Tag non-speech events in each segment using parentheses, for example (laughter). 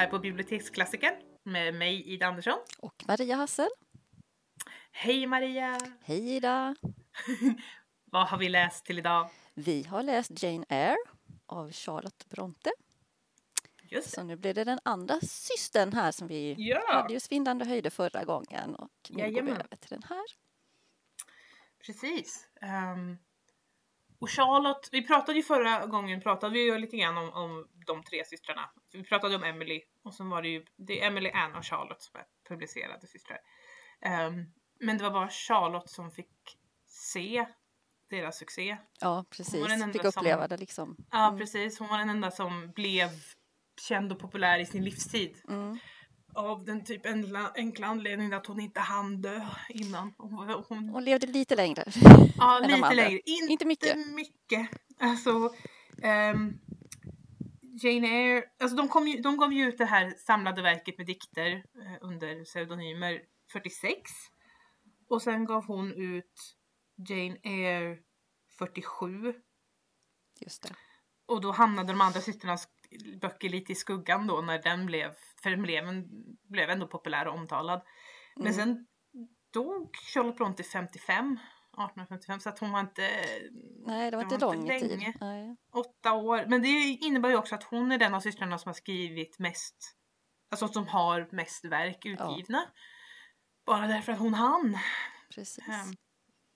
här på Biblioteksklassikern med mig Ida Andersson. Och Maria Hassel. Hej Maria! Hej Ida! (laughs) Vad har vi läst till idag? Vi har läst Jane Eyre av Charlotte Bronte. Just Så nu blir det den andra systern här som vi Ja. hade ju svindlande höjder förra gången och nu går vi Jajamän. över till den här. Precis. Ehm, och Charlotte, vi pratade ju förra gången pratade vi ju lite grann om, om de tre systrarna. Vi pratade om Emily och sen var det ju det är Emily, Anne och Charlotte som är publicerade systrar. Ehm, men det var bara Charlotte som fick se deras succé. Ja, precis. enda Fick som- uppleva det liksom. Ja Mm. precis, hon var den enda som blev känd och populär i sin livstid. Mm. Av den typ enkla, enkla anledningen att hon inte hann dö innan. Hon, hon, Hon levde lite längre. ja, (laughs) lite längre. Inte, Inte mycket. mycket. Alltså, ehm, Jane Eyre, alltså de, kom ju, de gav ju ut det här samlade verket med dikter eh, under pseudonymer 46. Och sen gav hon ut Jane Eyre 47 Just det. och då hamnade de andra systrarnas böcker lite i skuggan då när den blev, för den blev, en, blev ändå populär och omtalad. Men Mm. sen dog Charlotte Bronte 55, 1855 så att hon var inte Nej, det var det inte var lång inte tid. Nej. åtta år. Men det innebär ju också att hon är den av systrarna som har skrivit mest, alltså som har mest verk utgivna. Bara därför att hon hann. Precis. Um,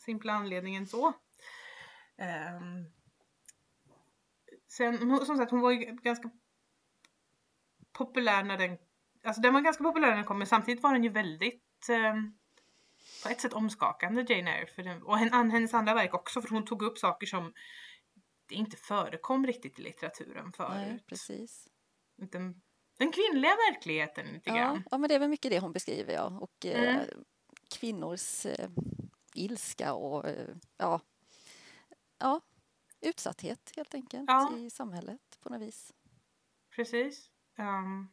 simpla anledningen så. Ehm, sen, som sagt, hon var ju ganska populär när den, alltså den var ganska populär när den kom, men samtidigt var den ju väldigt ehm, på ett sätt omskakande Jane Eyre. För den, och hen- hennes andra verk också, för hon tog upp saker som det inte förekom riktigt i litteraturen Nej, förut. precis. Den, den kvinnliga verkligheten lite Ja, grann. ja, men det är väl mycket det hon beskriver, ja. Och eh, Mm. kvinnors eh, ilska och eh, ja, ja, utsatthet helt enkelt Ja. i samhället på något vis. Precis. Ehm,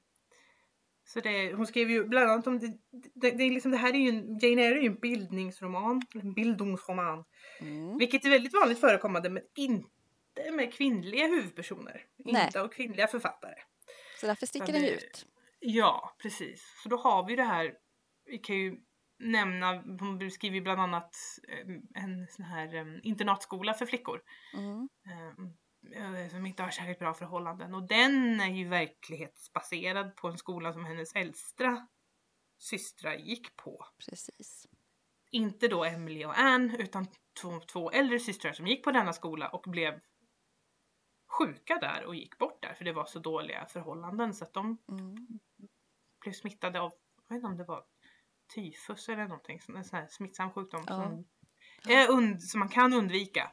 så det, hon skrev ju bland annat om det, det, det, liksom, det här är ju en, Jane Eyre är ju en bildningsroman, en bildungsroman. Mm. Vilket är väldigt vanligt förekommande men inte med kvinnliga huvudpersoner. Nej. Inte av kvinnliga författare. Så därför sticker den ut. Ja, precis. Så då har vi det här, vi kan ju nämna, hon beskriver bland annat em, en sån här em, internatskola för flickor. Mm. eh, som inte har särskilt bra förhållanden. Och den är ju verklighetsbaserad på en skola som hennes äldsta systrar gick på. Precis. Inte då Emily och Anne utan två, två äldre systrar som gick på denna skola och blev sjuka där och gick bort där för det var så dåliga förhållanden så att de Mm. blev smittade av, jag vet inte om det var tyfus eller någonting, en sån här smittsam sjukdom Ja. som, är und, som man kan undvika.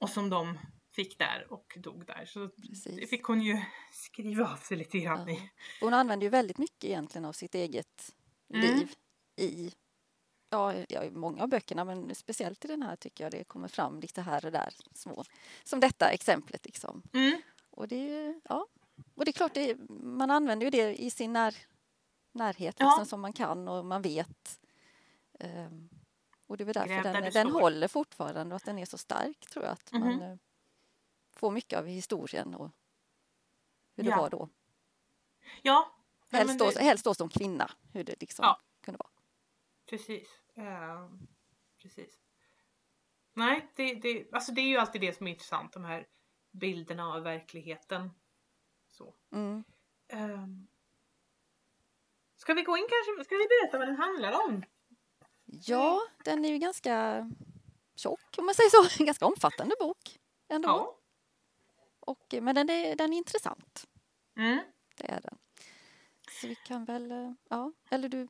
Och som de fick där och dog där. Så det Precis. fick hon ju skriva av sig lite grann Ja. i. Hon använder ju väldigt mycket egentligen av sitt eget Mm. liv i Ja, ja, i många av böckerna, men speciellt i den här tycker jag det kommer fram lite här och där små. Som detta exemplet liksom. Mm. Och det är ju, ja. Och det är klart, det, man använder ju det i sin när, närhet Ja. liksom, som man kan och man vet. Ehm, och det är väl därför Gräv där den, den håller fortfarande och att den är så stark tror jag. Att man Mhm. eh, får mycket av historien och hur det Ja. var då. Ja, nej, Helst, men då, det- helst då som kvinna, hur det liksom Ja. kunde vara. precis. Ehm, precis. Nej, det, det, alltså det är ju alltid det som är intressant, de här bilderna av verkligheten. Så. Mm. Um, ska vi gå in kanske? Ska vi berätta vad den handlar om? Ja, den är ju ganska tjock om man säger så. En ganska omfattande bok ändå. Ja. Och, men den är, den är intressant. Mm. Det är den. Så vi kan väl, eh, ja, eller du,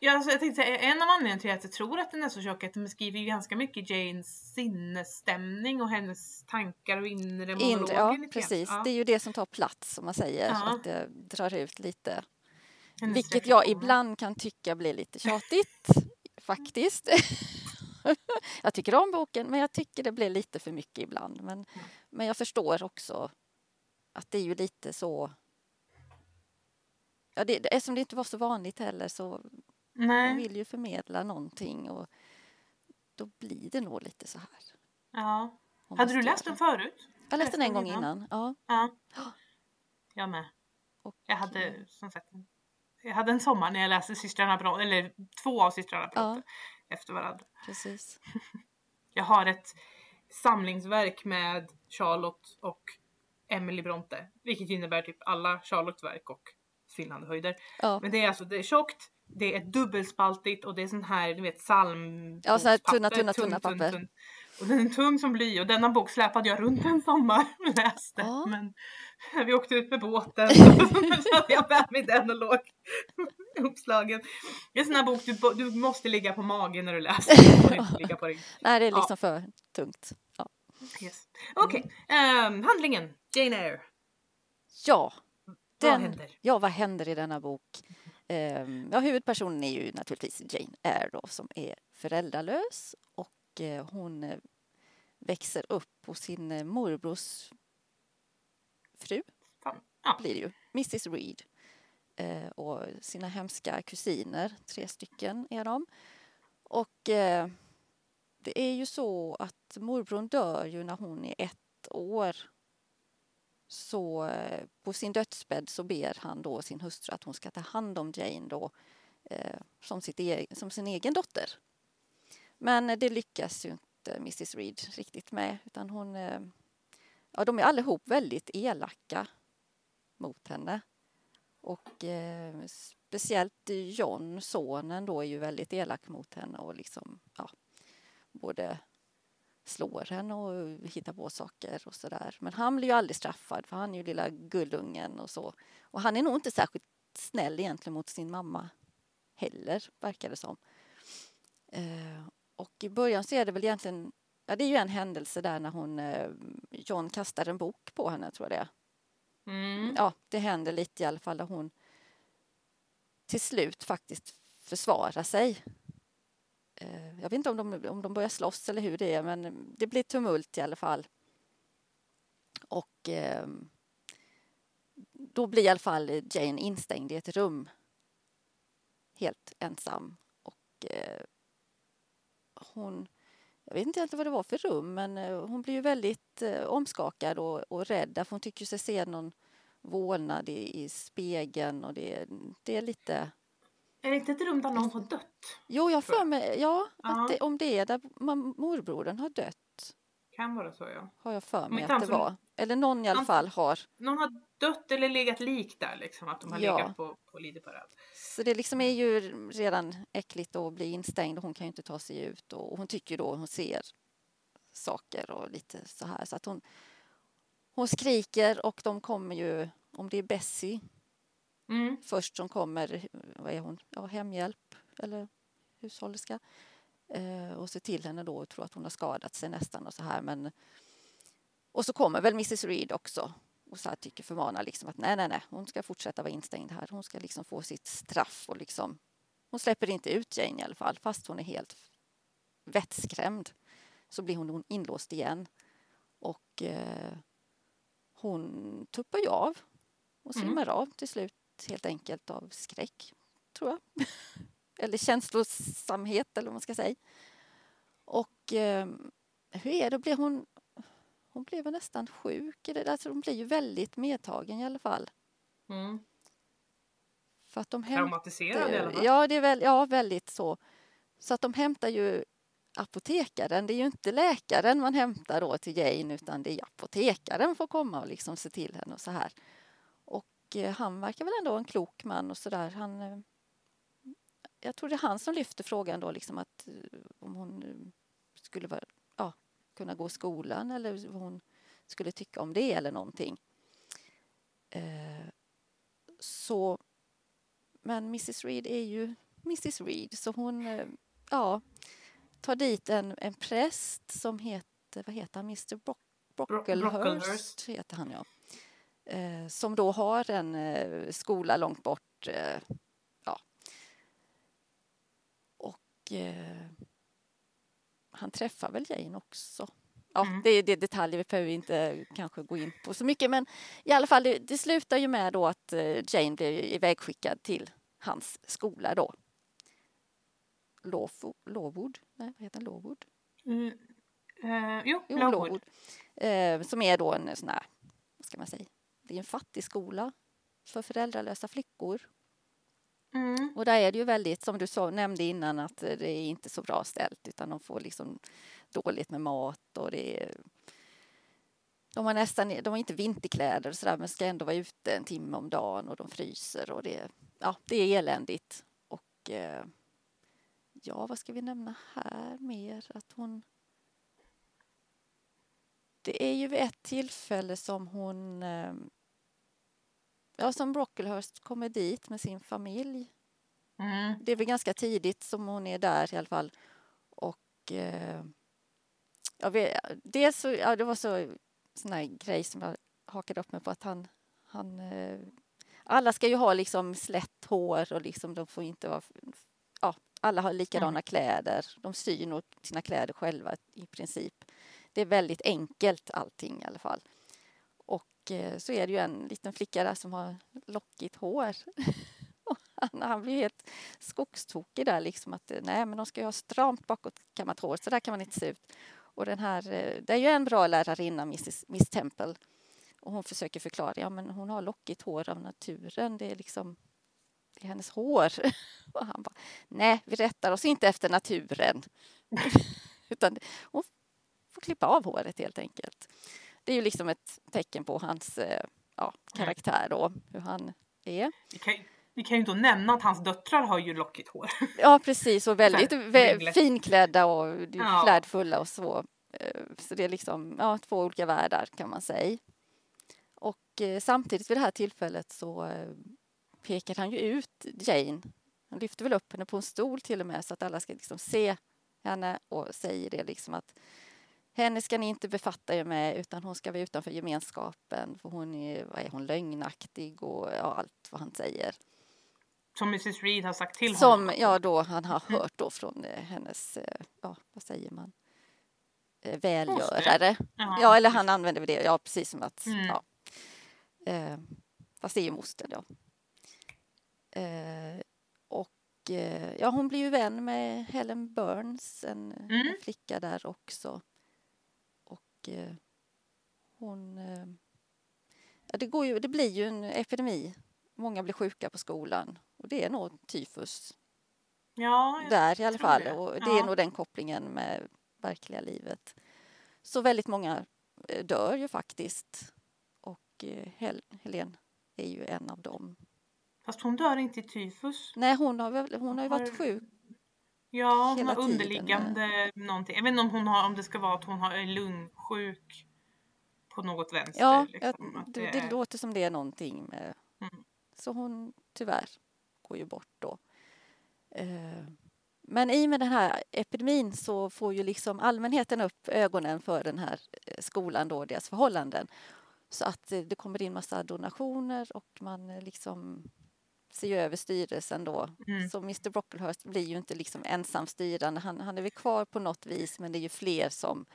Ja, alltså jag tänkte säga, en av anledningarna till att jag tror att den är så tjock är att den beskriver ju ganska mycket Janes sinnesstämning och hennes tankar och inre monologer. ja precis. Ja, Det är ju det som tar plats som man säger. Ja. Att det drar ut lite. Vilket jag ibland kan tycka blir lite tjatigt. (laughs) faktiskt. (laughs) jag tycker om boken men jag tycker det blir lite för mycket ibland. Men, men jag förstår också att det är ju lite så Ja, det, eftersom det inte var så vanligt heller så man Nej, vill ju förmedla någonting och då blir det nog lite så här. ja. Man Hade du läst den förut? Jag läste den en gång innan? innan. Ja. Ja. (gasps) Jag med. Och, Jag hade som sagt jag hade en sommar när jag läste systrarna Bronte, eller två av systrarna Bronte efter varandra. Precis. (laughs) Jag har ett samlingsverk med Charlotte och Emily Bronte, vilket innebär typ alla Charlottes verk och svindlande höjder. Ja. Men det är alltså, det är tjockt, det är dubbelspaltigt och det är sån här, du vet, psalm... Ja, så här papper, tunna, tunna, tunna papper. Och den är tung som bly och denna bok släpade jag runt en sommar och läste. Ja. Men vi åkte ut med båten (laughs) så hade jag med mig den och låg uppslagen. Det är en sån här bok du, du måste ligga på magen när du läser. Du inte ligga på rygg. (laughs) Nej, det är Ja. liksom för tungt. Ja. Yes. Okej, ehm, handlingen. Jane Eyre. ja, Vad Den- händer? ja, vad händer i denna bok? Ehm, ja, huvudpersonen är ju naturligtvis Jane Eyre då, som är föräldralös och eh, hon eh, växer upp hos sin eh, morbrors fru. Ja. blir det ju, Mrs Reed. Eh, och sina hemska kusiner, tre stycken är de. Och eh, det är ju så att morbrorn dör ju när hon är ett år. Så eh, på sin dödsbädd så ber han då sin hustru att hon ska ta hand om Jane då som, sitt e- som sin egen dotter. Men det lyckas ju inte Mrs Reed riktigt med utan hon eh, Ja, de är allihop väldigt elaka mot henne. Och eh, speciellt John, sonen då, är ju väldigt elak mot henne och liksom, ja, både slår henne och hittar på saker och sådär. Men han blir ju aldrig straffad för han är ju lilla gullungen och så. Och han är nog inte särskilt snäll egentligen mot sin mamma heller, verkar det som. Eh, och i början så är det väl egentligen, ja det är ju en händelse där när hon, eh, John kastar en bok på henne tror jag det är. Mm. Ja, det händer lite i alla fall där hon till slut faktiskt försvarar sig. Eh, Jag vet inte om de, om de börjar slåss eller hur det är, men det blir tumult i alla fall. Och eh, då blir i alla fall Jane instängd i ett rum helt ensam. Och eh, hon, jag vet inte egentligen vad det var för rum, men eh, hon blir ju väldigt eh, omskakad och, och rädd därför hon tycker sig se någon vålnad i, i spegeln och det, det är lite Är det inte ett rum där någon har dött? Jo, jag för mig, ja, Ja. det, om det är där mam- morbrodern har dött Kan vara så ja. har jag för mig att det var. Eller någon i alla fall har. Någon har dött eller legat lik där liksom. Att de har Ja. legat på, på Lideparad. Så det liksom är ju redan äckligt att bli instängd och hon kan ju inte ta sig ut och hon tycker då hon ser saker och lite så här så att hon hon skriker och de kommer ju, om det är Bessie Mm. först som kommer, vad är hon, ja, hemhjälp eller hushållerska eh, och se till henne då och tror att hon har skadat sig nästan och så här men och så kommer väl Mrs Reed också och så här tycker förmanar liksom att nej nej nej hon ska fortsätta vara instängd här hon ska liksom få sitt straff och liksom hon släpper inte ut Jane i alla fall fast hon är helt vettskrämd så blir hon inlåst igen och eh, hon tuppar ju av och Mm. svimmar av till slut helt enkelt av skräck, tror jag. (laughs) eller känslosamhet eller vad man ska säga. Och eh, hur är det, blev hon, hon blev nästan sjuk? Alltså, hon blir ju väldigt medtagen i alla fall. Mm. För att de hämtar Traumatiserad i alla fall. Ja, det är väl, ja, väldigt så. Så att de hämtar ju apotekaren. Det är ju inte läkaren man hämtar då till Jane utan det är apotekaren får komma och liksom se till henne och så här. Och eh, han verkar väl ändå en klok man och så där. Han, eh, jag tror det är han som lyfter frågan då liksom att eh, om hon skulle vara, kunna gå i skolan eller vad hon skulle tycka om det eller någonting. Eh, så men Mrs Reed är ju Mrs Reed så hon eh, ja, tar dit en, en präst som heter, vad heter han, Mr Brock, Brocklehurst. heter han ja. Eh, som då har en eh, skola långt bort. Eh, ja. Och eh, han träffar väl Jane också. Ja, Mm. det, är- det är detaljer vi behöver inte kanske gå in på så mycket men i alla fall det, det slutar ju med då att eh, Jane blir ivägskickad till hans skola då. Lawfo- Lowood? Nej, vad heter den? Lowood? Mm. Eh, jo, Jo, Lowood. Lowood. Eh, som är då en sån här, vad ska man säga, det är en fattig skola. för föräldralösa flickor. Mm. Och där är det ju väldigt, som du sa, nämnde innan, att eh, det är inte så bra ställt utan de får liksom dåligt med mat och det är de har nästan, de har inte vinterkläder och sådär men ska ändå vara ute en timme om dagen och de fryser och det, ja, det är eländigt. Och eh, ja, vad ska vi nämna här mer? Att hon... Det är ju vid ett tillfälle som hon... Eh, Ja, som Brocklehurst kommer dit med sin familj. Mm. Det är väl ganska tidigt som hon är där i alla fall. Och... Eh, jag vet, dels så, ja, det var så sån här grej som jag hakade upp mig på att han, han eh, alla ska ju ha liksom slätt hår och liksom de får inte vara ja, alla har likadana mm. kläder. De syr nog sina kläder själva i princip. Det är väldigt enkelt allting i alla fall. Och eh, så är det ju en liten flicka där som har lockigt hår. (laughs) han, han blir helt skogstokig där liksom att eh, nej men de ska ju ha stramt bakåtkammat hår så där kan man inte se ut. Och den här, eh, det är ju en bra lärarinna, Mrs, Miss Temple. Och hon försöker förklara, ja men hon har lockigt hår av naturen. Det är liksom det är hennes hår. (laughs) Och han bara, nej vi rättar oss inte efter naturen. (laughs) Utan hon får klippa av håret helt enkelt. Det är ju liksom ett tecken på hans eh, ja, karaktär då, hur han är. Vi kan, vi kan ju inte nämna att hans döttrar har ju lockigt hår. (laughs) Ja precis och väldigt vä finklädda och ja. flärdfulla och så. Eh, så det är liksom ja, två olika världar kan man säga. Och eh, samtidigt vid det här tillfället så eh, pekar han ju ut Jane. Han lyfter väl upp henne på en stol till och med så att alla ska liksom se henne och säger det liksom att henne ska ni inte befatta er med utan hon ska vara utanför gemenskapen för hon är, vad är hon, lögnaktig och ja, allt vad han säger. Som Mrs Reed har sagt till Som, honom? Som ja, då han har mm. hört då från hennes, ja vad säger man, välgörare. Ja, eller han använder det, ja precis som att, mm. ja. Eh, fast det är ju moster då. Eh, och eh, ja, hon blir ju vän med Helen Burns, en, mm. en flicka där också. Och eh, hon... Eh, ja, det, går ju, det blir ju en epidemi. Många blir sjuka på skolan och det är nog tyfus. Ja, där i alla fall. Det. Och det ja. är nog den kopplingen med verkliga livet. Så väldigt många eh, dör ju faktiskt. Och Hel Helen är ju en av dem. Fast hon dör inte i tyfus. Nej, hon har, hon har ju varit sjuk. Ja, hon har underliggande tiden. någonting. Jag vet inte om, hon har, om det ska vara att hon har är lungsjuk på något vänster. Ja, liksom, det, det, det, låter som det är någonting med. Mm. Så hon tyvärr går ju bort då. Uh, men i och med den här epidemin så får ju liksom allmänheten upp ögonen för den här eh, skolan då, deras förhållanden. Så att eh, det kommer in massa donationer och man eh, liksom ser över styrelsen då. Mm. Så Mr Brocklehurst blir ju inte liksom ensam styrande. Han, han är väl kvar på något vis men det är ju fler som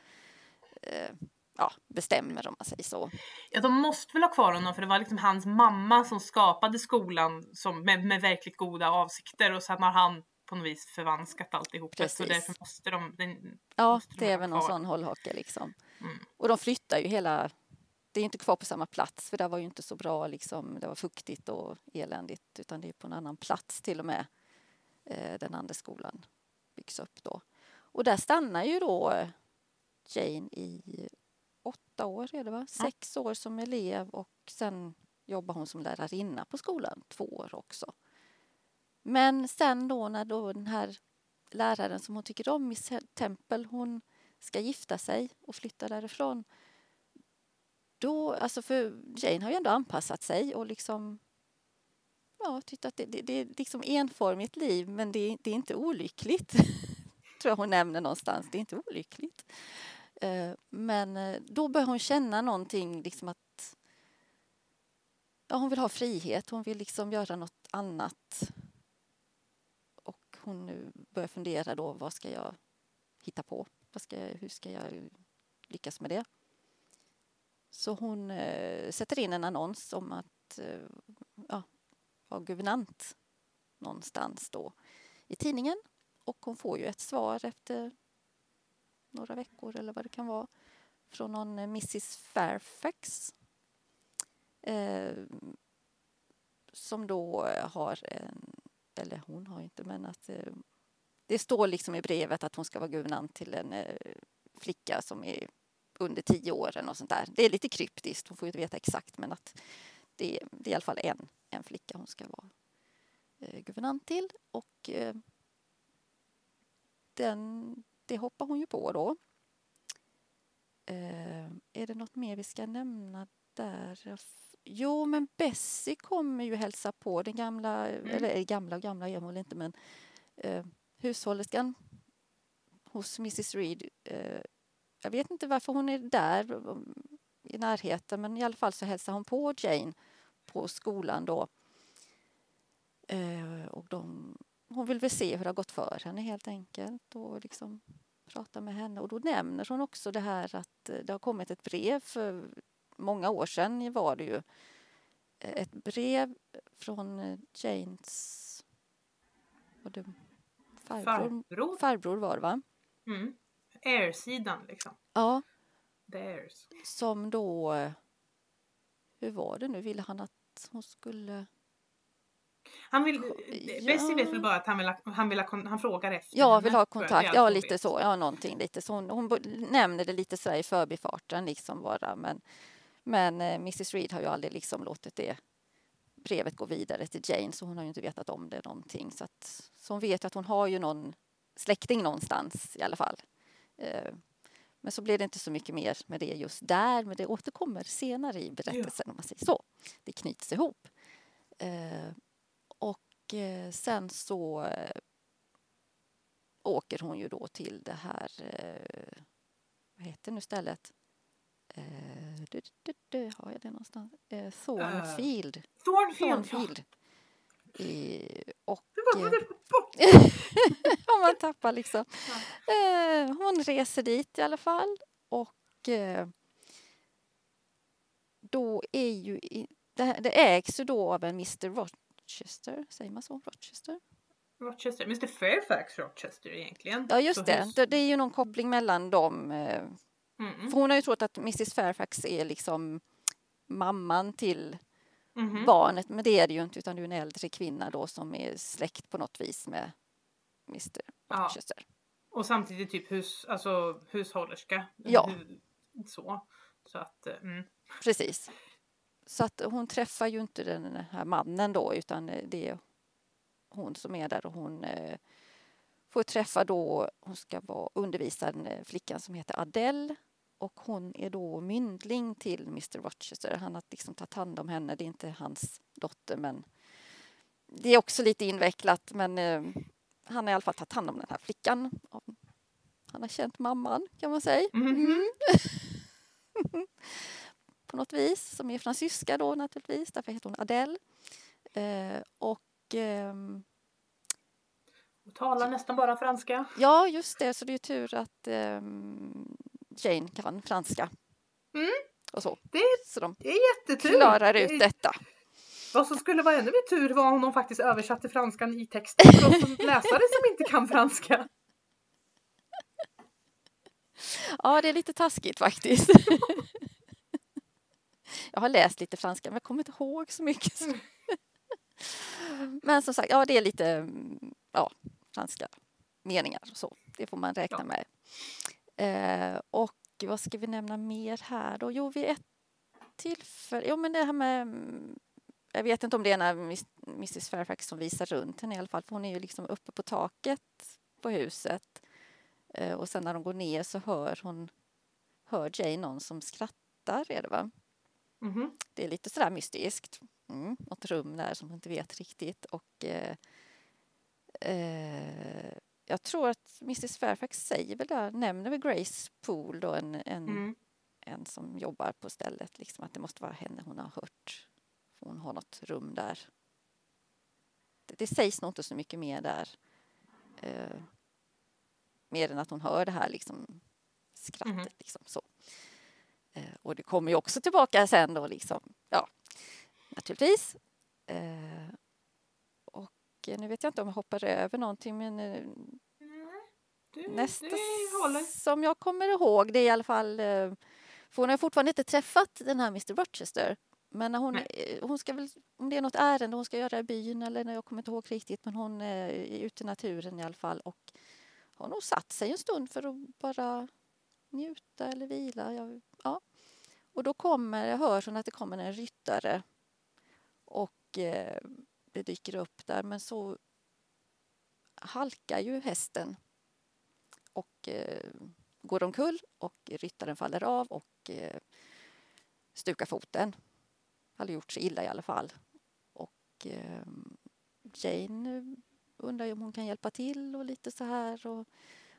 eh, ja, bestämmer om man säger så. Ja, de måste väl ha kvar honom för det var liksom hans mamma som skapade skolan som, med, med verkligt goda avsikter och sen har han på något vis förvanskat alltihop. Precis. Så därför måste de... Den, ja, måste de det är väl någon sån hållhake liksom. Mm. Och de flyttar ju hela... Det är inte kvar på samma plats för det var ju inte så bra liksom. Det var fuktigt och eländigt utan det är på en annan plats till och med. Eh, den andra skolan byggs upp då. Och där stannar ju då Jane i åtta år är det va? Sex år som elev och sen jobbar hon som lärarinna på skolan två år också. Men sen då när då den här läraren som hon tycker om, Miss Temple, hon ska gifta sig och flytta därifrån. Då, alltså för Jane har ju ändå anpassat sig och liksom ja, tyckt att det, det, det är liksom enformigt liv men det, det är inte olyckligt. (laughs) tror jag hon nämner någonstans. Det är inte olyckligt. Eh, men eh, då börjar hon känna någonting, liksom att ja, hon vill ha frihet, hon vill liksom göra något annat hon nu börjar fundera då, vad ska jag hitta på? Vad ska jag, hur ska jag lyckas med det? Så hon eh, sätter in en annons om att eh, ja, vara guvernant någonstans då i tidningen. Och hon får ju ett svar efter några veckor eller vad det kan vara från någon eh, Mrs Fairfax. Eh, som då eh, har en, eller hon har inte, men att eh, det står liksom i brevet att hon ska vara guvernant till en eh, flicka som är under tio år och sånt där. Det är lite kryptiskt, hon får inte veta exakt men att det, det är i alla fall en, en flicka hon ska vara eh, guvernant till och eh, den, det hoppar hon ju på då. Eh, är det något mer vi ska nämna där? Jo, men Bessie kommer ju hälsa på den gamla, mm. eller gamla och gamla är hon inte men eh, hushållerskan hos Mrs Reed. Eh, jag vet inte varför hon är där i närheten men i alla fall så hälsar hon på Jane på skolan då. Eh, och de, hon vill väl se hur det har gått för henne helt enkelt och liksom prata med henne. Och då nämner hon också det här att det har kommit ett brev för många år sedan var det ju. Ett brev från Janes var det farbror, farbror. farbror var det va? Mm. Air-sidan liksom. Ja. The Airs. Som då, hur var det nu, ville han att hon skulle han vill, ja. Bessie vet väl bara att han vill, han, vill ha, han frågar efter Ja, vill ha kontakt, ja lite så, ja någonting lite så. Hon, hon nämner det lite sådär i förbifarten liksom bara men, men eh, Mrs Reed har ju aldrig liksom låtit det brevet gå vidare till Jane så hon har ju inte vetat om det någonting så att så hon vet att hon har ju någon släkting någonstans i alla fall. Eh, men så blir det inte så mycket mer med det just där, men det återkommer senare i berättelsen ja. om man säger så. Det knyts ihop. Eh, och eh, sen så åker hon ju då till det här, vad heter nu stället? Du, du, du, har jag det någonstans? Thornfield. Thornfield. Thornfield. I, och... om (laughs) man tappar liksom. Ja. Eh, hon reser dit i alla fall och eh, då är ju... I, det, det ägs ju då av en Mr Rochester, säger man så? Rochester? Rochester, Mr Fairfax Rochester egentligen. Ja just det. det, det är ju någon koppling mellan dem. Eh, mm. För hon har ju trott att Mrs Fairfax är liksom mamman till mm -hmm. barnet. Men det är det ju inte utan det är en äldre kvinna då som är släkt på något vis med Mr Rochester. Ja. Och samtidigt typ hus, alltså hushållerska. Ja. Så. Så att, eh, mm. Precis. Så att hon träffar ju inte den här mannen då utan det är hon som är där och hon eh, får träffa då, hon ska vara undervisa den flickan som heter Adele och hon är då myndling till Mr Rochester. Han har liksom tagit hand om henne. Det är inte hans dotter men det är också lite invecklat men eh, han har i alla fall tagit hand om den här flickan. Han har känt mamman kan man säga. Mm. Mm. (laughs) På något vis, som är fransyska då naturligtvis. Därför heter hon Adele. Eh, och eh, och talar nästan bara franska. Ja, just det. Så det är tur att um, Jane kan franska. Mm. Och så. Det, så de det är jättetur. klarar ut detta. Vad som skulle vara ännu mer tur var om de faktiskt översatte franskan i texten för oss läsare som inte kan franska. (laughs) Ja, det är lite taskigt faktiskt. (laughs) Jag har läst lite franska men jag kommer inte ihåg så mycket. Mm. (laughs) Men som sagt, ja det är lite ja, franska meningar och så. Det får man räkna ja. med. Eh, och vad ska vi nämna mer här då? Jo, vid ett tillfälle, jo men det här med jag vet inte om det är när Mrs Fairfax som visar runt henne i alla fall, för hon är ju liksom uppe på taket på huset. Eh, och sen när de går ner så hör hon, hör Jane någon som skrattar, är det va? Mm -hmm. Det är lite sådär mystiskt. Mm, något rum där som hon inte vet riktigt och eh, eh, jag tror att Mrs Fairfax säger väl där, nämner väl Grace Poole då en, en, mm. en som jobbar på stället, liksom att det måste vara henne hon har hört. För hon har något rum där. Det, det sägs nog inte så mycket mer där. Eh, mer än att hon hör det här liksom skrattet mm. liksom så. Eh, och det kommer ju också tillbaka sen då liksom, ja, naturligtvis. Eh, nu vet jag inte om jag hoppar över någonting men eh, du, nästa som jag kommer ihåg det är i alla fall eh, för hon har fortfarande inte träffat den här Mr Rochester Men när hon, eh, hon ska väl, om det är något ärende hon ska göra i byn eller när jag kommer inte ihåg riktigt, men hon är ute i naturen i alla fall och har nog satt sig en stund för att bara njuta eller vila. Jag, ja. Och då kommer, jag hör att det kommer en ryttare och eh, det dyker upp där men så halkar ju hästen och eh, går omkull och ryttaren faller av och eh, stukar foten. Hade gjort sig illa i alla fall. Och eh, Jane undrar om hon kan hjälpa till och lite så här. Och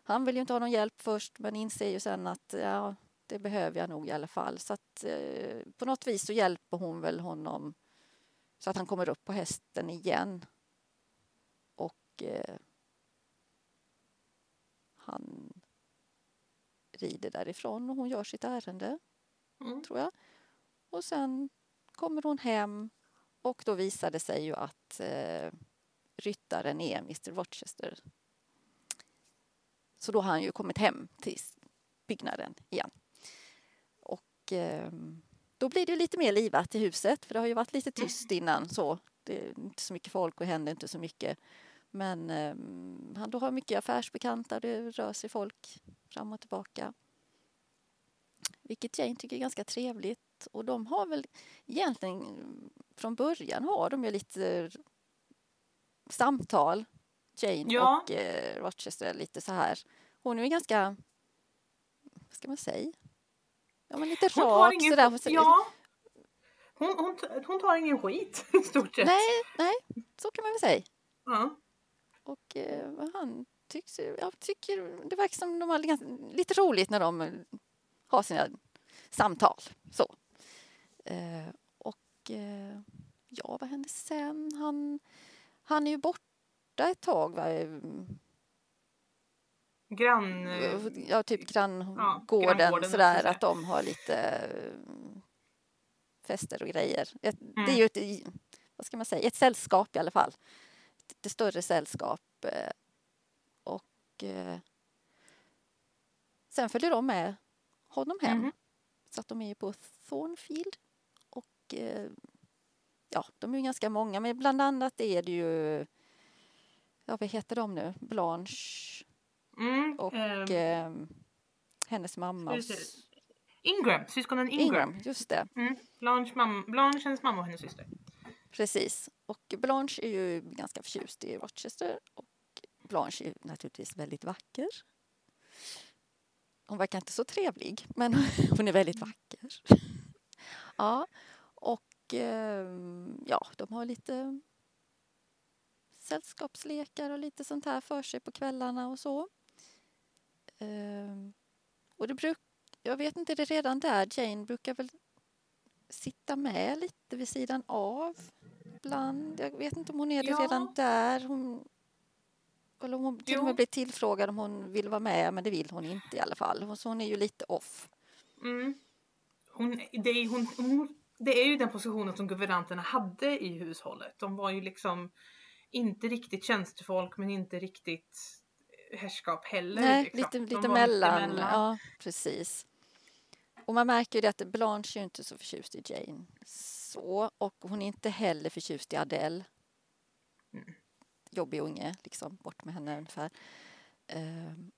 han vill ju inte ha någon hjälp först men inser ju sen att ja, det behöver jag nog i alla fall. Så att eh, på något vis så hjälper hon väl honom så att han kommer upp på hästen igen. Och eh, han rider därifrån och hon gör sitt ärende, mm. tror jag. Och sen kommer hon hem och då visar det sig ju att eh, ryttaren är Mr Rochester. Så då har han ju kommit hem till byggnaden igen. Och eh, då blir det lite mer livat i huset för det har ju varit lite tyst innan så. Det är inte så mycket folk och händer inte så mycket. Men eh, han då har mycket affärsbekanta, det rör sig folk fram och tillbaka. Vilket Jane tycker är ganska trevligt. Och de har väl egentligen från början har de ju lite samtal. Jane ja. och eh, Rochester lite så här. Hon är ju ganska, vad ska man säga? Ja men lite hon rak ingen, sådär. Ja. hon, hon, hon tar ingen skit (laughs) i stort sett. Nej, nej, så kan man väl säga. Ja. Och eh, han tycks, jag tycker det verkar som de har lite roligt när de har sina samtal. Så. Eh, och eh, ja, vad hände sen? Han, han är ju borta ett tag. Va? Grann... Ja, typ granngården, ja, sådär, att de har lite eh, fester och grejer. Ett, mm. Det är ju ett, vad ska man säga, ett sällskap i alla fall. Ett, ett större sällskap. Eh, och eh, sen följer de med honom hem. Mm. Så att de är på Thornfield. Och eh, ja, de är ju ganska många, men bland annat är det ju, ja vad heter de nu, Blanche mm, och eh, hennes mamma. Ingram, syskonen Ingram. Ingram just det. Mm. Blanche, mamma, Blanche, hennes mamma och hennes syster. Precis. Och Blanche är ju ganska förtjust i Rochester och Blanche är naturligtvis väldigt vacker. Hon verkar inte så trevlig, men (laughs) hon är väldigt vacker. (laughs) Ja, och ehm, ja, de har lite sällskapslekar och lite sånt här för sig på kvällarna och så. Ehm, och det bruk, jag vet inte, det redan där, Jane brukar väl sitta med lite vid sidan av ibland. Jag vet inte om hon är det ja. redan där. Hon eller hon till och med blir tillfrågad om hon vill vara med, men det vill hon inte i alla fall. Så hon är ju lite off. Mm. Hon, det, är, hon, hon, det är ju den positionen som guvernanterna hade i hushållet. De var ju liksom inte riktigt tjänstefolk, men inte riktigt herrskap heller. Nej, liksom. lite, lite mellan. lite, mellan. Ja, precis. Och man märker ju det att Blanche är inte så förtjust i Jane. Så, och hon är inte heller förtjust i Adele. Mm jobbig unge, liksom, bort med henne ungefär. Ehm,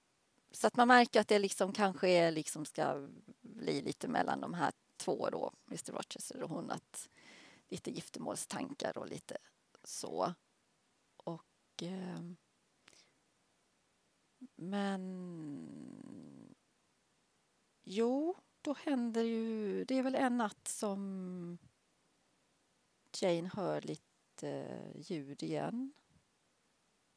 så att man märker att det liksom kanske är, liksom ska bli lite mellan de här två då, Mr Rochester och hon, att lite giftermålstankar och lite så. Och eh, men jo, då händer ju, det är väl en natt som Jane hör lite ljud igen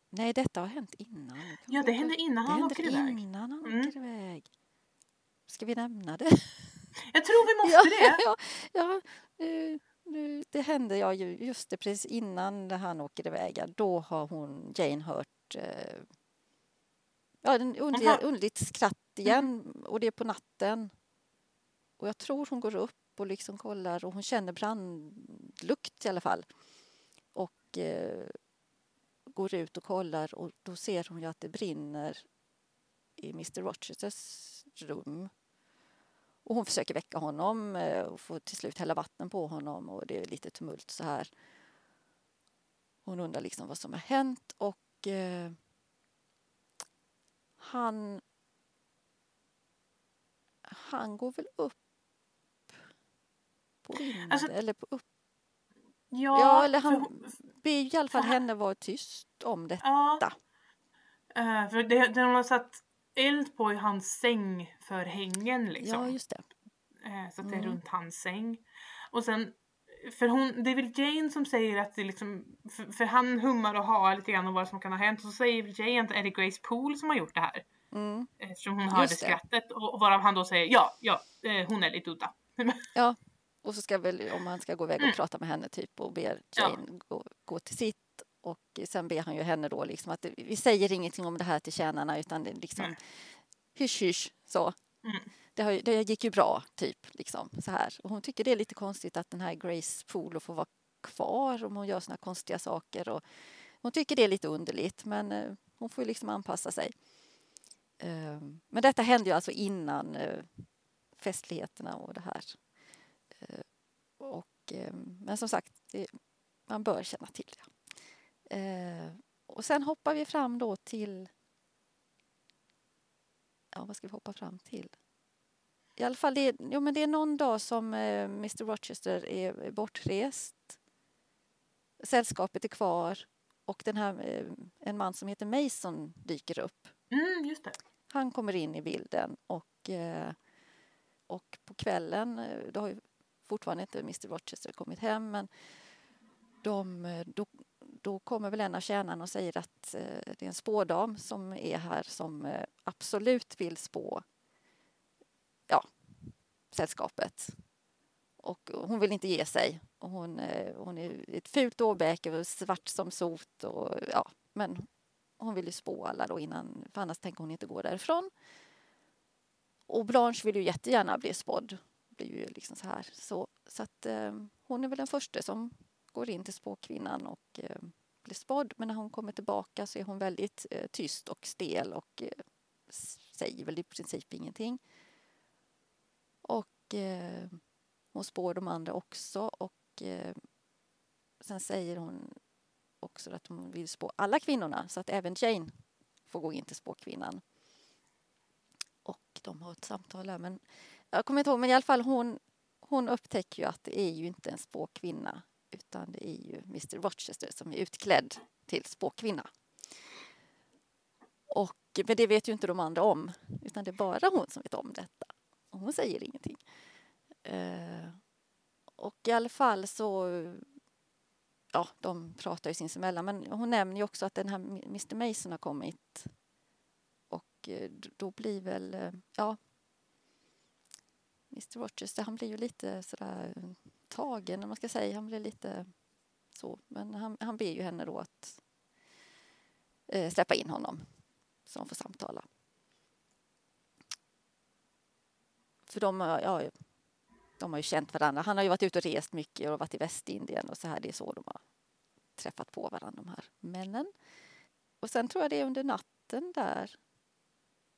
Nej, detta har hänt innan. Ja, det hände innan han åker iväg. innan han mm. åker iväg. Ska vi nämna det? (laughs) Jag tror vi (laughs) måste ja, det. (laughs) Ja, ja nu, nu, det hände ja, just det precis innan han åker iväg. Då har hon, Jane, hört eh, ja, en underlig, underligt skratt igen mm. och det är på natten. Och jag tror hon går upp och liksom kollar och hon känner brandlukt i alla fall. Och eh, går ut och kollar och då ser hon ju att det brinner i Mr Rochesters rum. Och hon försöker väcka honom eh, och får till slut hälla vatten på honom och det är lite tumult så här. Hon undrar liksom vad som har hänt och eh, han han går väl upp på vinden Alltså- eller på upp. Ja, Ja, eller för han hon- ber i alla fall för- henne vara tyst om det. Ja. Detta. Eh, för det, det hon har satt eld på i hans säng för hängen liksom. Ja, just det. Eh, så att det är Mm. runt hans säng. Och sen, för hon, det är väl Jane som säger att det liksom, för, för han hummar och har lite grann om vad som kan ha hänt. Och så säger väl Jane att är det Grace Poole som har gjort det här. Mm. Eftersom hon hörde Just det. skrattet. Och, och varav han då säger ja, ja, eh, hon är lite udda. (laughs) Ja, och så ska väl, om han ska gå iväg och Mm. prata med henne typ och ber Ja. Jane gå, gå till sitt. Och sen ber han ju henne då liksom att vi säger ingenting om det här till tjänarna utan det är liksom Nej. hysch hysch så. Mm. Det, har, det gick ju bra typ liksom så här. Och hon tycker det är lite konstigt att den här Grace Poole får vara kvar om hon gör såna konstiga saker. Och hon tycker det är lite underligt men eh, hon får ju liksom anpassa sig. Eh, men detta hände ju alltså innan eh, festligheterna och det här. Eh, och, eh, men som sagt, det, man bör känna till det. Eh, och sen hoppar vi fram då till... Ja, vad ska vi hoppa fram till? I alla fall, det är, jo, men det är någon dag som eh, Mr Rochester är bortrest. Sällskapet är kvar och den här, eh, en man som heter Mason dyker upp. Mm, just det. Han kommer in i bilden och, eh, och på kvällen, eh, då har ju fortfarande inte Mr Rochester kommit hem men de, eh, då, då kommer väl en av tjänarna och säger att eh, det är en spådam som är här som absolut vill spå sällskapet. Och hon vill inte ge sig. Och hon, eh, hon är ett fult åbäke och svart som sot. Och, ja, men hon vill ju spå alla då innan, för annars tänker hon inte gå därifrån. Och Blanche vill ju jättegärna bli spådd. Blir ju liksom så här. Så, så att eh, hon är väl den första som går in till spåkvinnan och eh, blir spådd. Men när hon kommer tillbaka så är hon väldigt eh, tyst och stel och eh, säger väl i princip ingenting. Och eh, hon spår de andra också och eh, sen säger hon också att hon vill spå alla kvinnorna så att även Jane får gå in till spåkvinnan. Och de har ett samtal där men jag kommer inte ihåg men i alla fall hon, hon upptäcker ju att det är ju inte en spåkvinna utan det är ju Mr Rochester som är utklädd till spåkvinna. Och, men det vet ju inte de andra om utan det är bara hon som vet om det. Och hon säger ingenting. Eh, och i alla fall så ja, de pratar ju sinsemellan. Men hon nämner ju också att den här Mr Mason har kommit. Och eh, då blir väl, eh, ja, Mr Rogers, han blir ju lite sådär tagen, om man ska säga. Han blir lite så. Men han, han ber ju henne då att eh, släppa in honom så de får samtala. För de, har- ja, de har ju känt varandra. Han har ju varit ute och rest mycket och varit i Västindien och så här. Det är så de har träffat på varandra, de här männen. Och sen tror jag det är under natten där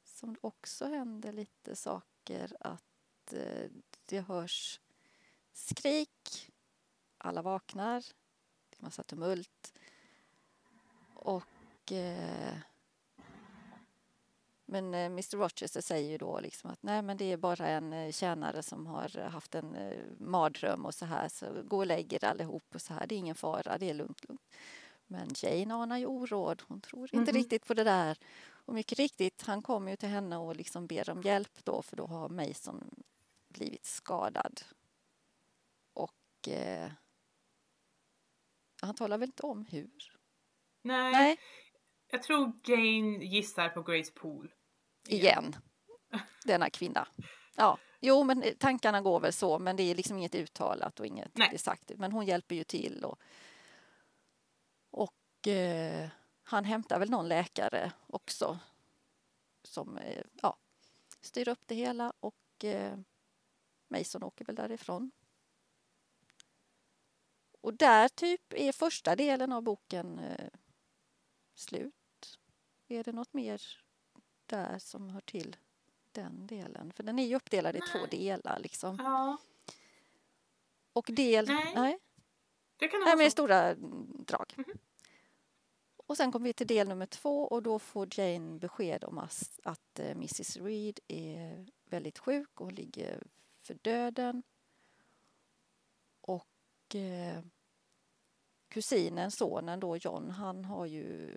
som det också händer lite saker att eh, det hörs skrik, alla vaknar, det är massa tumult och eh, men eh, Mr Rochester säger ju då liksom att nej men det är bara en eh, tjänare som har haft en eh, mardröm och så här så gå och lägg er allihop och så här det är ingen fara, det är lugnt, lugnt. Men Jane anar ju oråd, hon tror inte riktigt på det där. Och mycket riktigt, han kommer ju till henne och liksom ber om hjälp då för då har Mason blivit skadad. Och eh, han talar väl inte om hur? Nej, Nej, jag tror Jane gissar på Grace Poole. Igen. Denna kvinna. Ja, jo men tankarna går väl så men det är liksom inget uttalat och inget Nej. sagt. Men hon hjälper ju till och, och eh, han hämtar väl någon läkare också som eh, ja, styr upp det hela och eh, Mason åker väl därifrån. Och där typ är första delen av boken eh, slut. Är det något mer där som hör till den delen. För den är ju uppdelad i två delar liksom. Ja, Och del... Nej. nej. det kan Nej, men i stora mm, drag. Mhm. Och sen kommer vi till del nummer två och då får Jane besked om att, att eh, Mrs Reed är väldigt sjuk och ligger för döden. Och eh, kusinen, sonen då, John, han har ju.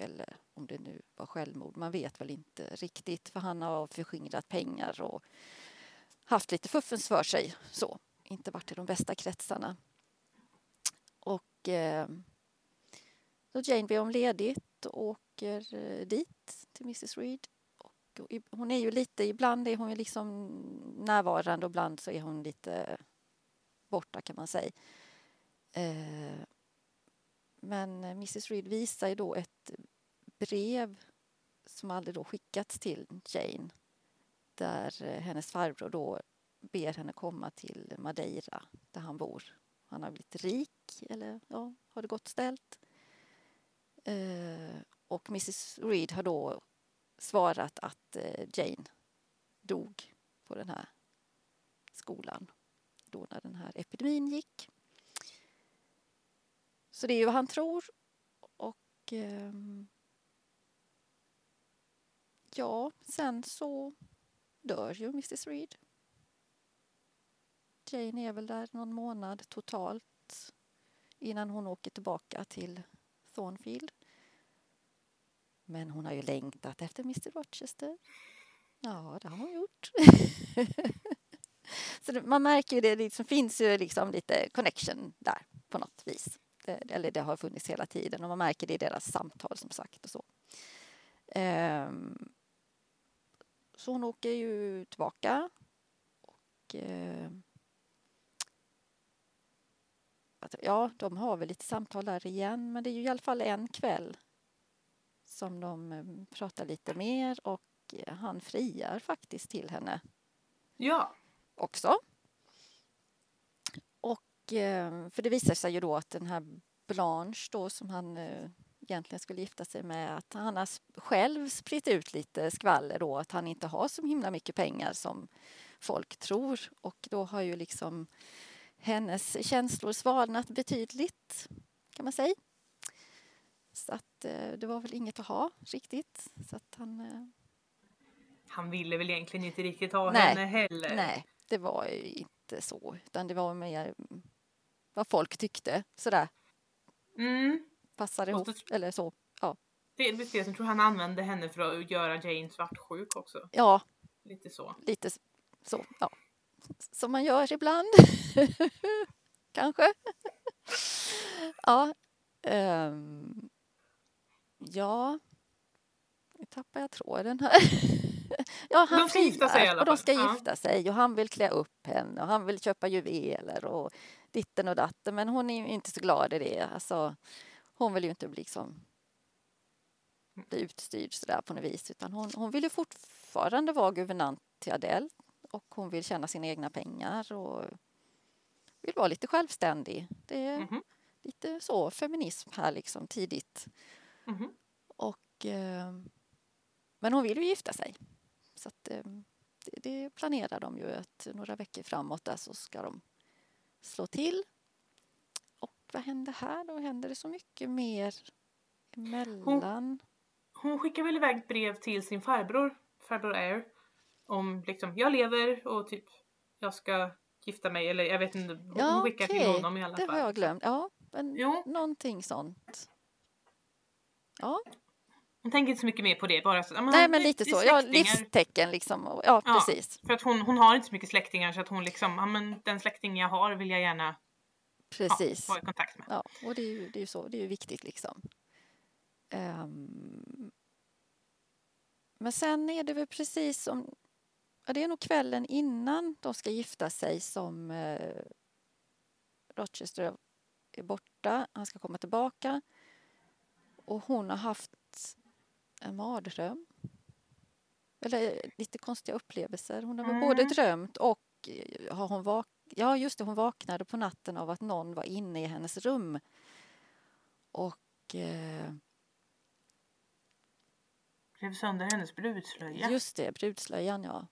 Eller om det nu var självmord, man vet väl inte riktigt för han har förskingrat pengar och haft lite fuffens för sig. Så, inte varit i de bästa kretsarna. Och eh, då Jane ber om ledigt och åker eh, dit till Mrs Reed. Och, och, hon är ju lite, ibland är hon ju liksom närvarande och ibland så är hon lite borta kan man säga. Eh, men eh, Mrs Reed visar ju då ett brev som aldrig då skickats till Jane där eh, hennes farbror då ber henne komma till Madeira där han bor. Han har blivit rik, eller ja, har det gott ställt. Eh, och Mrs Reed har då svarat att eh, Jane dog på den här skolan då när den här epidemin gick. Så det är ju vad han tror. Och eh, ja, sen så dör ju Mrs Reed. Jane är väl där någon månad totalt innan hon åker tillbaka till Thornfield. Men hon har ju längtat efter Mr Rochester. Ja, det har hon gjort. (laughs) Så man märker ju det, det liksom finns ju liksom lite connection där på något vis. Det, eller det har funnits hela tiden och man märker det i deras samtal som sagt och så. Ehm, så hon åker ju tillbaka och eh, ja, de har väl lite samtal där igen men det är ju i alla fall en kväll som de eh, pratar lite mer och han friar faktiskt till henne Ja, också. Eh, för det visar sig ju då att den här Blanche då som han eh, egentligen skulle gifta sig med att han har själv spritt ut lite skvaller då att han inte har så himla mycket pengar som folk tror och då har ju liksom hennes känslor svalnat betydligt kan man säga. Så att eh, det var väl inget att ha riktigt så att han han ville väl egentligen inte riktigt ha Nej, henne heller. Nej, det var ju inte så, utan det var mer vad folk tyckte. Sådär, Mm. passar ihop så- eller så. Ja, Delvis det, sen tror han använde henne för att göra Jane svartsjuk också. ja Lite så. lite så. Ja. Som man gör ibland. (laughs) Kanske. (laughs) ja. ehm, ja. Nu tappar jag tråden här. (laughs) ja, han De ska gifta sig i alla och de fall. ska Ja. gifta sig och han vill klä upp henne och han vill köpa juveler och ditten och datten. Men hon är inte så glad i det. Alltså, hon vill ju inte bli liksom bli utstyrd sådär på något vis utan hon, hon vill ju fortfarande vara guvernant till Adele och hon vill tjäna sina egna pengar och vill vara lite självständig. Det är Mhm. lite så feminism här liksom tidigt. Mhm. Och, eh, men hon vill ju gifta sig. Så att, eh, det, det planerar de ju att några veckor framåt där så ska de slå till. Och vad händer här då? Händer det så mycket mer emellan? Hon skickar väl iväg ett brev till sin farbror, farbror Air. Om liksom, jag lever och typ jag ska gifta mig eller jag vet inte. Hon Ja, skickar till okej. honom i alla Det fall. har jag glömt. Ja, men Jo. någonting sånt. Ja, Hon tänker inte så mycket mer på det. Bara så, men nej men lite så. Ja, livstecken liksom. Och- Ja, Ja. precis. För att hon, hon har inte så mycket släktingar så att hon liksom, ja men den släkting jag har vill jag gärna Precis. ja, vara i kontakt med. Ja, och det är ju, det är ju så, det är ju viktigt liksom. Ehm, men sen är det väl precis som, ja, det är nog kvällen innan de ska gifta sig som eh, Rochester är borta, han ska komma tillbaka och hon har haft en mardröm. Eller lite konstiga upplevelser. Hon har väl både Mm. drömt och eh, har hon vak- Ja, just det, hon vaknade på natten av att någon var inne i hennes rum. Och eh, rev sönder hennes brudslöja. Just det, brudslöjan ja.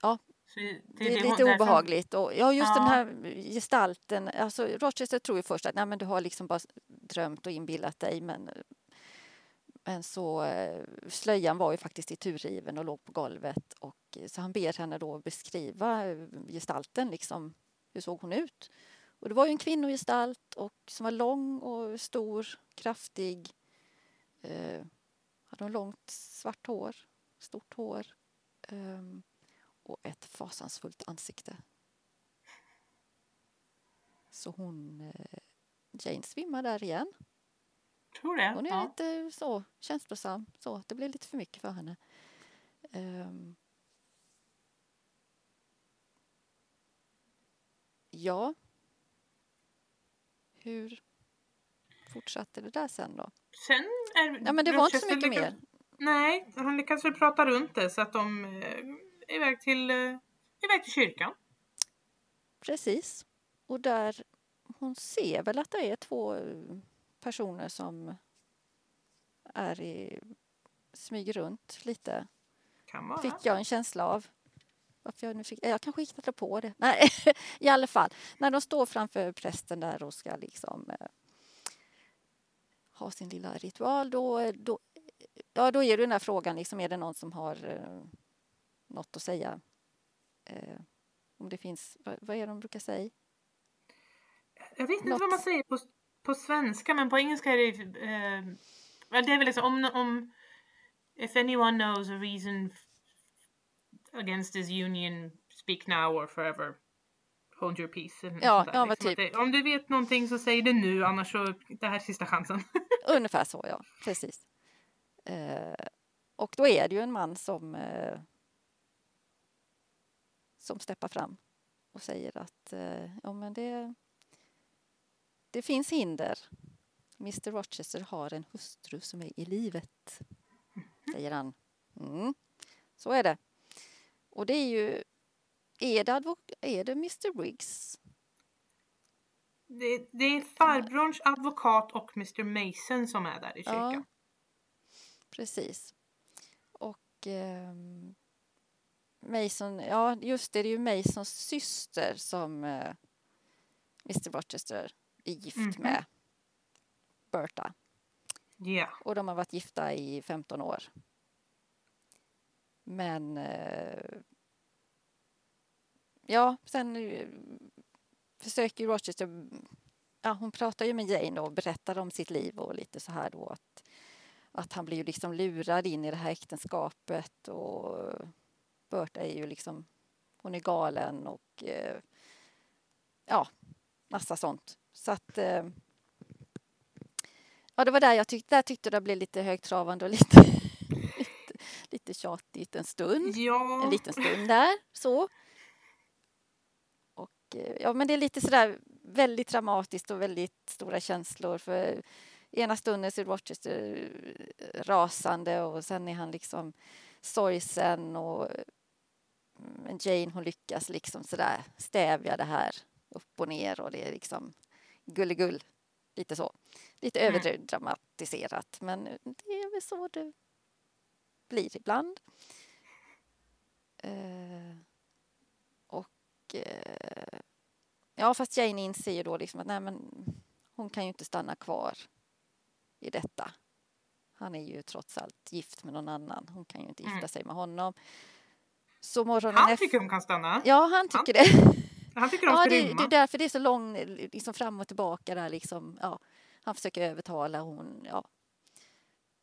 Så det, Det är lite obehagligt. Och, ja, just den Ja. här gestalten. Alltså, Rochester tror ju först att Nej, men du har liksom bara drömt och inbillat dig. Men, men så eh, slöjan var ju faktiskt ituriven och låg på golvet. Och, eh, så han ber henne då beskriva eh, gestalten, liksom, hur såg hon ut? Och det var ju en kvinnogestalt och, som var lång och stor, kraftig. Eh, hade hon långt svart hår, stort hår. eh, och ett fasansfullt ansikte. Så hon, eh, Jane svimmar där igen. Tror det. Hon är ja. lite så känslosam, så det blir lite för mycket för henne. Ehm. ja. Hur fortsatte det där sen då? Sen är Ja, men det var inte så mycket lyckas- mer. Nej, han lyckas väl prata runt det så att de eh, är iväg till, eh, iväg till kyrkan. Precis. Och där hon ser väl att det är två eh, personer som är i, smyger runt lite. Kan vara. Fick jag en känsla av. Varför jag nu fick, jag kanske hittade på det. Nej, (laughs) i alla fall. När de står framför prästen där och ska liksom eh, ha sin lilla ritual då, då, ja, då är det den här frågan, liksom, är det någon som har eh, något att säga? Eh, om det finns, vad, vad är det de brukar säga? Jag vet inte Något- vad man säger på, på svenska men på engelska är det eh, det är väl liksom om, om if anyone knows a reason against this union speak now or forever hold your peace. Ja, ja, liksom. typ. Det, om du vet någonting så säg det nu annars så det här är sista chansen. (laughs) Ungefär så, ja. Precis. Eh, och då är det ju en man som eh, som steppar fram och säger att eh, ja, men det, det finns hinder. Mr Rochester har en hustru som är i livet, säger han. Mm, så är det. Och det är ju... Är det, advok- är det Mr Briggs? Det, det är farbrorns advokat och Mr Mason som är där i kyrkan. Ja, precis. Och ehm, Mason, ja just det, det är ju Masons syster som eh, Mr Rochester är gift Mhm. med. Berta. Ja. Och de har varit gifta i 15 år. Men eh, ja, sen eh, försöker Rochester ja, hon pratar ju med Jane och berättar om sitt liv och lite så här då att, att han blir ju liksom lurad in i det här äktenskapet och Berta är ju liksom, hon är galen och eh, ja, massa sånt. Så att eh, ja, det var där jag tyckte, där tyckte det blev lite högtravande och (laughs) lite, lite, lite tjatigt en stund Ja. en liten stund där. Så. Och, eh, ja, men det är lite sådär väldigt dramatiskt och väldigt stora känslor. För ena stunden så är Rochester eh, rasande och sen är han liksom sorgsen och men Jane hon lyckas liksom sådär stävja det här upp och ner och det är liksom gulligull. Lite så. Lite Mm. överdramatiserat men det är väl så det blir ibland. Eh, och eh, ja, fast Jane inser ju då liksom att nej, men hon kan ju inte stanna kvar i detta. Han är ju trots allt gift med någon annan. Hon kan ju inte gifta Mm. sig med honom. Så morgonen Han tycker hon kan stanna. Ja, han Han- tycker det. Han tycker de Ja, det, det är därför det är så lång, liksom fram och tillbaka där liksom. Ja, han försöker övertala hon, ja.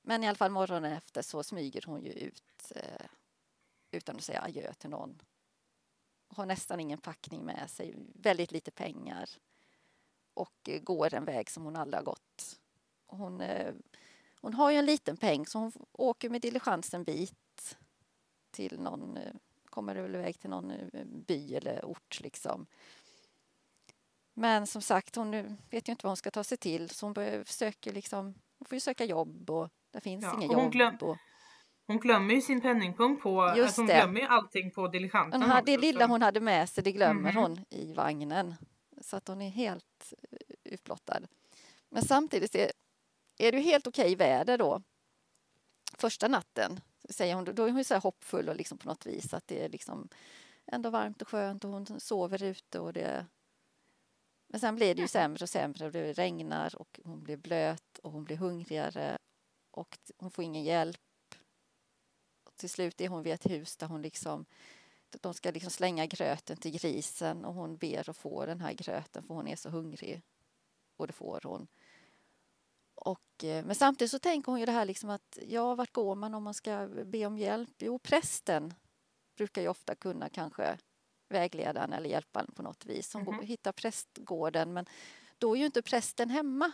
Men i alla fall morgonen efter så smyger hon ju ut eh, utan att säga adjö till någon. Har nästan ingen packning med sig, väldigt lite pengar och eh, går en väg som hon aldrig har gått. Hon, eh, hon har ju en liten peng så hon åker med diligens en bit till någon, kommer väl iväg till någon eh, by eller ort liksom. Men som sagt, hon vet ju inte vad hon ska ta sig till så hon börjar försöka liksom, hon får ju söka jobb och det finns Ja, inga jobb. glöm- och, Hon glömmer ju sin penningpung på... Just alltså hon det. glömmer ju allting på diligensen hon det lilla hon hade med sig, det glömmer Mhm. hon i vagnen. Så att hon är helt eh, utblottad. Men samtidigt är, är det ju helt okej väder då. första natten, säger hon, då är hon så här hoppfull och liksom på något vis att det är liksom ändå varmt och skönt och hon sover ute och det men sen blir det ju sämre och sämre och det regnar och hon blir blöt och hon blir hungrigare och hon får ingen hjälp. Och till slut är hon vid ett hus där hon liksom de ska liksom slänga gröten till grisen och hon ber att få den här gröten för hon är så hungrig. Och det får hon. Och, eh, men samtidigt så tänker hon ju det här liksom att ja, vart går man om man ska be om hjälp? Jo, prästen brukar ju ofta kunna kanske vägleda en eller hjälpa en på något vis. Hon mm -hmm. hittar prästgården men då är ju inte prästen hemma.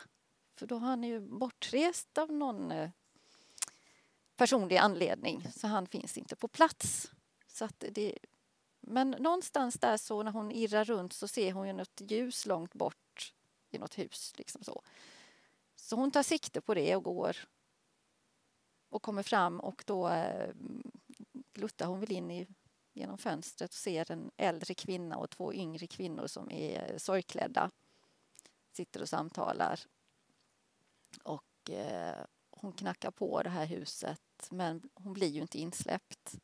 För då har han ju bortrest av någon eh, personlig anledning så han finns inte på plats. Så det, men någonstans där så när hon irrar runt så ser hon ju något ljus långt bort i något hus. Liksom så så hon tar sikte på det och går och kommer fram och då eh, gluttar hon väl in i, genom fönstret och ser en äldre kvinna och två yngre kvinnor som är eh, sorgklädda. Sitter och samtalar. Och eh, hon knackar på det här huset men hon blir ju inte insläppt.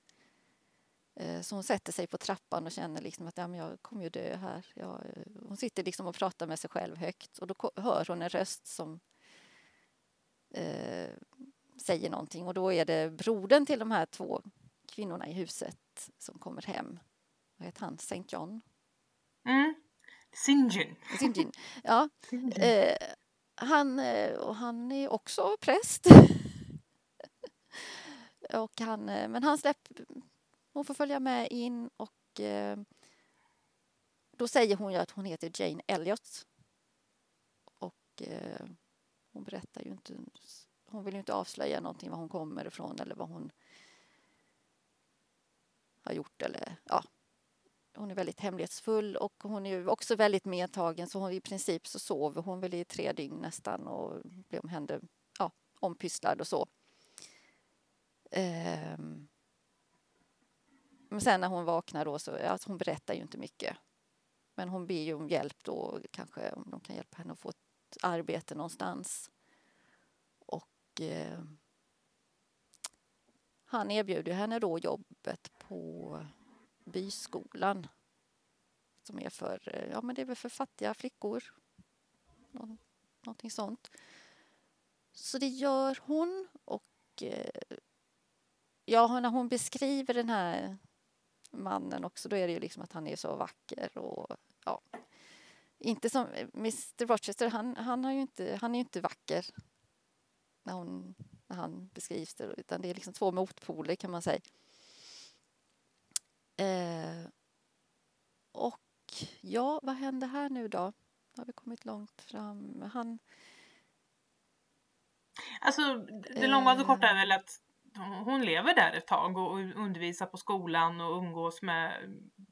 Eh, så hon sätter sig på trappan och känner liksom att ja, men jag kommer ju dö här. Jag, eh, hon sitter liksom och pratar med sig själv högt och då hör hon en röst som eh, säger någonting och då är det brodern till de här två kvinnorna i huset som kommer hem. Vad heter han? St. John? Mm. Sinjin. Sinjin. Ja. (laughs) Eh, han, eh, och han är också präst. (laughs) och han, men han släpper hon får följa med in och eh, då säger hon ju att hon heter Jane Elliot. Och eh, hon berättar ju inte, hon vill ju inte avslöja någonting var hon kommer ifrån eller vad hon har gjort eller ja. Hon är väldigt hemlighetsfull och hon är ju också väldigt medtagen så hon, i princip så sover hon väl i tre dygn nästan och blir omhänder, ja, ompysslad och så. Ehm. men sen när hon vaknar då så, alltså hon berättar ju inte mycket. Men hon ber ju om hjälp då, kanske om de kan hjälpa henne att få ett arbete någonstans. Och eh, han erbjuder henne då jobbet på byskolan. Som är för, eh, ja men det är väl för fattiga flickor. Nå någonting sånt. Så det gör hon och eh, ja, när hon beskriver den här mannen också, då är det ju liksom att han är så vacker och ja. Inte som Mr Rochester, han, han, har ju inte, han är ju inte vacker när, hon, när han beskrivs det, utan det är liksom två motpoler kan man säga. Eh, och ja, vad händer här nu då? Har vi kommit långt fram? Han... Alltså, det långa och korta är väl att hon lever där ett tag och undervisar på skolan och umgås med,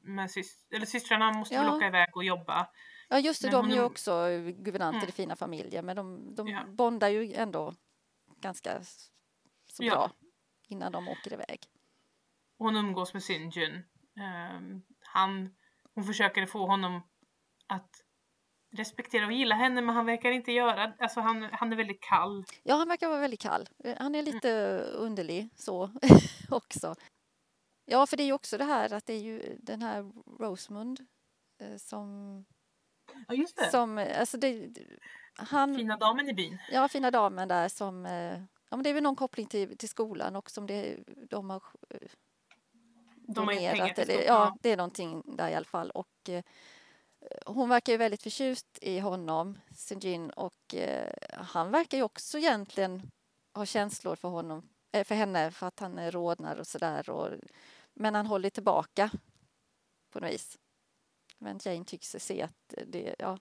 med syst eller systrarna måste ja. väl åka iväg och jobba. Ja just det, men de är ju också guvernanter mm. i fina familjer men de, de ja. bondar ju ändå ganska så bra ja. innan de åker iväg. Hon umgås med Sinjun. Um, han, hon försöker få honom att respektera och gilla henne men han verkar inte göra alltså han, han är väldigt kall. Ja han verkar vara väldigt kall. Han är lite mm. underlig så (laughs) också. Ja för det är ju också det här att det är ju den här Rosemund eh, som Ja just det. Som, alltså det, han, fina damen i byn. Ja fina damen där som eh, Ja men det är väl någon koppling till, till skolan också om det, de har eh, de donerat. Eller, ja, det är någonting där i alla fall. Och hon verkar ju väldigt förtjust i honom, Sinjin, och eh, han verkar ju också egentligen ha känslor för honom, eh, för henne, för att han rodnar och sådär. Men han håller tillbaka på något vis. Men Jane tycks se att det, ja,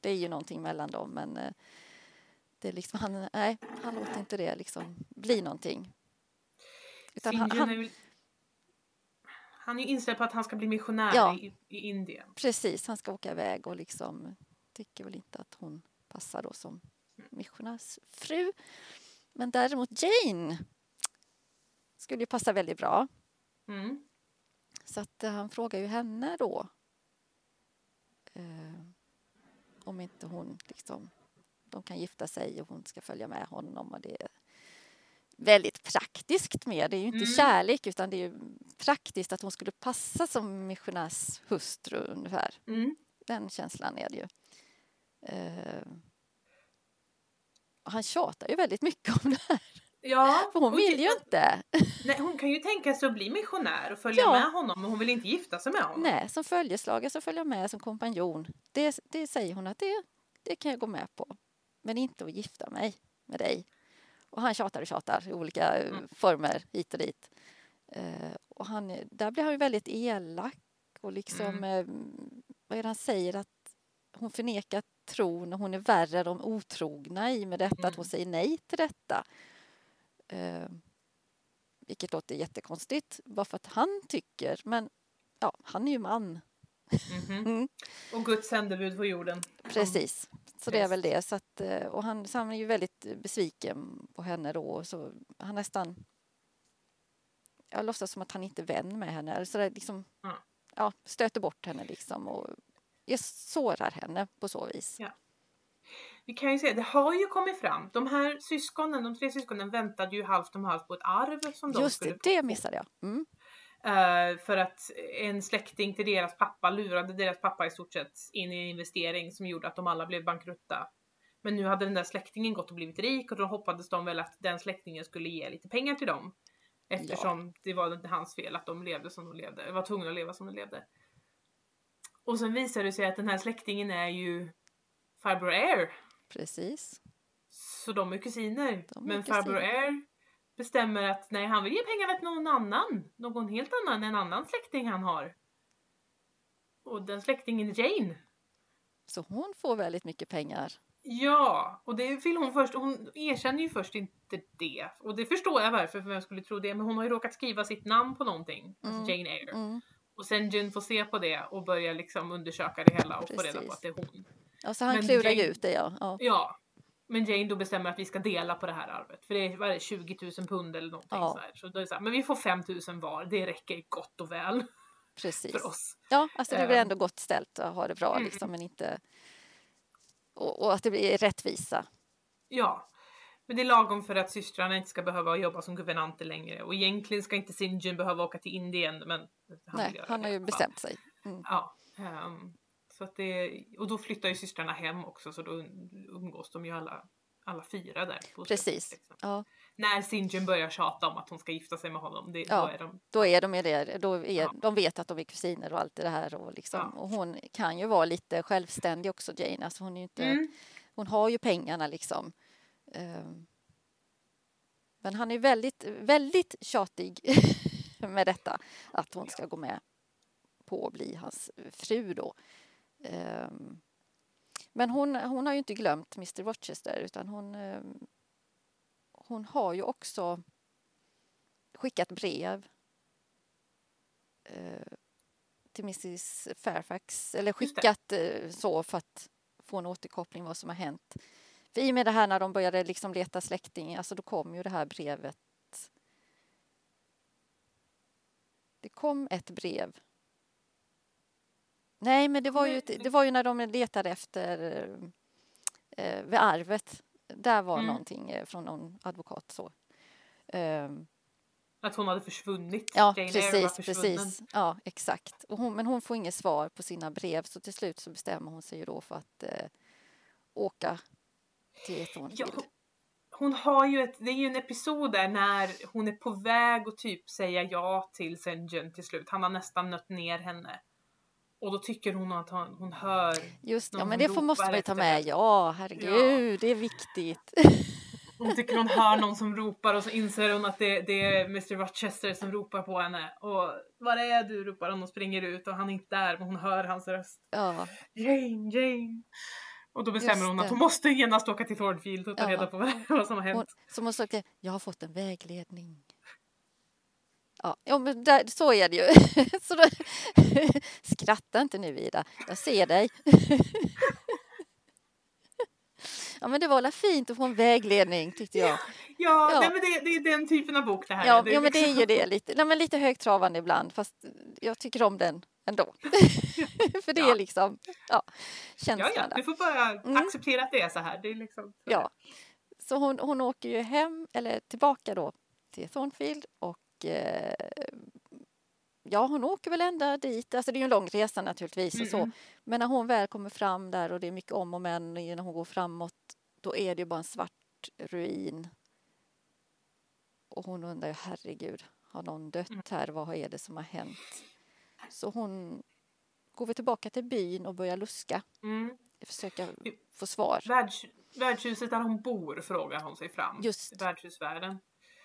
det är ju någonting mellan dem, men eh, det är liksom, han, nej, han låter inte det liksom bli någonting. Utan han, han, han är inställd på att han ska bli missionär ja, i, i Indien. Precis, han ska åka iväg och liksom tycker väl inte att hon passar då som missionärsfru. Men däremot Jane skulle ju passa väldigt bra. Mm. Så att uh, han frågar ju henne då uh, om inte hon liksom de kan gifta sig och hon ska följa med honom och det väldigt praktiskt med. Det är ju inte Mm. kärlek utan det är ju praktiskt att hon skulle passa som missionärshustru ungefär. Mm. Den känslan är det ju. Eh, han tjatar ju väldigt mycket om det här. Ja, För hon och- vill ju inte. Nej, hon kan ju tänka sig att bli missionär och följa Ja. med honom men hon vill inte gifta sig med honom. Nej, som följeslagare så följer med som kompanjon. Det, det säger hon att det, det kan jag gå med på. Men inte att gifta mig med dig. Och han tjatar och tjatar i olika eh, Mm. former hit och dit. Eh, och han, är- där blir han ju väldigt elak och liksom, eh, vad är det han säger att hon förnekar tron och hon är värre de otrogna i med detta att hon Mm. säger nej till detta. Eh, vilket låter jättekonstigt bara för att han tycker, men ja, han är ju man. Mhm. Mm. Och Guds sändebud på jorden. Precis. Så det är väl det. Så att, eh, och han, så han är ju väldigt besviken på henne då. Så han nästan... Jag låtsas som att han inte är vän med henne. Eller Så det liksom, Ja. ja, stöter bort henne liksom och jag sårar henne på så vis. Ja. Vi kan ju säga, det har ju kommit fram. De här syskonen, de tre syskonen väntade ju halvt om halvt på ett arv som de Just skulle det, det missade jag. Mm. Eh, för att en släkting till deras pappa lurade deras pappa i stort sett in i en investering som gjorde att de alla blev bankrutta. Men nu hade den där släktingen gått och blivit rik och då hoppades de väl att den släktingen skulle ge lite pengar till dem. Eftersom det var inte hans fel att de levde som de levde, var tvungna att leva som de levde. Och sen visade det sig att den här släktingen är ju farbror Air. Precis. Så de är kusiner. De är Men kusiner. farbror Air bestämmer att nej, han vill ge pengarna till någon annan. Någon helt annan, en annan släkting han har. Och den släktingen är Jane. Så hon får väldigt mycket pengar. Ja, och det vill hon först. Hon erkänner ju först inte det. Och det förstår jag varför, för vem skulle tro det. Men hon har ju råkat skriva sitt namn på någonting. Alltså Mm. Jane Eyre. Mm. Och sen Jane får se på det och börjar liksom undersöka det hela och få reda på Precis. att det är hon. Ja, så han Men klurar Jane- ut det, ja. ja. Ja. Men Jane då bestämmer att vi ska dela på det här arvet. För det är, vad är det 20 000 pund eller någonting Ja. så här. Så då är det så här, men vi får 5 000 var. Det räcker gott och väl (laughs) Precis. för oss. Ja, alltså det blir Ehm. ändå gott ställt och ha det bra Mm. liksom, men inte... Och, och att det blir rättvisa. Ja. Men det är lagom för att systrarna inte ska behöva jobba som guvernanter längre. Och egentligen ska inte Sinjin behöva åka till Indien. Men han Nej, han har ju bestämt sig. Mm. Ja. ehm, så att det, och då flyttar ju systrarna hem också så då umgås de ju alla, alla fyra där. Precis. liksom. Ja, När Sinjin börjar tjata om att hon ska gifta sig med honom, det, Ja. då är de då är de med det. Då är, Ja. De vet att de är kusiner och allt det här. Och, liksom, och hon kan ju vara lite självständig också, Jane. Alltså hon, är ju inte, Mm. hon har ju pengarna liksom. Ehm, Men han är väldigt, väldigt tjatig (laughs) med detta. Att hon ska gå med på att bli hans fru då. Ehm, Men hon, hon har ju inte glömt Mr Rochester utan hon, ehm, hon har ju också skickat brev eh, till Mrs Fairfax eller skickat eh, så för att få en återkoppling vad som har hänt. För i och med det här när de började liksom leta släkting, alltså då kom ju det här brevet. Det kom ett brev. Nej, men det var ju, det var ju när de letade efter eh, vid arvet. Där var Mm. någonting eh, från någon advokat så. Ehm, Att hon hade försvunnit. Ja, Jane precis, precis. Ja, exakt. Och hon, men hon får inget svar på sina brev så till slut så bestämmer hon sig ju då för att eh, åka till Thornfield. Ja, hon, hon har ju ett, det är ju en episod där när hon är på väg att typ säga ja till Senjun till slut. Han har nästan nött ner henne. Och då tycker hon att hon, hon hör, Just ja, men det får, måste man ju ta med. Ja, herregud, det är viktigt. hon tycker hon hör någon som ropar och så inser hon att det, det är Mr Rochester som ropar på henne. Och var är du? ropar hon och springer ut och han är inte där men hon hör hans röst. Ja, Jane, Jane. Och då bestämmer hon att hon måste genast åka till Thornfield och ta Ja. reda på vad, som har hänt. hon, som hon sagt, jag har fått en vägledning. Ja, ja men där, så är det ju. (laughs) så då, (laughs) skratta inte nu Ida, jag ser dig. (laughs) ja men det var väl fint att få en vägledning tyckte jag. Ja, Ja. Nej, men det, det är den typen av bok det här Ja, är. ja men det är liksom- ju det lite, nej, men lite högtravande ibland fast jag tycker om den ändå. För det Ja. är liksom, ja, Ja, känslan ja, där. du får bara Mm. acceptera att det är så här. Det är liksom så Ja. så hon, hon åker ju hem, eller tillbaka då till Thornfield och eh, ja, hon åker väl ända dit. Alltså det är ju en lång resa naturligtvis och så. Mm. Men när hon väl kommer fram där och det är mycket om och men när hon går framåt då är det ju bara en svart ruin. Och hon undrar ju herregud, har någon dött Mm. här? Vad är det som har hänt? Så hon går vi tillbaka till byn och börjar luska, Mm. försöka få svar. Världs, värdshuset där hon bor frågar hon sig fram. Just. Värdshusvärden.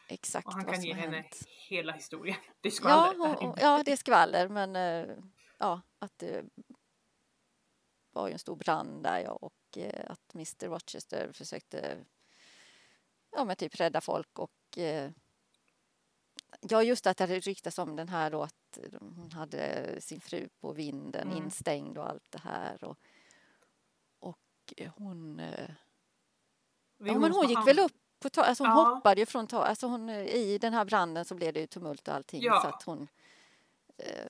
Exakt Och han vad kan som ge henne hänt. hela historien. (laughs) Det är Ja, skvaller där och, och, ja, det är skvaller men eh, ja, att det var ju en stor brand där ja, och eh, att Mr Rochester försökte ja, men typ rädda folk och eh, ja, just att det hade ryktats om den här då att hon hade sin fru på vinden Mm. instängd och allt det här och, och hon Ja, men hon gick väl upp på ta- alltså hon Ja. hoppade ju från ta- alltså hon, eh, I den här branden så blev det ju tumult och allting Ja. så att hon eh,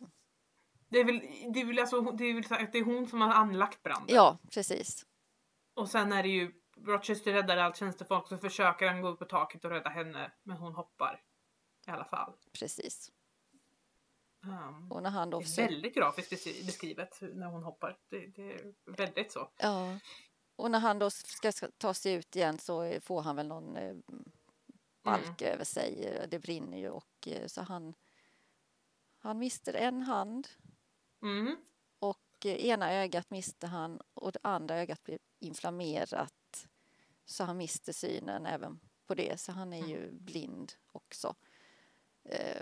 Det är väl, det är väl, alltså, det är väl så att det är hon som har anlagt branden. Ja, precis. Och sen är det ju Rochester räddar allt tjänstefolk så försöker han gå upp på taket och rädda henne. Men hon hoppar. I alla fall. Precis. Um, Och när han då det är väldigt grafiskt beskri- beskrivet när hon hoppar. Det, det är väldigt så. ja, och när han då ska ta sig ut igen så får han väl någon eh, balk över sig. eh, Det brinner ju och eh, så han han mister en hand Mm. och eh, ena ögat mister han och det andra ögat blir inflammerat så han mister synen även på det så han är ju blind också. Eh,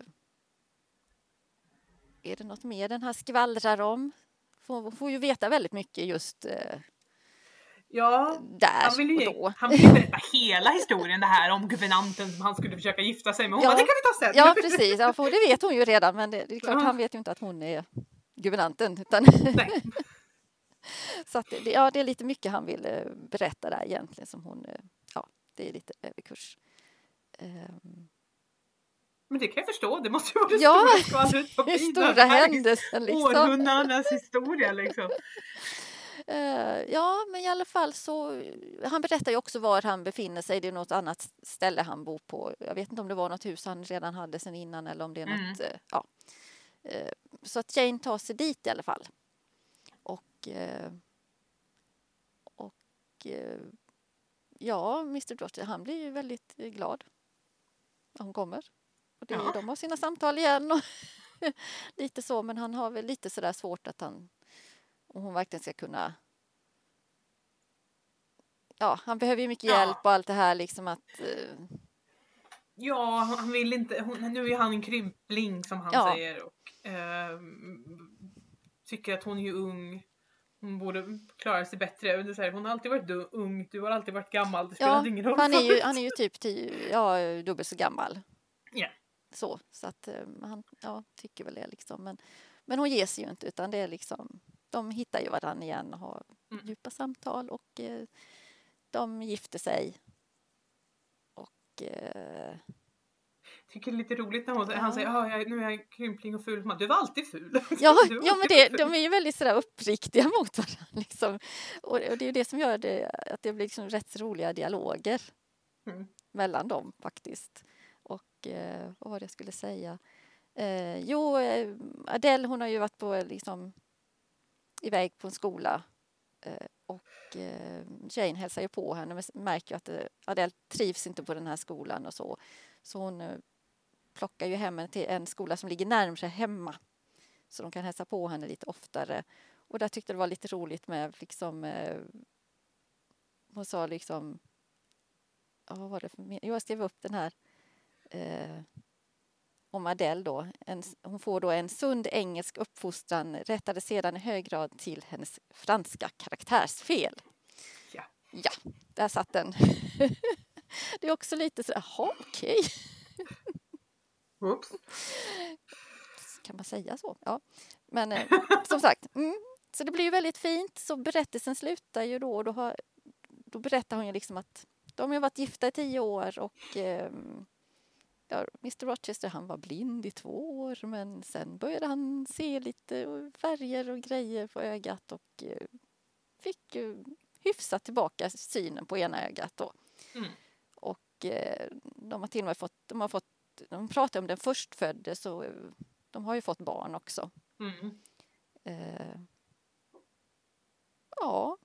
är det något mer den här skvallrar om? Får, får ju veta väldigt mycket just eh, Ja, där han vill, ju, och då. han vill ju berätta hela historien det här om guvernanten som han skulle försöka gifta sig med. Hon Ja. bara, det kan vi ta sen. Ja precis, ja, för det vet hon ju redan men det, det är klart Ja. han vet ju inte att hon är guvernanten. Utan (laughs) så att det, ja, det är lite mycket han vill eh, berätta där egentligen som hon, eh, ja det är lite överkurs. Ehm, Men det kan jag förstå, det måste ju vara det Ja, stora skvallret på (laughs) byn. stora händelsen liksom. Århundradenas historia liksom. Eh, ja, men i alla fall så... Han berättar ju också var han befinner sig. Det är något annat ställe han bor på. Jag vet inte om det var något hus han redan hade sen innan eller om det är Mm. något... eh, ja. Eh, så att Jane tar sig dit i alla fall. Och... och... ja, Mr Dorothy, han blir ju väldigt glad när hon kommer. Och det, Ja. De har sina samtal igen och (laughs) lite så, men han har väl lite sådär svårt att han om hon verkligen ska kunna Ja, han behöver ju mycket Ja. hjälp och allt det här liksom att eh, Ja, han vill inte, hon, nu är han en krympling som han Ja. säger och ehm, tycker att hon är ju ung. Hon borde klara sig bättre. Det är Hon har alltid varit du, ung, du har alltid varit gammal. Det spelar ja, ingen roll. han är ju, han är ju (laughs) typ tio, ja, dubbelt så gammal. Ja. Så, så att eh, han ja, tycker väl det liksom. Men, men hon ger sig ju inte utan det är liksom de hittar ju varandra igen och har Mm. djupa samtal och eh, de gifter sig. Och eh, tycker det är lite roligt när hon, Ja. han säger ah, jag, nu är jag krympling och ful. Man, Du var alltid ful. (laughs) Ja, var ja men alltid det, ful. de är ju väldigt sådär uppriktiga (laughs) mot varandra. Liksom. Och, och det är ju det som gör det, att det blir liksom rätt roliga dialoger Mm. mellan dem faktiskt. Och eh, vad var det jag skulle säga? Eh, jo, eh, Adele hon har ju varit på liksom iväg på en skola eh, och eh, Jane hälsar ju på henne men märker att eh, Adele trivs inte på den här skolan och så. Så hon eh, plockar ju hem henne till en skola som ligger närmare hemma så de kan hälsa på henne lite oftare. Och där tyckte det var lite roligt med liksom eh, hon sa liksom ja, vad var det för Jo, jag skrev upp den här eh, om Adele då. En, hon får då en sund engelsk uppfostran rättade sedan i hög grad till hennes franska karaktärsfel. Ja. Ja, där satt den. (laughs) det är också lite så, jaha, okej. Oops. Kan man säga så? Ja. Men eh, som sagt, mm, så det blir ju väldigt fint. Så berättelsen slutar ju då och då, har, då berättar hon ju liksom att de har varit gifta i tio år och ehm, ja, Mr Rochester han var blind i två år men sen började han se lite färger och grejer på ögat och eh, fick hyfsat tillbaka synen på ena ögat då. Mm. och eh, de har till och med fått, de har fått, de pratar om den förstfödde så eh, de har ju fått barn också. Mm. Eh, ja.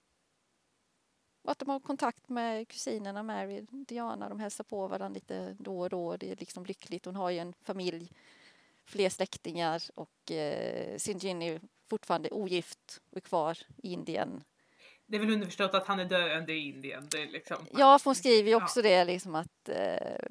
Och att de har kontakt med kusinerna Mary och Diana. De hälsar på varandra lite då och då. Det är liksom lyckligt. Hon har ju en familj, fler släktingar och eh, sin Ginny är fortfarande ogift och är kvar i Indien. Det är väl underförstått att han är döende i Indien. Det är liksom, Ja, för hon skriver ju också det liksom att eh,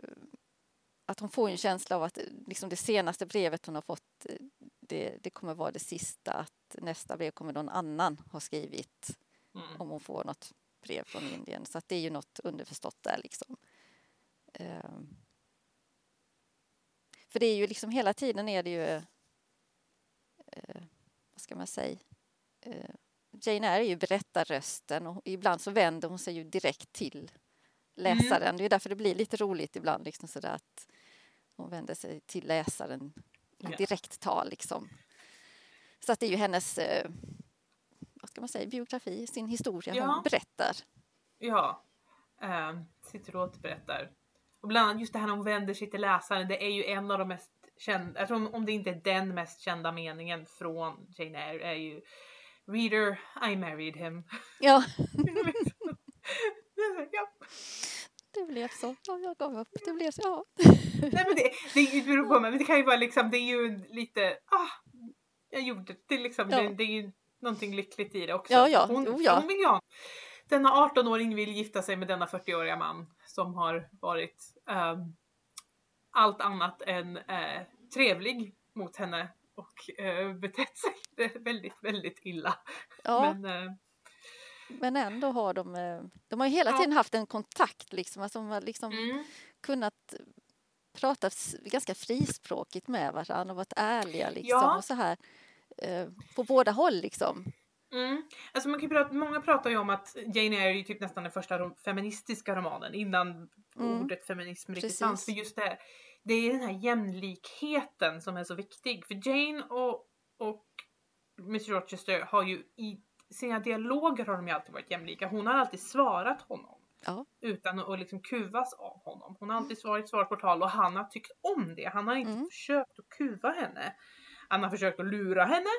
att hon får en känsla av att liksom det senaste brevet hon har fått eh, det, det kommer vara det sista. Att nästa brev kommer någon annan ha skrivit mm. om hon får något brev från Indien. Så att det är ju något underförstått där liksom. Ehm. För det är ju liksom hela tiden är det ju eh, vad ska man säga eh, Jane Eyre är ju berättarrösten och ibland så vänder hon sig ju direkt till läsaren. Mm. Det är därför det blir lite roligt ibland liksom sådär att hon vänder sig till läsaren i direkt tal liksom. Så att det är ju hennes eh, vad ska man säga, biografi, sin historia Ja. hon berättar. Ja. Uh, sitter och återberättar. Och bland annat just det här när hon vänder sig till läsaren. Det är ju en av de mest kända, jag tror om- om det inte är den mest kända meningen från Jane Eyre är ju Reader, I married him. Ja, (laughs) ja. det blev så. Ja, jag gav upp. Det blev så. Ja. Nej men det, det beror på, men det kan ju vara liksom, det är ju lite, ah, jag gjorde det, liksom, Ja. det, det är ju någonting lyckligt i det också. Ja, ja. Hon, Jo, ja. hon vill ju ha, denna 18-åring vill gifta sig med denna 40-åriga man som har varit ehm, allt annat än eh, trevlig mot henne och eh, betett sig (laughs) väldigt, väldigt illa. ja. Men, eh, Men ändå har de, eh, de har ju hela Ja. tiden haft en kontakt liksom, alltså de har liksom mm, kunnat prata ganska frispråkigt med varandra och varit ärliga liksom Ja. och så här eh, på båda håll liksom. Mm. Alltså man kan prata, många pratar ju om att Jane Eyre är ju typ nästan den första rom, feministiska romanen innan Mm. ordet feminism riktigt Precis. fanns. För just det, det är den här jämlikheten som är så viktig. För Jane och, och Miss Rochester har ju i sina dialoger har de ju alltid varit jämlika. Hon har alltid svarat honom. Ja. Utan att liksom kuvas av honom. Hon har alltid svarat svar på tal och han har tyckt om det. Han har inte Mm. försökt att kuva henne. Han har försökt att lura henne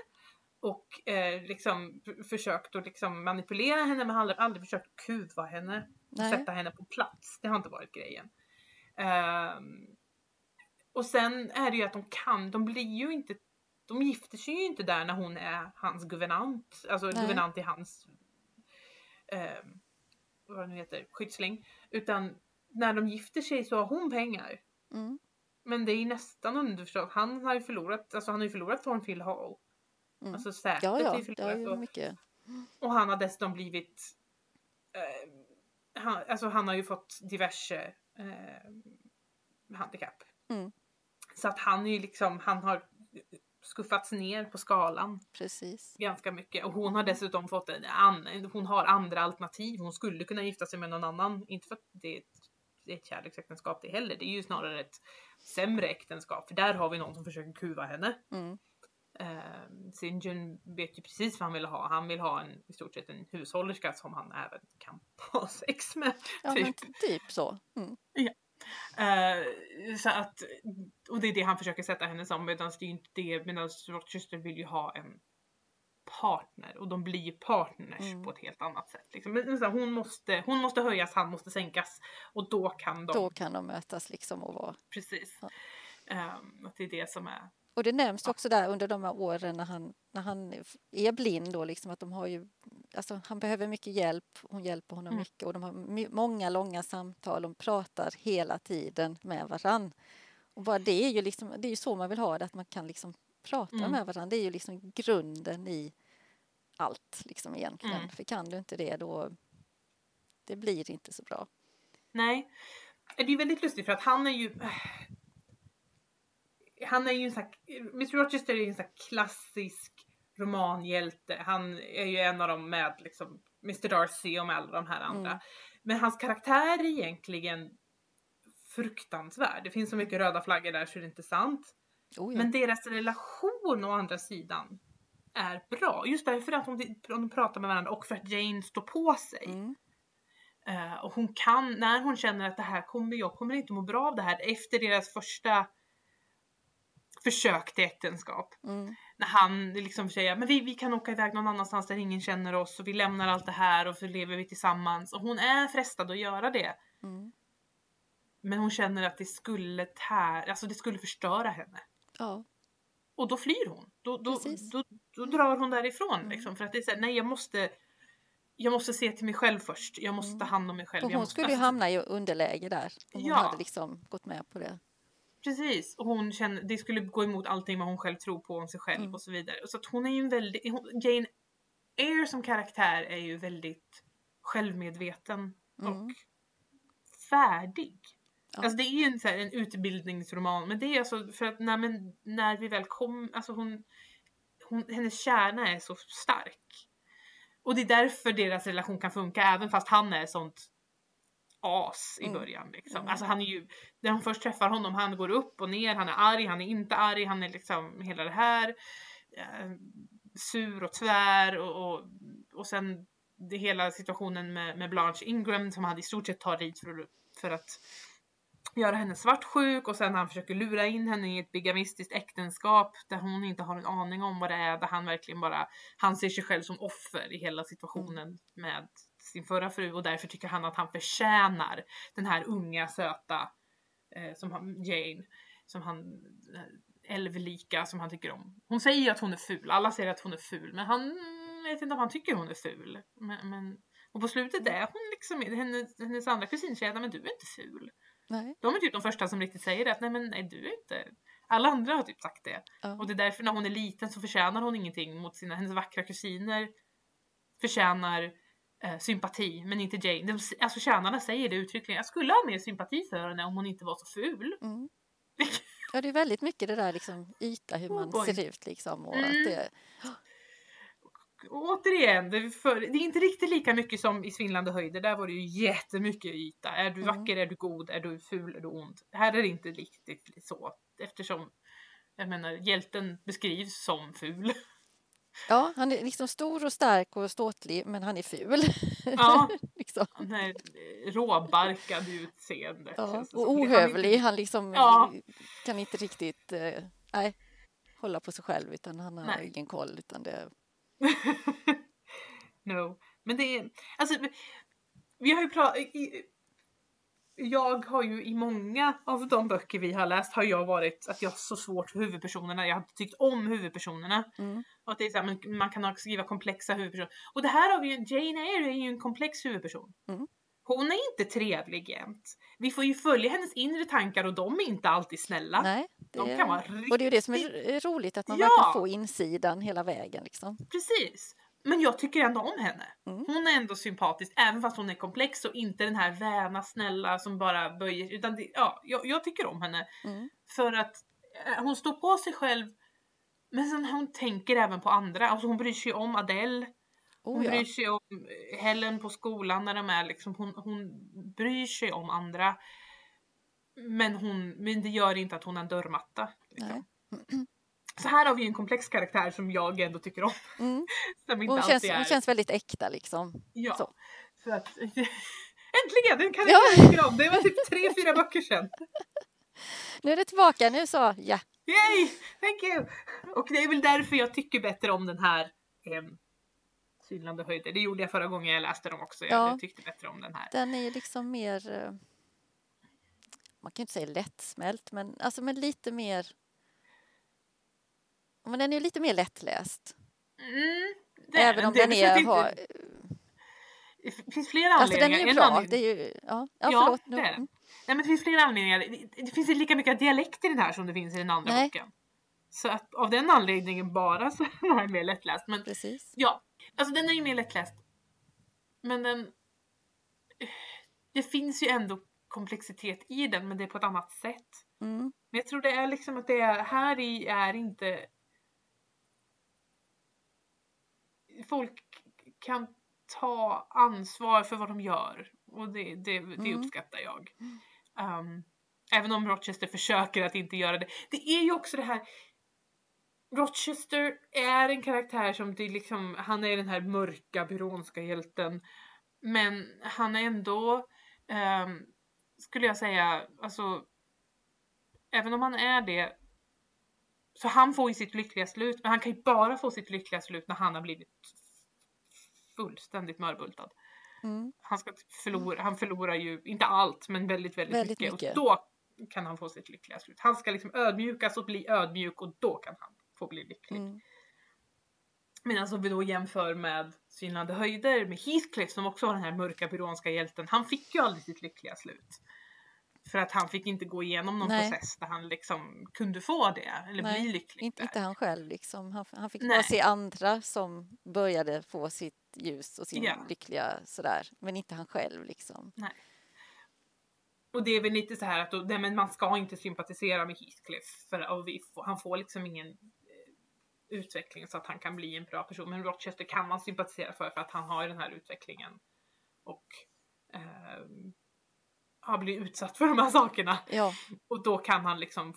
och eh, liksom försökt att liksom manipulera henne men han har aldrig, försökt att kuva henne och sätta henne på plats. Det har inte varit grejen. Ehm, och sen är det ju att de kan, de blir ju inte, de gifter sig ju inte där när hon är hans guvernant, alltså Nej. guvernant i hans, ehm, vad det nu heter, skyddsling. Utan när de gifter sig så har hon pengar. Mm. Men det är ju nästan underförstått, han har ju förlorat, alltså han har ju förlorat Thornfield Hall. Mm. Alltså sätet Ja, är ja, har förlorat. och- mycket. och han har dessutom blivit... Eh, han, alltså han har ju fått diverse eh, handikapp. Mm. Så att han är ju liksom, han har skuffats ner på skalan Precis. ganska mycket. Och hon har dessutom fått en an, hon har andra alternativ. Hon skulle kunna gifta sig med någon annan. Inte för att det är ett, kärleksäktenskap det heller. Det är ju snarare ett sämre äktenskap. För där har vi någon som försöker kuva henne. Mm. Uh, Sinjun vet ju precis vad han vill ha. Han vill ha en, i stort sett en hushållerska som han även kan ha (laughs) sex med. Ja, typ. men typ så. Mm. Eh, så att, och det är det han försöker sätta henne som medan det är inte det, medan Rochester vill ju ha en partner och de blir partners Mm. på ett helt annat sätt. Liksom. Hon, måste, hon måste höjas, han måste sänkas och då kan de, Då kan de mötas liksom och vara precis. Ja. Ehm, att det är det som är, Och det nämns Ja. också där under de här åren när han, när han är blind då liksom att de har ju, alltså han behöver mycket hjälp, hon hjälper honom Mm. mycket och de har många långa samtal, de pratar hela tiden med varann. Och bara det är ju liksom, det är ju så man vill ha det, att man kan liksom prata Mm. med varandra. Det är ju liksom grunden i allt liksom egentligen. Mm. För kan du inte det då, det blir inte så bra. nej. Det är väldigt lustigt för att han är ju han är ju en sån här, Mr Rochester är ju en sån klassisk romanhjälte. Han är ju en av dem med liksom Mr Darcy och med alla de här andra. Mm. Men hans karaktär är egentligen fruktansvärd. Det finns så mycket röda flaggor där så det är inte sant. Oh, ja. Men deras relation å andra sidan är bra. Just därför att de, de pratar med varandra och för att Jane står på sig. mm. Eh, och hon kan, när hon känner att det här kommer, jag kommer inte må bra av det här efter deras första försök till äktenskap. Mm. När han liksom säger men vi, vi kan åka iväg någon annanstans där ingen känner oss och vi lämnar allt det här och så lever vi tillsammans. Och hon är frestad att göra det. Mm. Men hon känner att det skulle tär, alltså det skulle förstöra henne. Ja. Och då flyr hon. Då, då, då, då drar hon därifrån Mm. liksom. För att det är såhär, nej jag måste jag måste se till mig själv först. Jag måste Mm. ta hand om mig själv. Och hon måste, skulle ju alltså, hamna i underläge där. Hon Ja. hade liksom gått med på det. Precis, och hon känner, det skulle gå emot allting vad hon själv tror på om sig själv Mm. och så vidare. Så att hon är ju en väldigt, Jane Eyre som karaktär är ju väldigt självmedveten Mm. och färdig. Ja. Alltså det är ju en, så här, en utbildningsroman men det är alltså för att när, men, när vi väl kom, alltså hon, hon, hennes kärna är så stark. Och det är därför deras relation kan funka även fast han är sånt as i Mm. början. Liksom. Mm. Alltså han är ju, när hon först träffar honom, han går upp och ner, han är arg, han är inte arg, han är liksom hela det här. Eh, sur och tvär och, och, och sen det hela situationen med, med Blanche Ingram som han i stort sett tar dit för, för att göra henne svartsjuk och sen han försöker lura in henne i ett bigamistiskt äktenskap där hon inte har en aning om vad det är, där han verkligen bara, han ser sig själv som offer i hela situationen med sin förra fru och därför tycker han att han förtjänar den här unga söta eh, som han, Jane, som han eh, älvlika som han tycker om. Hon säger att hon är ful, alla säger att hon är ful men han vet inte om han tycker hon är ful. Men, men, och på slutet är hon liksom, hennes, hennes andra kusin säger att men du är inte ful. Nej. De är typ de första som riktigt säger det, att nej men nej du är inte. Alla andra har typ sagt det. Ja. Och det är därför när hon är liten så förtjänar hon ingenting mot sina, hennes vackra kusiner förtjänar eh, sympati men inte Jane. De, alltså tjänarna säger det uttryckligen, jag skulle ha mer sympati för henne om hon inte var så ful. Mm. (laughs) Ja, det är väldigt mycket det där liksom yta, hur Oh man ser ut liksom. Och Mm. att det, återigen, det är, för, det är inte riktigt lika mycket som i Svindlande höjder. Där var det ju jättemycket yta. Är du Mm. vacker, är du god, är du ful, är du ond? Här är det inte riktigt så. Eftersom, jag menar, hjälten beskrivs som ful. (laughs) ja, han är liksom stor och stark och ståtlig, men han är ful. Ja, (laughs) liksom. här eh, råbarkad utseendet. ja. Och. Han är ohövlig, han liksom Ja. kan inte riktigt eh, nej, hålla på sig själv utan han har Nej. ingen koll. Utan det, (laughs) no. Men det är, alltså, vi har ju pratat, jag har ju i många av de böcker vi har läst har jag varit att jag har så svårt för huvudpersonerna. Jag har inte tyckt om huvudpersonerna. mm, Och att det är så här, men man kan skriva komplexa huvudpersoner. Och det här har vi ju, Jane Eyre är ju en komplex huvudperson. Mm. Hon är inte trevlig jämt. Vi får ju följa hennes inre tankar och de är inte alltid snälla. nej, de kan vara riktigt... och det är det som är roligt, att man Ja. verkligen får insidan hela vägen. Liksom. Precis. Men jag tycker ändå om henne. Mm. Hon är ändå sympatisk även fast hon är komplex och inte den här väna snälla som bara böjer utan det, ja, jag, jag tycker om henne. Mm. För att eh, hon står på sig själv men sen hon tänker även på andra. Alltså hon bryr sig om Adele. Hon Oh, ja. bryr sig om eh, Helen på skolan när de är liksom, hon, hon bryr sig om andra. Men, hon, men det gör inte att hon är en dörrmatta. Liksom. (clears throat) Så här har vi en komplex karaktär som jag ändå tycker om. Mm. (laughs) Hon, känns, är. hon känns väldigt äkta liksom. Ja. så. Så att, (laughs) äntligen! Den kan Ja. jag tycka om. Det var typ tre, fyra (laughs) böcker sedan. Nu är det tillbaka, nu så, ja. Yay! Thank you! Och det är väl därför jag tycker bättre om den här eh, Synlande höjder. Det gjorde jag förra gången jag läste dem också. Jag, Ja. jag tyckte bättre om den här. Den är liksom mer, eh, man kan ju inte säga lättsmält, men, alltså, men lite mer men den är ju lite mer lättläst. Mm, det Även om det. den Det är, inte- har, Det finns flera alltså den anledningar. är ju bra. anledning- Det är ju, ja, ja, Ja, förlåt. det Nu. är den. Mm. Nej men det finns flera anledningar. Det, det finns inte lika mycket dialekt i den här som det finns i den andra Nej. boken. Så att av den anledningen bara så (laughs) är den här mer lättläst. Men Precis. ja, alltså den är ju mer lättläst. Men den... Det finns ju ändå komplexitet i den men det är på ett annat sätt. Mm. Men jag tror det är liksom att det är, här i är inte... Folk kan ta ansvar för vad de gör. Och det, det, det Mm. uppskattar jag. Um, även om Rochester försöker att inte göra det. Det är ju också det här... Rochester är en karaktär som det liksom, han är den här mörka byrånska hjälten. Men han är ändå, ehm, skulle jag säga, alltså även om han är det så han får ju sitt lyckliga slut, men han kan ju bara få sitt lyckliga slut när han har blivit fullständigt mörbultad. Mm. Han, ska förlora, han förlorar ju, inte allt, men väldigt, väldigt, Väldigt mycket. mycket. Och då kan han få sitt lyckliga slut. Han ska liksom ödmjukas och bli ödmjuk och då kan han få bli lycklig. Mm. Medan om vi då jämför med Synande höjder med Heathcliff som också var den här mörka byrånska hjälten. Han fick ju aldrig sitt lyckliga slut. För att han fick inte gå igenom någon Nej. process där han liksom kunde få det eller Nej, bli lycklig. Inte, inte han själv liksom. Han, han fick Nej. bara se andra som började få sitt ljus och sin Ja. lyckliga sådär. Men inte han själv liksom. Och det är väl lite så här att då, nej, men man ska inte sympatisera med Heathcliff för han får liksom ingen utveckling så att han kan bli en bra person. Men Rochester kan man sympatisera för för att han har den här utvecklingen och eh, har blivit utsatt för de här sakerna. Ja, Och då kan han liksom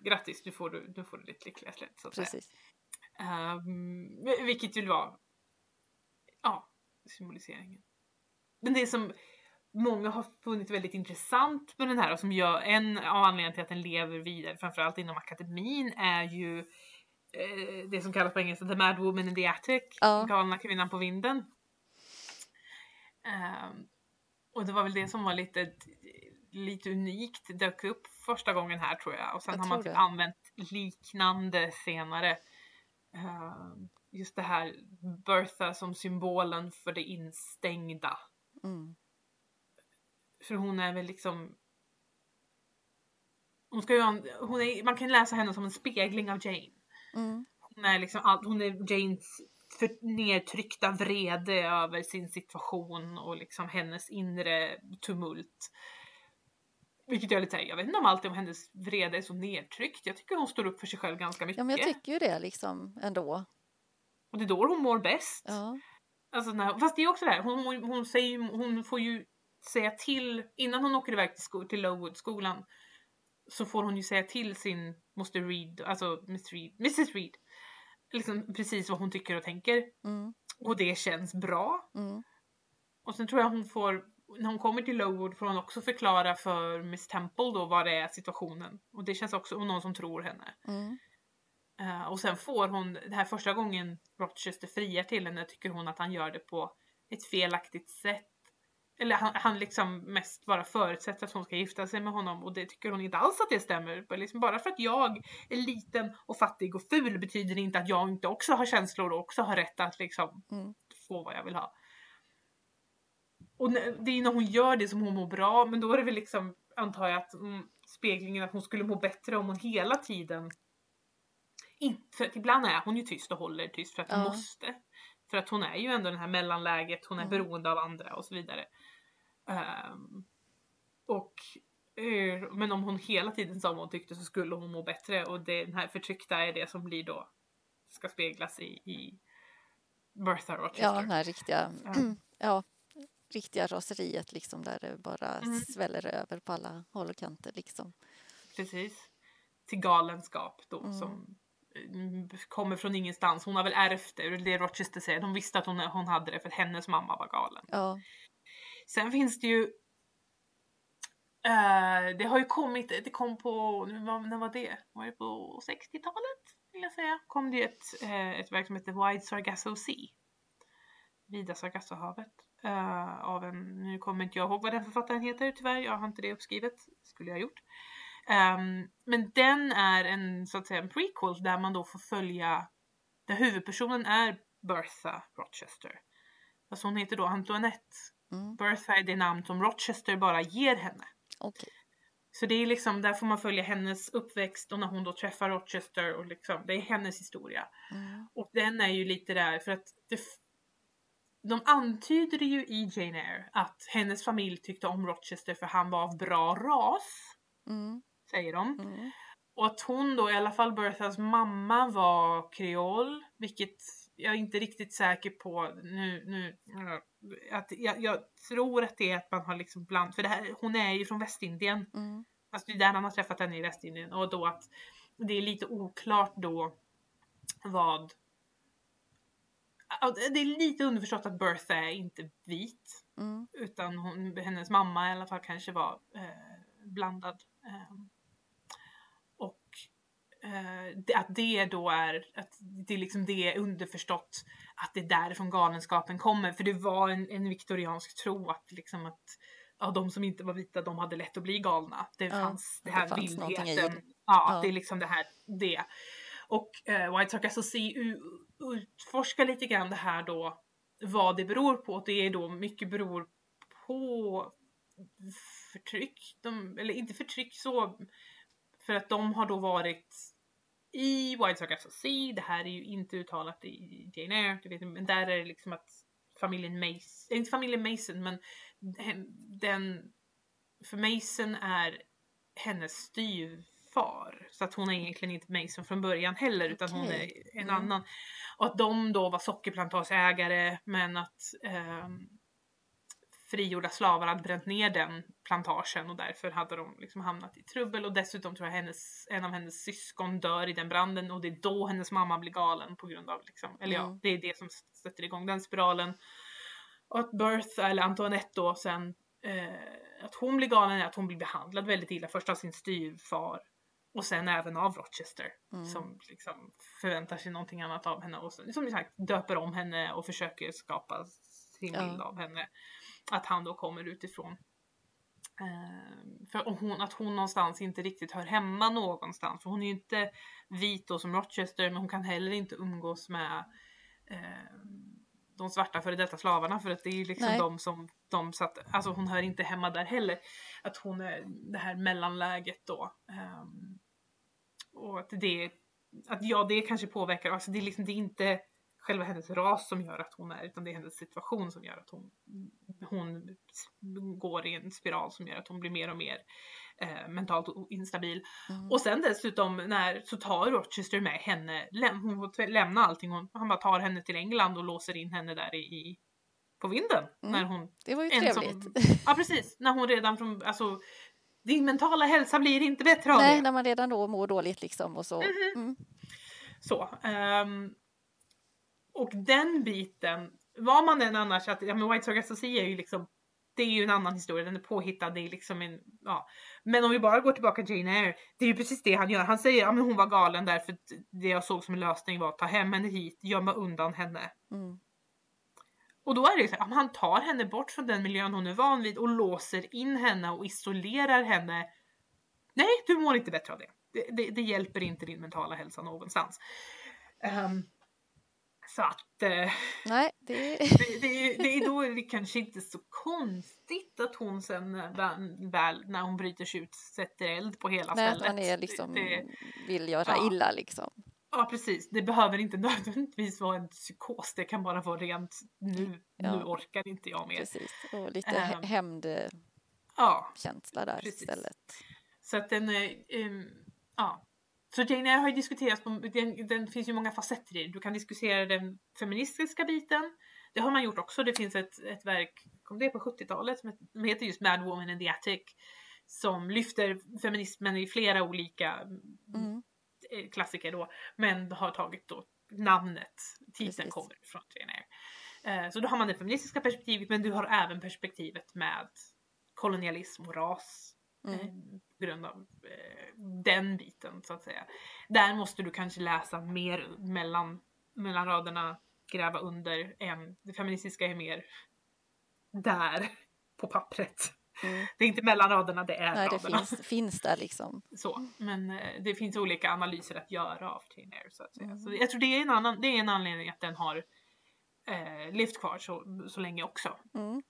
Grattis, nu får du, nu får du ditt lyckliga slut. Så att säga. precis. Um, vilket ju var ja, symboliseringen. Men det som många har funnit väldigt intressant med den här och som gör en av anledningarna till att den lever vidare, framförallt inom akademin, är ju det som kallas på engelska The Mad Woman in the Attic, Ja. galna kvinnan på vinden. Ehm, och det var väl det som var lite, lite unikt, dök upp första gången här tror jag. Och sen Jag har man typ det. använt liknande senare. Ehm, just det här Bertha som symbolen för det instängda. Mm. För hon är väl liksom hon ska ju, hon är, man kan läsa henne som en spegling av Jane. Mm. Hon är liksom all, hon är Janes för nedtryckta vrede över sin situation och liksom hennes inre tumult. Vilket jag är lite jag vet inte om alltid om hennes vrede är så nedtryckt. Jag tycker hon står upp för sig själv ganska mycket. Ja, men jag tycker ju det liksom ändå. Och det är då hon mår bäst. Ja, Alltså, när, fast det är också det här, hon, hon, säger, hon får ju säga till, innan hon åker iväg till, sko, till Lowood-skolan så får hon ju säga till sin moster Reed, alltså Miss Reed, Mrs Reed, liksom precis vad hon tycker och tänker. mm. Och det känns bra. Mm. Och sen tror jag hon får, när hon kommer till Lowood får hon också förklara för Miss Temple då vad det är situationen. Och det känns också, och någon som tror henne. Mm. Eh, och sen får hon, det här första gången Rochester friar till henne tycker hon att han gör det på ett felaktigt sätt. Eller han, han liksom mest bara förutsätter att hon ska gifta sig med honom och det tycker hon inte alls att det stämmer. Liksom bara för att jag är liten och fattig och ful betyder det inte att jag inte också har känslor och också har rätt att liksom Mm. få vad jag vill ha. Och det är när hon gör det som hon mår bra men då är det väl liksom antar jag att mm, speglingen att hon skulle må bättre om hon hela tiden inte, för att ibland är hon ju tyst och håller tyst för att hon Ja. måste. För att hon är ju ändå det här mellanläget, hon är Mm. beroende av andra och så vidare. Ehm, och eh, men om hon hela tiden sa vad hon tyckte så skulle hon må bättre och det, den här förtryckta är det som blir då ska speglas i, i Bertha Rochester. Ja, det här riktiga, Ja. (clears throat) ja, riktiga raseriet liksom där det bara Mm. sväller över på alla håll och kanter liksom. Precis. Till galenskap då Mm. som mm, kommer från ingenstans. Hon har väl ärvt det, det Rochester säger. De visste att hon, hon hade det för att hennes mamma var galen. Ja, Sen finns det ju uh, det har ju kommit, det kom på, när var det? Var det på 60-talet? Vill jag säga. Kom det ju ett, uh, ett verk som heter Wide Sargasso Sea. Vida Sargassohavet. Uh, av en, nu kommer inte jag ihåg vad den författaren heter tyvärr, jag har inte det uppskrivet. Skulle jag ha gjort. Um, men den är en så att säga en prequel där man då får följa, där huvudpersonen är Bertha Rochester. Alltså hon heter då Antoinette mm. Bertha är namn som Rochester bara ger henne. okej. Så det är liksom, där får man följa hennes uppväxt och när hon då träffar Rochester och liksom, det är hennes historia. Mm. Och den är ju lite där för att det, de antyder ju i Jane Eyre att hennes familj tyckte om Rochester för han var av bra ras, Mm. säger de. Mm. Och att hon då, i alla fall Berthas mamma var kreol, vilket jag är inte riktigt säker på nu. nu att jag, jag tror att det är att man har liksom bland, för det här, hon är ju från Västindien. Mm. Alltså det är där han har träffat henne i Västindien och då att det är lite oklart då vad det är lite underförstått att Bertha är inte vit. Mm. Utan hon, hennes mamma i alla fall kanske var eh, blandad. Eh, eh, att det då är, att det, liksom det är underförstått att det är därifrån galenskapen kommer. För det var en, en viktoriansk tro att liksom att ja, de som inte var vita de hade lätt att bli galna. Det Ja, fanns det det här vildheten. det. Ja, Ja. det är liksom det här, det. Och eh, White Sox SOC u- utforskar lite grann det här då, vad det beror på. Det är då mycket beror på förtryck, de, eller inte förtryck så, för att de har då varit i White Sox SOC, det här är ju inte uttalat i Jane Eyre, du vet, men där är det liksom att familjen Mason, inte familjen Mason, men den, för Mason är hennes styvfar. Så att hon är egentligen inte Mason från början heller utan hon är en Mm. annan. Och att de då var sockerplantageägare men att ehm, frigjorda slavar hade bränt ner den plantagen och därför hade de liksom hamnat i trubbel och dessutom tror jag hennes, en av hennes syskon dör i den branden och det är då hennes mamma blir galen på grund av liksom, eller ja, Mm. det är det som sätter igång den spiralen. Och att Bertha, eller Antoinette då sen, eh, att hon blir galen är att hon blir behandlad väldigt illa. Först av sin styvfar och sen även av Rochester Mm. som liksom förväntar sig någonting annat av henne och sen, som sagt döper om henne och försöker skapa sin Ja. bild av henne. Att han då kommer utifrån. Eh, för hon, att hon någonstans inte riktigt hör hemma någonstans. För hon är ju inte vit då som Rochester men hon kan heller inte umgås med eh, de svarta före detta slavarna för att det är ju liksom Nej. de som de satt, alltså hon hör inte hemma där heller. Att hon är det här mellanläget då. Ehm, och att det, att ja det kanske påverkar, alltså det är liksom det är inte själva hennes ras som gör att hon är utan det är hennes situation som gör att hon, hon går i en spiral som gör att hon blir mer och mer eh, mentalt instabil. Mm. Och sen dessutom när, så tar Rochester med henne, läm, hon får lämna allting, hon, han bara tar henne till England och låser in henne där i, på vinden. Mm. När hon, Det var ju trevligt. som, ja precis, när hon redan från, alltså din mentala hälsa blir inte bättre av Nej, det. när man redan då mår dåligt liksom och så. Mhm. Mm. Så. ehm, och den biten, var man än annars att, ja men White Sox SOC är ju liksom, det är ju en annan historia, den är påhittad, det är liksom en, ja. Men om vi bara går tillbaka till Jane Eyre, det är ju precis det han gör. Han säger, ja men hon var galen därför det jag såg som en lösning var att ta hem henne hit, gömma undan henne. Mm. Och då är det ju så här, han tar henne bort från den miljön hon är van vid och låser in henne och isolerar henne. Nej, du mår inte bättre av det. Det, det, det hjälper inte din mentala hälsa någonstans. Ehm, så att eh, Nej, det det, det, det är då är det kanske inte så konstigt att hon sen eh, väl, när hon bryter sig ut sätter eld på hela Nej, att stället. man är liksom, det, vill göra ja. illa liksom. ja precis, det behöver inte (laughs) nödvändigtvis vara en psykos. Det kan bara vara rent nu, Ja. nu orkar inte jag mer. Precis. Och lite hä- Ehm. hämndkänsla Ja, där precis. istället. Så att den, eh, ehm, ja. Så Jane Eyre har ju diskuterats, på, den, den finns ju många facetter i. Du kan diskutera den feministiska biten. Det har man gjort också. Det finns ett, ett verk, kom det på 70-talet, som heter- just Mad Woman in the Attic. Som lyfter feminismen i flera olika Mm. eh, klassiker då. Men har tagit då namnet, titeln Precis. kommer från Jane Eyre. Eh, Så då har man det feministiska perspektivet men du har även perspektivet med kolonialism och ras. Mm. På grund av eh, den biten så att säga. Där måste du kanske läsa mer mellan, mellan raderna, gräva under än det feministiska är mer där på pappret. Mm. Det är inte mellan raderna, det är Nej, det raderna. finns, finns där liksom. Så, men eh, det finns olika analyser att göra av Jane Eyre så att säga. Mm. Så jag tror det är en, annan, det är en anledning att den har eh, levt kvar så, så länge också. Mm.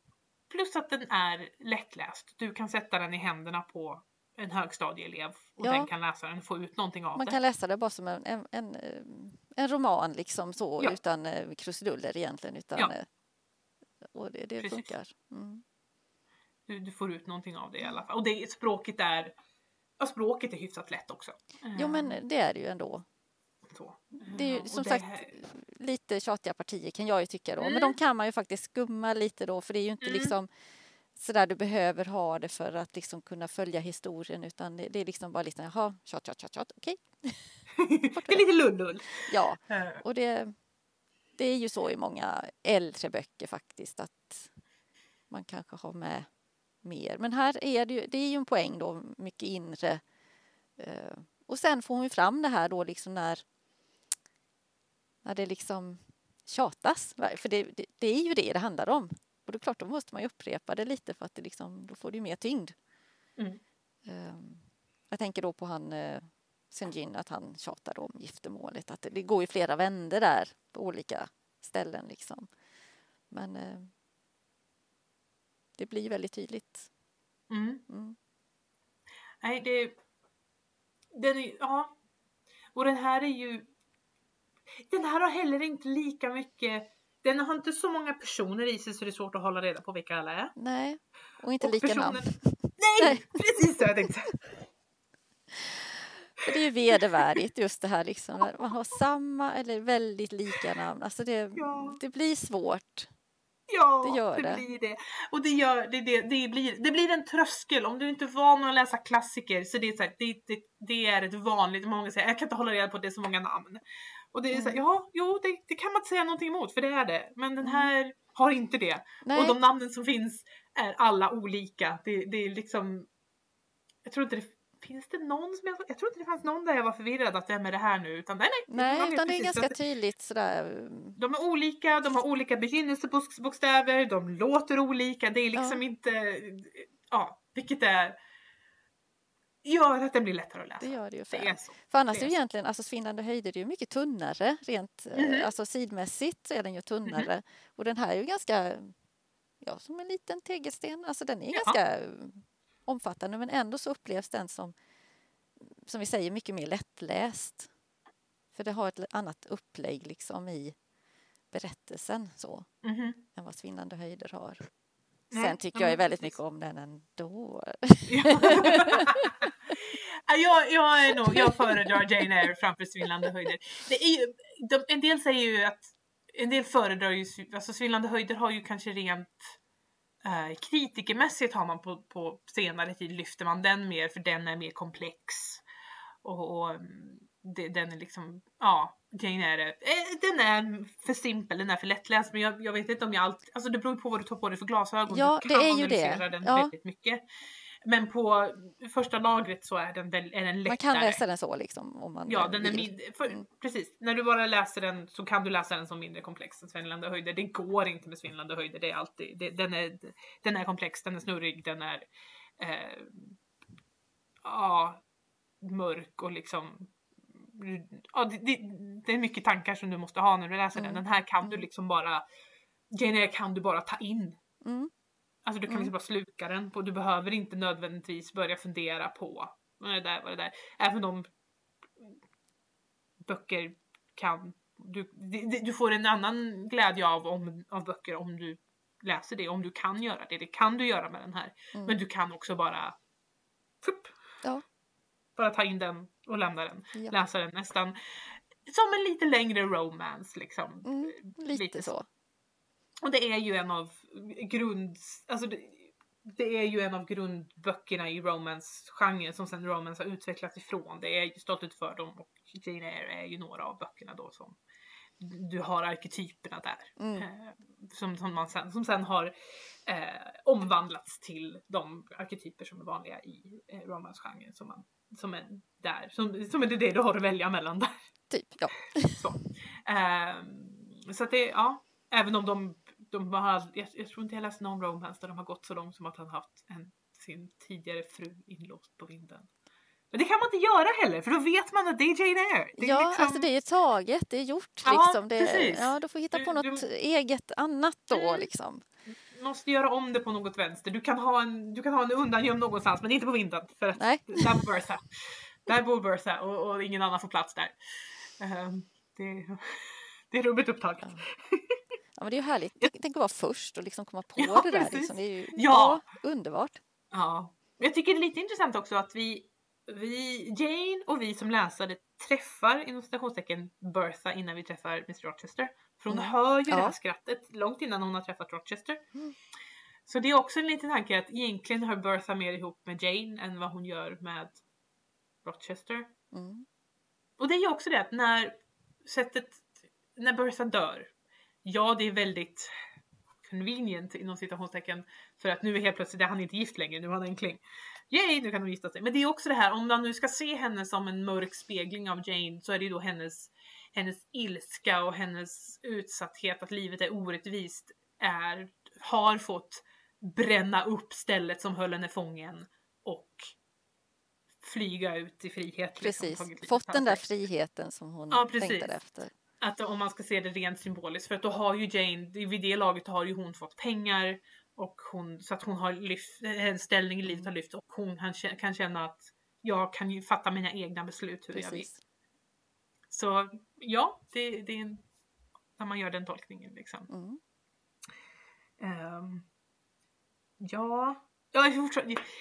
Plus att den är lättläst. Du kan sätta den i händerna på en högstadieelev och Ja. den kan läsa den och få ut någonting av Man det. kan läsa det bara som en, en, en, eh, en roman liksom så Ja. utan eh, krusiduller egentligen. Utan, Ja. eh, Och det, det Precis. funkar. Mm. Du, du får ut någonting av det i alla fall. Och det, språket är ja, språket är hyfsat lätt också. Jo men det är det ju ändå. så. Det är ju som det sagt lite tjatiga partier kan jag ju tycka då. Men Mm. de kan man ju faktiskt skumma lite då för det är ju inte Mm. liksom sådär du behöver ha det för att liksom kunna följa historien utan det, det är liksom bara lite jaha, tjat, tjat, tjat, tjat, okej. (laughs) det är lite lullull. Ja, och det, det är ju så i många äldre böcker faktiskt att man kanske har med mer. Men här är det ju, det är ju en poäng då, mycket inre. Eh, och sen får hon ju fram det här då liksom när, när det liksom tjatas. För det, det, det är ju det det handlar om. Och det är klart, då måste man ju upprepa det lite för att det liksom, då får det ju mer tyngd. Mm. Um, jag tänker då på han uh, Senjin, att han tjatar om giftermålet. Att det, det går ju flera vänder där på olika ställen liksom. Men uh, det blir väldigt tydligt. Mm. Mm. Nej, det... Den är, ja. Och den här är ju... Den här har heller inte lika mycket... Den har inte så många personer i sig så det är svårt att hålla reda på vilka alla är. Nej, och inte Och lika personen- (laughs) namn. Nej, precis så jag tänkte. För Det är ju vedervärdigt just det här liksom. När man har samma eller väldigt lika namn. Alltså det, Ja. det blir svårt. Ja, Det gör det. blir det. Och det, gör, det, det, det, blir, det blir en tröskel. Om du inte är van att läsa klassiker så det är, så här, det, det, det är ett vanligt, många säger jag kan inte hålla reda på det är så många namn. Och det är så här, Mm. ja, jo, det, det kan man inte säga någonting emot för det är det. Men den här har inte det. Nej, Och de namnen som finns är alla olika. Det, det är liksom, jag tror inte det Finns det någon som jag, jag tror inte det fanns någon där jag var förvirrad att vem är det här nu utan nej nej. nej utan det är ganska att- tydligt sådär. mm, de är olika, de har olika begynnelsebokstäver, de låter olika. Det är liksom Ja. inte... Ja, vilket är... Gör att den blir lättare att läsa. Det gör det ju. För, Det för annars det är ju egentligen, alltså Svindlande höjder det är ju mycket tunnare rent, Mhm. alltså sidmässigt så är den ju tunnare. Och den här är ju ganska, ja som en liten tegelsten, alltså den är Ja. ganska eh, omfattande men ändå så upplevs den som, som vi säger, mycket mer lättläst. För det har ett annat upplägg liksom i berättelsen så Mhm. än vad Svindlande höjder har. Nej, Sen tycker ja, jag ju väldigt mycket om den ändå. Ja. (laughs) Ja, jag, jag, är nog, jag föredrar Jane Eyre framför Svindlande höjder. Ju, de, en del säger ju att en del föredrar ju, alltså Svindlande höjder har ju kanske rent eh, kritikermässigt har man på, på senare tid lyfter man den mer för den är mer komplex. Och, och mm, det, den är liksom, ja, Eyre, eh, den är för simpel, den är för lättläst men jag, jag vet inte om jag alltid, alltså det beror på vad du tar på dig för glasögon. Ja, du det kan är ju det. den Ja. väldigt mycket. Men på första lagret så är den, väl, är den lättare. Man kan läsa den så liksom om man Ja, den är mindre, för, Mm. precis. När du bara läser den så kan du läsa den som mindre komplex än svindlande höjder. Det går inte med svindlande höjder. Det är alltid, det, den, är, den är komplex, den är snurrig, den är eh, ja, mörk och liksom ja, det, det, det är mycket tankar som du måste ha när du läser Mm. den. Den här kan du Mm. liksom bara Jane Eyre kan du bara ta in. Mm. Alltså du kan Mm. liksom bara sluka den. På, du behöver inte nödvändigtvis börja fundera på vad det där, vad det där. Även om böcker kan... Du, du, du får en annan glädje av, om, av böcker om du läser det, om du kan göra det. Det kan du göra med den här. Mm. Men du kan också bara... Fupp, Ja. Bara ta in den och lämna den. Ja. Läsa den nästan som en lite längre romance liksom. Mm, lite så. Och det är ju en av grund... Alltså det, det är ju en av grundböckerna i romance-genren som sen romance har utvecklats ifrån. Det är ju Stolthet för dem och Jane Eyre är ju några av böckerna då som du har arketyperna där. Mm. Eh, som, som, man sen, som sen har eh, omvandlats till de arketyper som är vanliga i eh, romance-genren som, man, som är där. Som, som är det du har att välja mellan där. Typ, ja. (laughs) Så, Ehm, så att det, ja, även om de, de har, jag, jag tror inte jag läst någon romance där de har gått så långt som att han haft en, sin tidigare fru inlåst på vinden. Men det kan man inte göra heller för då vet man att det är Jane Eyre. Det är ja, liksom- alltså det är taget, det är gjort Ja, liksom. Det, precis. ja, du får hitta Du- på något du- eget annat då Mm. liksom. måste göra om det på något vänster. Du kan ha en, du kan ha en undangömd någonstans men inte på vinden för att Nej. där bor Bertha. Där bor Bertha och, och ingen annan får plats där. Ehm, det, det är rummet upptaget. Ja. Ja, men det är ju härligt. Tänk, tänk att vara först och liksom komma på Ja, det där. Liksom. Det är ju Ja. underbart. Ja. Jag tycker det är lite intressant också att vi, vi Jane och vi som läsare träffar inom citationstecken Bertha innan vi träffar Miss Rochester. För hon Mm. hör ju det Ja. här skrattet långt innan hon har träffat Rochester. Mm. Så det är också en liten tanke att egentligen hör Bertha mer ihop med Jane än vad hon gör med Rochester. Mm. Och det är ju också det att när sättet, när Bertha dör ja, det är väldigt convenient inom citationstecken för att nu är helt plötsligt är han inte gift längre, nu har han enkling. Yay, nu kan de gifta sig. Men det är också det här, om man nu ska se henne som en mörk spegling av Jane så är det ju då hennes, hennes ilska och hennes utsatthet, att livet är orättvist, är, har fått bränna upp stället som höll henne fången och flyga ut i frihet. Precis, liksom, fått den där friheten som hon Ja, längtade efter. Att om man ska se det rent symboliskt, för att då har ju Jane, vid det laget har ju hon fått pengar och hon, så att hon har lyft, en ställning i livet har lyft och hon kan, känna att jag kan ju fatta mina egna beslut hur Precis. jag vill. Så ja, det, det är en, när man gör den tolkningen liksom. Mm. Ehm, ja, ja jag,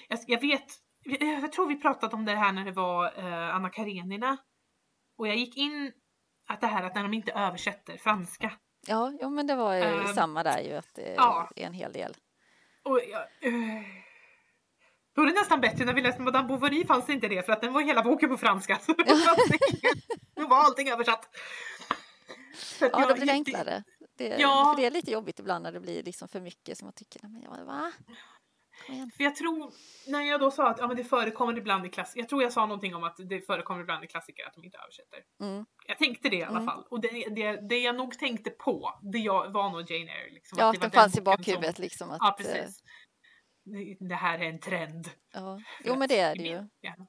jag, jag vet, jag tror vi pratat om det här när det var eh, Anna Karenina. Och jag gick in att det här att när de inte översätter franska. Ja, jo, men det var ju Ehm, samma där ju att det ja. är en hel del. Och jag, eh, då är det nästan bättre när vi läste Madame Bovary fanns inte det för att den var hela boken på franska. Så då (laughs) var allting- översatt. Ja, jag då blir det enklare. Det, Ja. För det är lite jobbigt ibland när det blir liksom för mycket som man tycker, nej, men ja, va? För jag tror, när jag då sa att ja, men det förekommer ibland i klass, jag tror jag sa någonting om att det förekommer ibland i klassiker att de inte översätter. Mm. Jag tänkte det i alla Mm. fall. Och det, det, det jag nog tänkte på, det jag, var nog Jane Eyre. Liksom, Ja, det att var den fanns i bakhuvudet Som, liksom. Att, ja, eh, precis. Det, här är en trend. Ja. Jo, men att det är det ju. hjärna-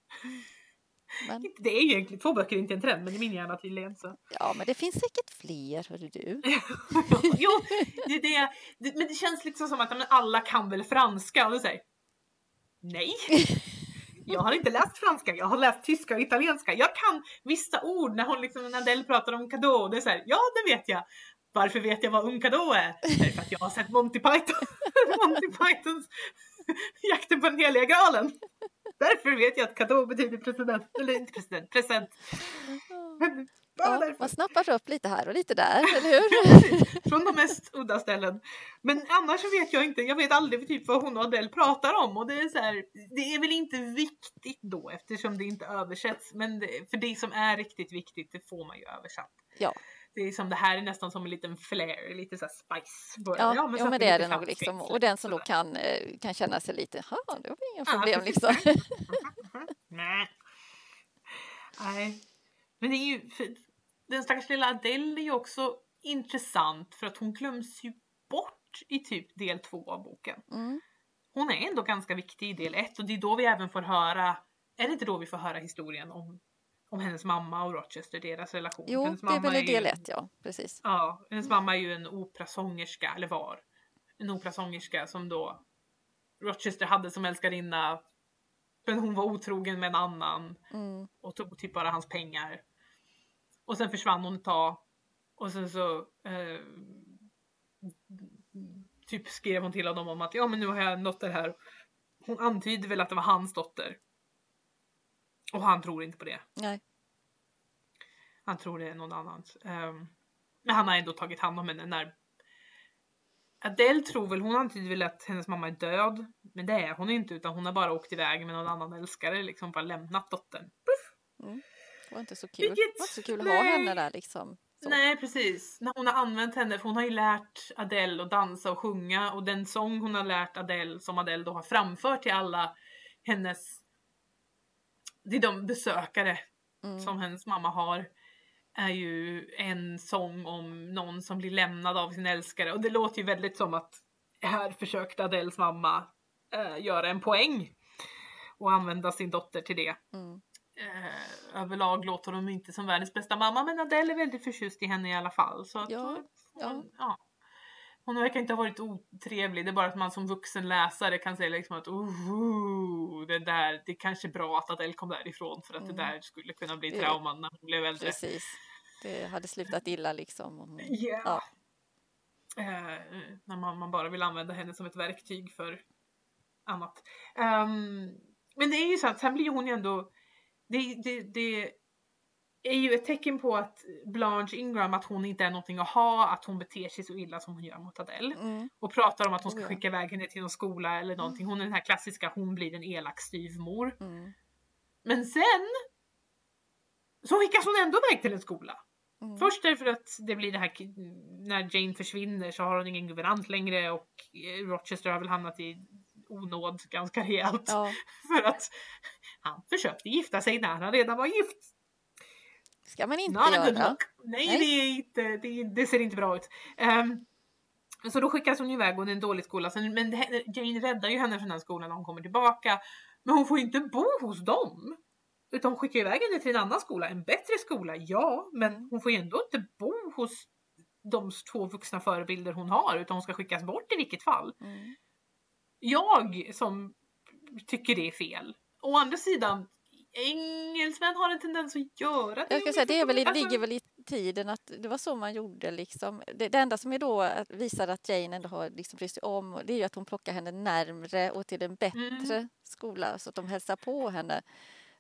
Men, Det är ju egentligen, två böcker är inte en trend, men i min hjärna tydligen så. ja, men det finns säkert fler, hörru du. (laughs) jo, det, är det, det, men det känns liksom som att men alla kan väl franska? Och du säger nej. (laughs) Jag har inte läst franska, jag har läst tyska och italienska. Jag kan vissa ord när hon liksom, när Adele pratar om cadeau. Det är så här, ja det vet jag. Varför vet jag vad un cadeau är? Därför att jag har sett Monty Python. (laughs) Monty Pythons (laughs) Jakten på den heliga graalen. Därför vet jag att cadeau betyder president, eller inte president, present. Men bara Ja, därför. man snappar upp lite här och lite där, eller hur? (laughs) Från de mest udda ställen. Men annars vet jag inte, jag vet aldrig typ vad hon och Adele pratar om och det är så här, det är väl inte viktigt då eftersom det inte översätts. Men det, för det som är riktigt viktigt det får man ju översatt. Ja. Det är som det här är nästan som en liten flair, lite så spice. Bara, Ja, så jo, men det är det nog liksom. Och den som då kan, eh, kan känna sig lite, ja, det var inga Ja, problem precis. liksom. (laughs) Nej. Nej. Men det är ju, den stackars lilla Adele är ju också intressant för att hon glöms ju bort i typ del två av boken. Mm. Hon är ändå ganska viktig i del ett och det är då vi även får höra, är det inte då vi får höra historien om, om hennes mamma och Rochester, deras relation? Jo, hennes det är väl i del ett, ja, precis. Ja, hennes mamma är ju en operasångerska, eller var. En operasångerska som då Rochester hade som älskarinna. Men hon var otrogen med en annan Mm. och tog typ bara hans pengar. Och sen försvann hon ett tag. Och sen så eh, typ skrev hon till honom om att ja men nu har jag en dotter här. Hon antyder väl att det var hans dotter. Och han tror inte på det. Nej. Han tror det är någon annans. Ehm, men han har ändå tagit hand om henne när Adele tror väl, hon antyder väl att hennes mamma är död. Men det är hon inte utan hon har bara åkt iväg med någon annan älskare liksom bara lämnat dottern. Det var inte så kul. Det Vilket- var inte så kul att ha henne där liksom. Så. Nej precis. När hon har använt henne, för hon har ju lärt Adele att dansa och sjunga och den sång hon har lärt Adele som Adele då har framfört till alla hennes det är de besökare Mm. som hennes mamma har är ju en sång om någon som blir lämnad av sin älskare och det låter ju väldigt som att här försökte Adeles mamma eh, göra en poäng och använda sin dotter till det. Mm. Eh, överlag låter de inte som världens bästa mamma men Adele är väldigt förtjust i henne i alla fall. Så att, Ja, hon, ja. ja. Hon verkar inte ha varit otrevlig, det är bara att man som vuxen läsare kan säga liksom att oh, det där, det är kanske bra att Adele kom därifrån för att Mm. det där skulle kunna bli trauman när hon blev äldre. Precis. Det hade slutat illa liksom. om- Ja. Ja. Eh, när man, man bara vill använda henne som ett verktyg för annat. Ehm, men det är ju så att sen blir hon ju ändå, det, det, det är ju ett tecken på att Blanche Ingram, att hon inte är någonting att ha, att hon beter sig så illa som hon gör mot Adele. Mm. Och pratar om att hon ska skicka iväg henne till någon skola eller någonting. Hon är den här klassiska, hon blir en elak styvmor. Mm. Men sen så skickas hon ändå iväg till en skola. Mm. Först därför att det blir det här när Jane försvinner så har hon ingen guvernant längre och eh, Rochester har väl hamnat i onåd ganska rejält. Ja, (laughs) För att han försökte gifta sig när han redan var gift. Ska man inte Not göra. Nej, Nej. Det, är inte, det, det ser inte bra ut. Ehm, så då skickas hon iväg och det är en dålig skola. Sen, men Jane räddar ju henne från den skolan när hon kommer tillbaka. Men hon får ju inte bo hos dem. Utan hon skickar iväg henne till en annan skola. En bättre skola, ja. Men Mm. hon får ju ändå inte bo hos de två vuxna förebilder hon har. Utan hon ska skickas bort i vilket fall. Mm. Jag som tycker det är fel. Å andra sidan, engelsmän har en tendens att göra det. Jag ska säga, det är väl, i- Alltså- ligger väl i tiden att det var så man gjorde. Liksom. Det, det enda som är då att visar att Jane ändå har liksom brytt sig om det är ju att hon plockar henne närmre och till en bättre Mm. skola så att de hälsar på henne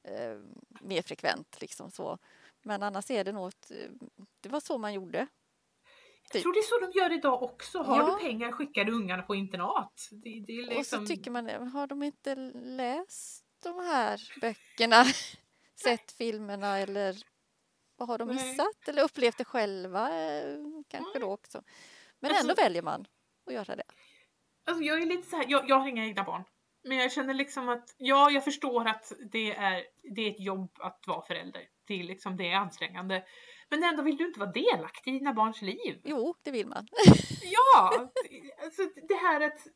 eh, mer frekvent. Liksom så. Men annars är det nog ett, eh, det var så man gjorde. Jag tror det är så de gör idag också. Har Ja. du pengar skickar du ungarna på internat. Det, det liksom... Och så tycker man, har de inte läst de här böckerna, (laughs) sett filmerna eller vad har de Nej. missat eller upplevt det själva eh, kanske då också. Men Alltså- ändå väljer man att göra det. Alltså jag är lite så här, jag, jag har inga egna barn. Men jag känner liksom att, ja jag förstår att det är, det är ett jobb att vara förälder. Det är liksom, det är ansträngande. Men ändå vill du inte vara delaktig i dina barns liv. Jo, det vill man. Ja! (laughs) Alltså det här att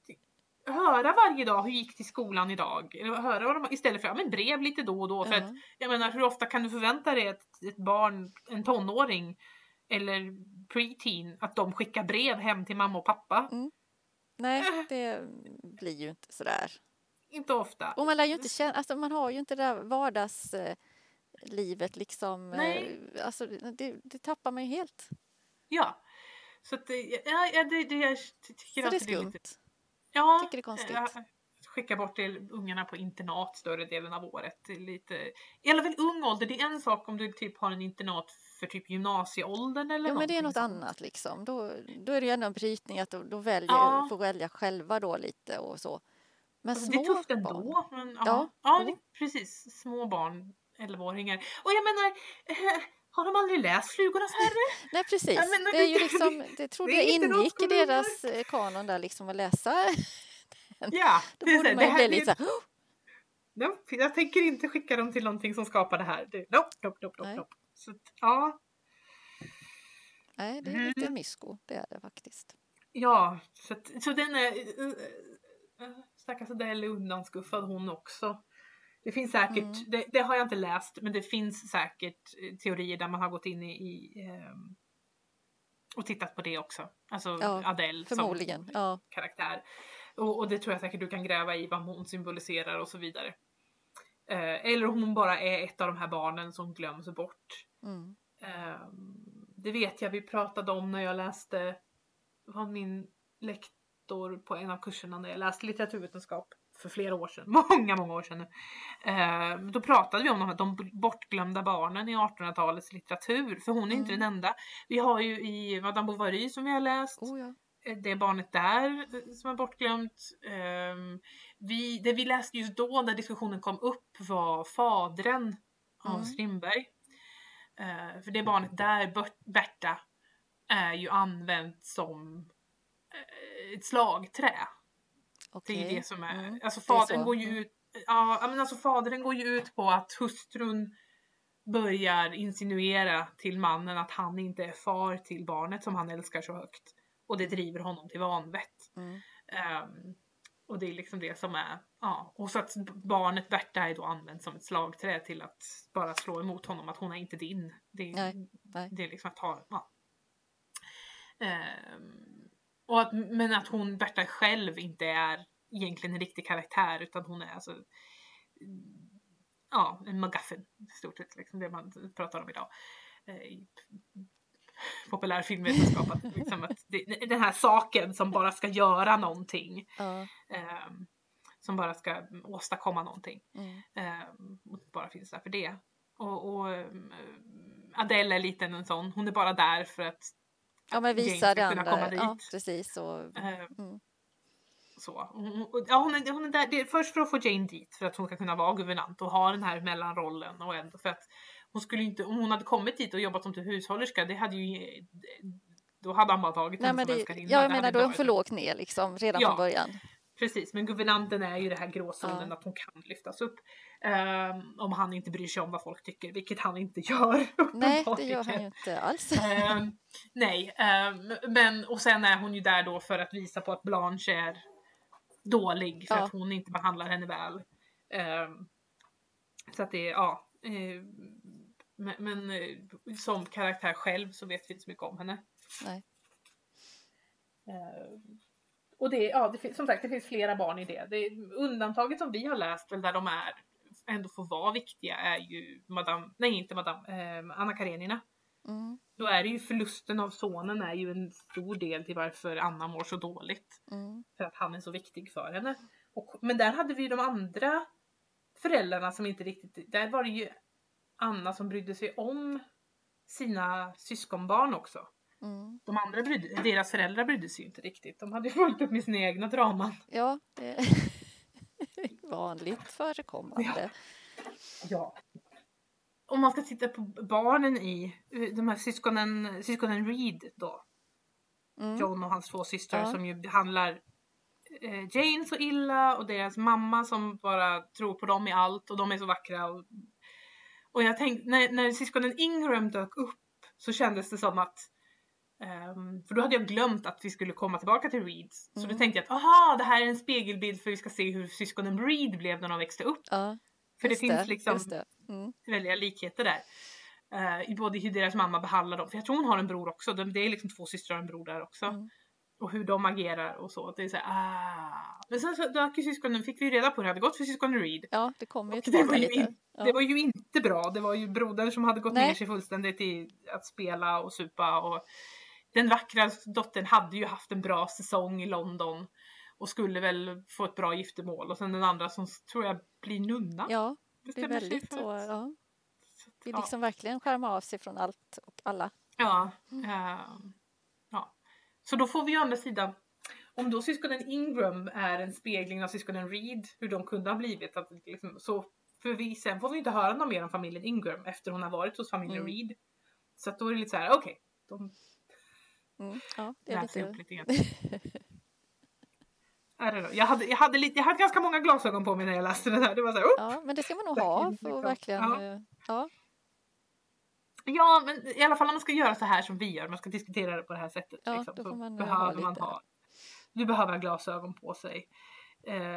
höra varje dag hur gick till skolan idag. Höra vad de, istället för ja, men brev lite då och då. För att Ja. jag menar hur ofta kan du förvänta dig att ett barn, en tonåring eller preteen, att de skickar brev hem till mamma och pappa? Nej, det blir ju inte sådär. Inte ofta. Och man lär ju inte känna, alltså man har ju inte det där vardagslivet liksom. Nej. eh, Alltså det, det tappar man ju helt. Ja. Så att det, ja, det, det jag tycker Så det är skumt. lite... Ja, Tycker det är konstigt. ja, skicka bort till ungarna på internat större delen av året. Lite, eller väl ung ålder, det är en sak om du typ har en internat för typ gymnasieåldern eller Ja, men det är något annat liksom. Då, då är det ju ändå en brytning att då, då väljer, Ja. får välja själva då lite och så. Men Alltså, små det är tufft barn. ändå. Men, ja, Ja, ja, det, precis. Små barn, 11-åringar. Och jag menar, eh, (laughs) har de aldrig läst Flugornas herre? (laughs) Nej precis. Jag menar, det är ju det- liksom, det trodde det jag ingick i deras eh, kanon där liksom att läsa. (laughs) Ja, Då det borde man ju det bli lite det, så här, "Åh!" nope, jag tänker inte skicka dem till någonting som skapar det här. Det, nope, nope, nope, nope, nope. Så, ja, Nej, det är Mm. lite mysko, det är det faktiskt. ja, så, så den är... Uh, uh, stackars Adele är undanskuffad hon också. Det finns säkert, Mm. det, det har jag inte läst, men det finns säkert eh, teorier där man har gått in i, i ehm, och tittat på det också. Alltså Ja, Adele som Ja. karaktär. Och, och det tror jag säkert du kan gräva i vad hon symboliserar och så vidare. Eh, eller om hon bara är ett av de här barnen som glöms bort. Mm. Ehm, det vet jag vi pratade om när jag läste, var min lektor på en av kurserna när jag läste litteraturvetenskap för flera år sedan, (laughs) många, många år sedan nu. Ehm, då pratade vi om de, här, de bortglömda barnen i 1800-talets litteratur, för hon är inte Mm. den enda. Vi har ju i Madame Bovary som vi har läst, Oh, ja. eh, det barnet där eh, som är bortglömt. Ehm, vi, det vi läste just då när diskussionen kom upp var Fadren av Mm. Strindberg. Eh, för det barnet där, Bert- Berta, är ju använt som eh, ett slagträ. Det är det som är, Mm. alltså är fadern så. går ju Mm. ut, ja men alltså fadern går ju ut på att hustrun börjar insinuera till mannen att han inte är far till barnet som han älskar så högt. Och det driver honom till vanvett. Mm. Ehm, och det är liksom det som är, ja. Och så att barnet Berta är då använt som ett slagträ till att bara slå emot honom att hon är inte din. Det, är- Nej, nej. det är liksom att ha, ja. Ehm, och att, men att hon, Berta själv inte är egentligen en riktig karaktär utan hon är alltså ja, en MacGuffin i stort sett, liksom det man pratar om idag. Eh, i populär filmvetenskap, att, (laughs) liksom att det, den här saken som bara ska göra någonting. Ja. ehm, som bara ska åstadkomma någonting. Mm. och bara finns där för det. Och, och ehm, Adele är lite en sån, hon är bara där för att ja, men visa det kunna komma andra. dit. Ja, precis. Och, ehm, mm. Så. Hon, ja, hon, är, hon är där det är först för att få Jane dit för att hon ska kunna vara guvernant och ha den här mellanrollen och ändå för att hon skulle inte, om hon hade kommit dit och jobbat som typ hushållerska, det hade ju då hade han bara tagit Nej, henne som älskarinna. jag Det menar då är hon för lågt ner liksom redan Ja. från början. Precis, men guvernanten är ju det här gråzonen Ja. att hon kan lyftas upp. Ehm, om han inte bryr sig om vad folk tycker, vilket han inte gör. (laughs) Nej, det gör han ju inte alls. Ehm, nej, ehm, men och sen är hon ju där då för att visa på att Blanche är dålig för Ja. att hon inte behandlar henne väl. Så att det ja. ehm, men men eh, som karaktär själv så vet vi inte så mycket om henne. Nej. Ehm, och det, ja, det som sagt, det finns flera barn i det. det. Undantaget som vi har läst, väl där de är ändå får vara viktiga, är ju Madame, nej inte Madame, ehm, Anna Karenina. Mm, Då är det ju förlusten av sonen är ju en stor del till varför Anna mår så dåligt. mm, För att han är så viktig för henne. Och, men där hade vi ju de andra föräldrarna som inte riktigt, där var det ju Anna som brydde sig om sina syskonbarn också. mm. De andra brydde, deras föräldrar brydde sig ju inte riktigt. De hade ju fullt upp med sina egna draman. Ja, det (laughs) vanligt förekommande. Ja. Om man ska titta på barnen i de här syskonen, syskonen Reed då. Mm, John och hans två systrar Ja. som ju behandlar eh, Jane så illa och deras mamma som bara tror på dem i allt och de är så vackra. Och, och jag tänkte, när, när syskonen Ingram dök upp så kändes det som att ehm, för då hade jag glömt att vi skulle komma tillbaka till Reeds. Så då Mm. tänkte jag att aha, det här är en spegelbild för vi ska se hur syskonen Reed blev när de växte upp. Ja, För det just finns liksom det. Mm, väldiga likheter där. I både hur deras mamma behandlar dem, för jag tror hon har en bror också. De- Det är liksom två systrar och en bror där också. Mm. Och hur de agerar och så. Det är så här, ah. Men sen så dök ju syskonen, fick vi ju reda på hur det hade gått för syskonen Reed. ja, det kommer ju Och det tillbaka var ju lite. Ja. Det var ju inte bra. Det var ju brodern som hade gått Nej. ner sig fullständigt i att spela och supa. Och den vackra dottern hade ju haft en bra säsong i London. Och skulle väl få ett bra giftermål. Och sen den andra som tror jag blir nunna. ja, det är väldigt så. att- Ja. så Vill ja. liksom verkligen skärma av sig från allt och alla. Ja, ehm, ja. Så då får vi å andra sidan, om då syskonen Ingram är en spegling av syskonen Reed, hur de kunde ha blivit, att liksom, så för vi, sen får vi inte höra något mer om familjen Ingram efter hon har varit hos familjen Mm. Reed. Så att då är det lite så här, okej, de Mm, ja, det är läser lite... upp grann. (laughs) Jag, hade, jag, hade lite, jag hade ganska många glasögon på mig när jag läste den här. Det var så här! Ja, men det ska man nog ha för att verkligen... Ja. eh, Ja, Ja, men i alla fall om man ska göra så här som vi gör, man ska diskutera det på det här sättet. Ja, liksom, då får man, eh, behöver ha man ha, du behöver glasögon på sig. Eh,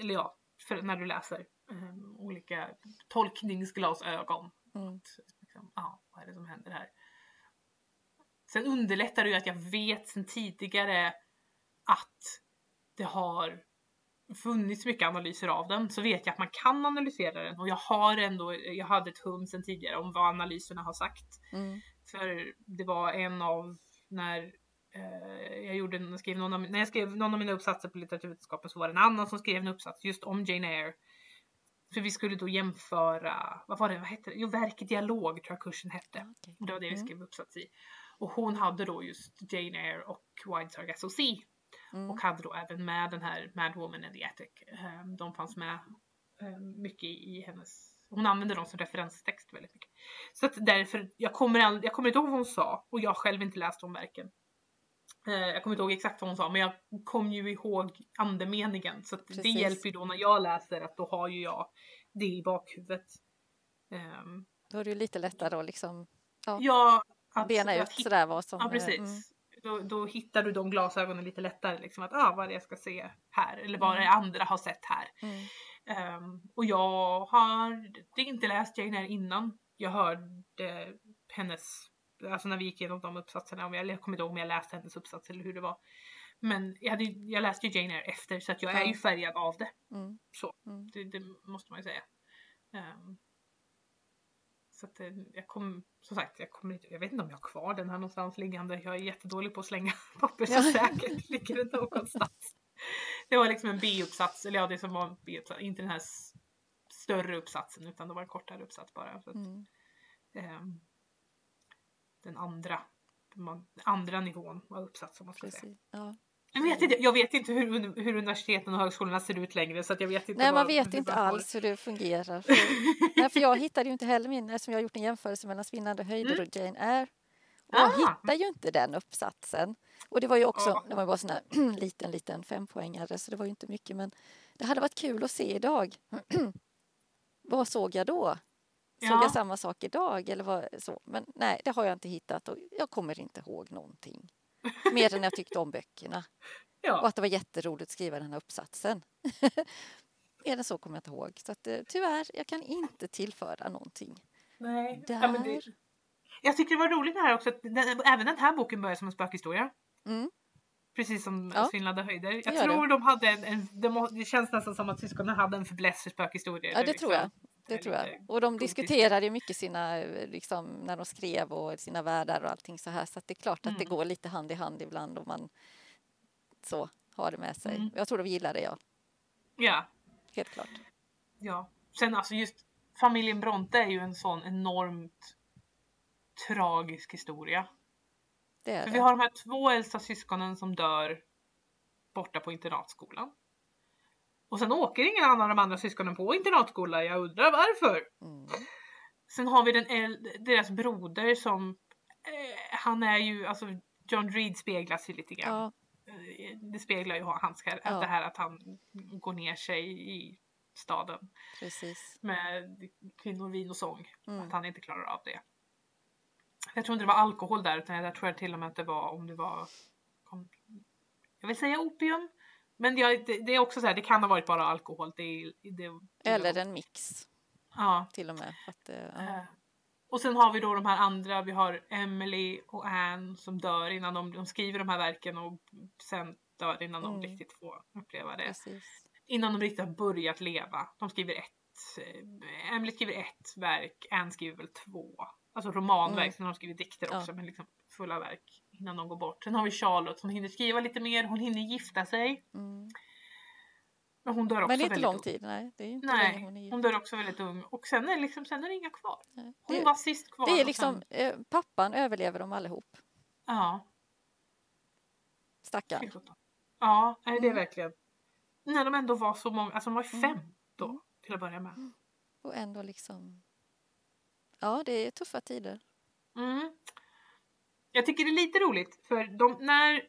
eller ja, för när du läser eh, olika tolkningsglasögon. mm, Att, Liksom, ja, vad är det som händer här? Sen underlättar det ju att jag vet sen tidigare att det har funnits mycket analyser av den så vet jag att man kan analysera den och jag har ändå, jag hade ett hum sen tidigare om vad analyserna har sagt. mm, För det var en av när eh, jag gjorde, när jag skrev någon av, när jag skrev någon av mina uppsatser på litteraturvetenskapen så var det en annan som skrev en uppsats just om Jane Eyre. För vi skulle då jämföra, vad var det, vad hette det? Jo, verket dialog tror jag kursen hette. okej. Och det var det vi Mm. skrev uppsats i. Och hon hade då just Jane Eyre och Wide Sargasso Sea. Mm, Och hade då även med den här Mad Woman in the Attic. Eh, De fanns med eh, mycket i hennes... Hon använde dem som referenstext väldigt mycket. Så att därför, jag kommer, all, jag kommer inte ihåg vad hon sa och jag har själv inte läst de verken. Eh, Jag kommer inte ihåg exakt vad hon sa men jag kom ju ihåg andemeningen. Så det hjälper ju då när jag läser att då har ju jag det i bakhuvudet. Ehm, Då är det ju lite lättare att liksom ja, Ja, att, bena ut hitta- sådär vad som... Ja eh, precis. mm, Då, då hittar du de glasögonen lite lättare. Liksom, att ah, vad är det jag ska se här eller vad Mm. det andra har sett här. mm, Ehm, och jag har inte läst Jane Eyre innan. Jag hörde hennes, alltså när vi gick igenom de uppsatserna, om jag, jag kommer inte ihåg om jag läste hennes uppsats eller hur det var. Men jag, hade, jag läste ju Jane Eyre efter så att jag är ju färgad av det. mm, Så, mm. det, det måste man ju säga. Ehm, så att eh, jag kom, som sagt, jag kommer inte, jag vet inte om jag har kvar den här någonstans liggande. Jag är jättedålig på att slänga (laughs) papper så Ja. säkert ligger det någonstans. Det var liksom en B-uppsats, eller ja det som var en B-uppsats, inte den här större uppsatsen utan det var en kortare uppsats bara. Så att, Mm. ehm, den andra, man, andra nivån av uppsats om man ska säga. Precis. Ja. Jag vet inte, jag vet inte hur, hur universiteten och högskolorna ser ut längre så jag vet inte. Nej, man vet inte alls hur det fungerar. (laughs) För, nej, för jag hittade ju inte heller min, eftersom jag har gjort en jämförelse mellan Svindlande höjder mm. och Jane Eyre. Och jag ah. hittade ju inte den uppsatsen. Och det var ju också, ah. det var bara sån här (clears throat) liten, liten fempoängare så det var ju inte mycket men det hade varit kul att se idag. (clears throat) vad såg jag då? Såg ja. jag samma sak idag eller vad så? Men nej, det har jag inte hittat och jag kommer inte ihåg någonting. Mer än jag tyckte om böckerna. (laughs) Ja. Och att det var jätteroligt att skriva den här uppsatsen. (laughs) Mer än så kommer jag inte ihåg. Så att, eh, tyvärr, jag kan inte tillföra någonting. Nej. Där. Ja, det... Jag tycker det var roligt här också att den, även den här boken börjar som en spökhistoria. Mm. Precis som ja. Svindlande höjder. Jag tror det. de hade en, en de, det känns nästan som att syskonen hade en fäbless för spökhistorier. Ja, det liksom. tror jag. Det tror jag. Och de diskuterade ju mycket sina, liksom, när de skrev och sina världar och allting så här. Så det är klart att mm. det går lite hand i hand ibland om man så har det med sig. Mm. Jag tror de gillar det, ja. Ja. Helt klart. Ja. Sen alltså just familjen Bronte är ju en sån enormt tragisk historia. Det är För det. Vi har de här två äldsta syskonen som dör borta på internatskolan. Och sen åker ingen annan av de andra syskonen på internatskola. Jag undrar varför. Mm. Sen har vi den deras broder som eh, han är ju, alltså John Reed speglas ju lite grann. Ja. Eh, det speglar ju hans ja. att det här att han går ner sig i staden. Precis. Med kvinnor, vin och sång. Mm. Att han inte klarar av det. Jag tror inte det var alkohol där utan jag tror till och med att det var om det var jag vill säga opium. Men det, det, är också så här, det kan ha varit bara alkohol. Det, det, Eller en mix. Ja. Till och med. Att, ja. Eh, och sen har vi då de här andra, vi har Emily och Anne som dör innan de, de skriver de här verken och sen dör innan de mm. riktigt får uppleva det. Precis. Innan de riktigt har börjat leva. De skriver ett, eh, Emily skriver ett verk, Anne skriver väl två. Alltså romanverk, mm. sen har de skrivit dikter också ja. men liksom fulla verk innan de går bort. Sen har vi Charlotte som hinner skriva lite mer, hon hinner gifta sig. Mm. Men hon dör också Men det är inte lång ung. tid, nej. Det är inte nej, hon, är hon dör också väldigt ung. Och sen är, liksom, sen är det inga kvar. Nej. Hon det, var sist kvar. Det är liksom, sen... eh, pappan överlever dem allihop. Ja. Stackarn. Ja, det är mm. verkligen. När de ändå var så många, alltså de var mm. fem mm. då till att börja med. Och ändå liksom, ja det är tuffa tider. Mm. Jag tycker det är lite roligt för de, när,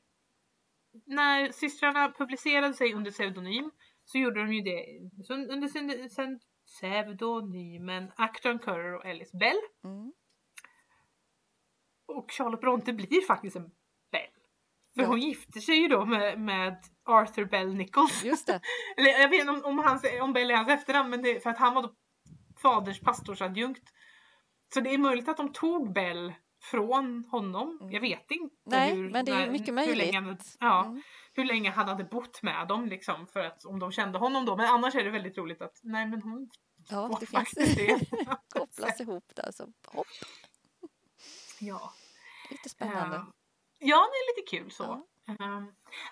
när systrarna publicerade sig under pseudonym så gjorde de ju det så under sin, sin pseudonymen Acton Currer och Alice Bell. Mm. Och Charlotte Bronte blir faktiskt en Bell. För ja. hon gifter sig ju då med, med Arthur Bell Nichols. Just det. (laughs) Eller jag vet inte om, om, hans, om Bell är hans efternamn men det för att han var då faders pastorsadjunkt. Så det är möjligt att de tog Bell från honom. Mm. Jag vet inte Nej, hur, men det är mycket möjligt. Hur länge, ja, mm. hur länge han hade bott med dem liksom för att om de kände honom då. Men annars är det väldigt roligt att nej men hon Ja, det finns det. (laughs) (laughs) kopplas ihop där så hopp. Ja. Lite spännande. Uh, ja, det är lite kul så. Ja. Uh,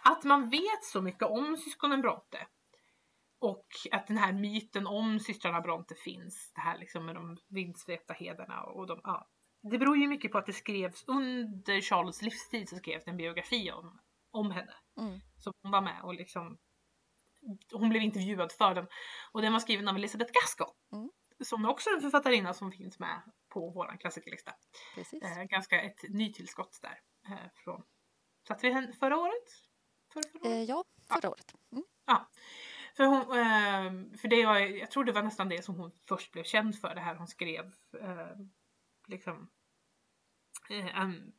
att man vet så mycket om syskonen Bronte. Och att den här myten om systrarna Bronte finns. Det här liksom med de vindsvepta heder och de, ja, det beror ju mycket på att det skrevs under Charlottes livstid så skrevs det en biografi om, om henne. Mm. Så hon var med och liksom hon blev intervjuad för den. Och den var skriven av Elisabeth Gaskell. Mm. Som också är en författarinna som finns med på vår klassikerlista. Eh, ganska ett nytillskott där. Eh, från, satt vi henne förra året? Förra, förra året? Eh, ja, förra ja. året. Mm. Ja. För, hon, eh, för det var, jag tror det var nästan det som hon först blev känd för, det här hon skrev eh, liksom um,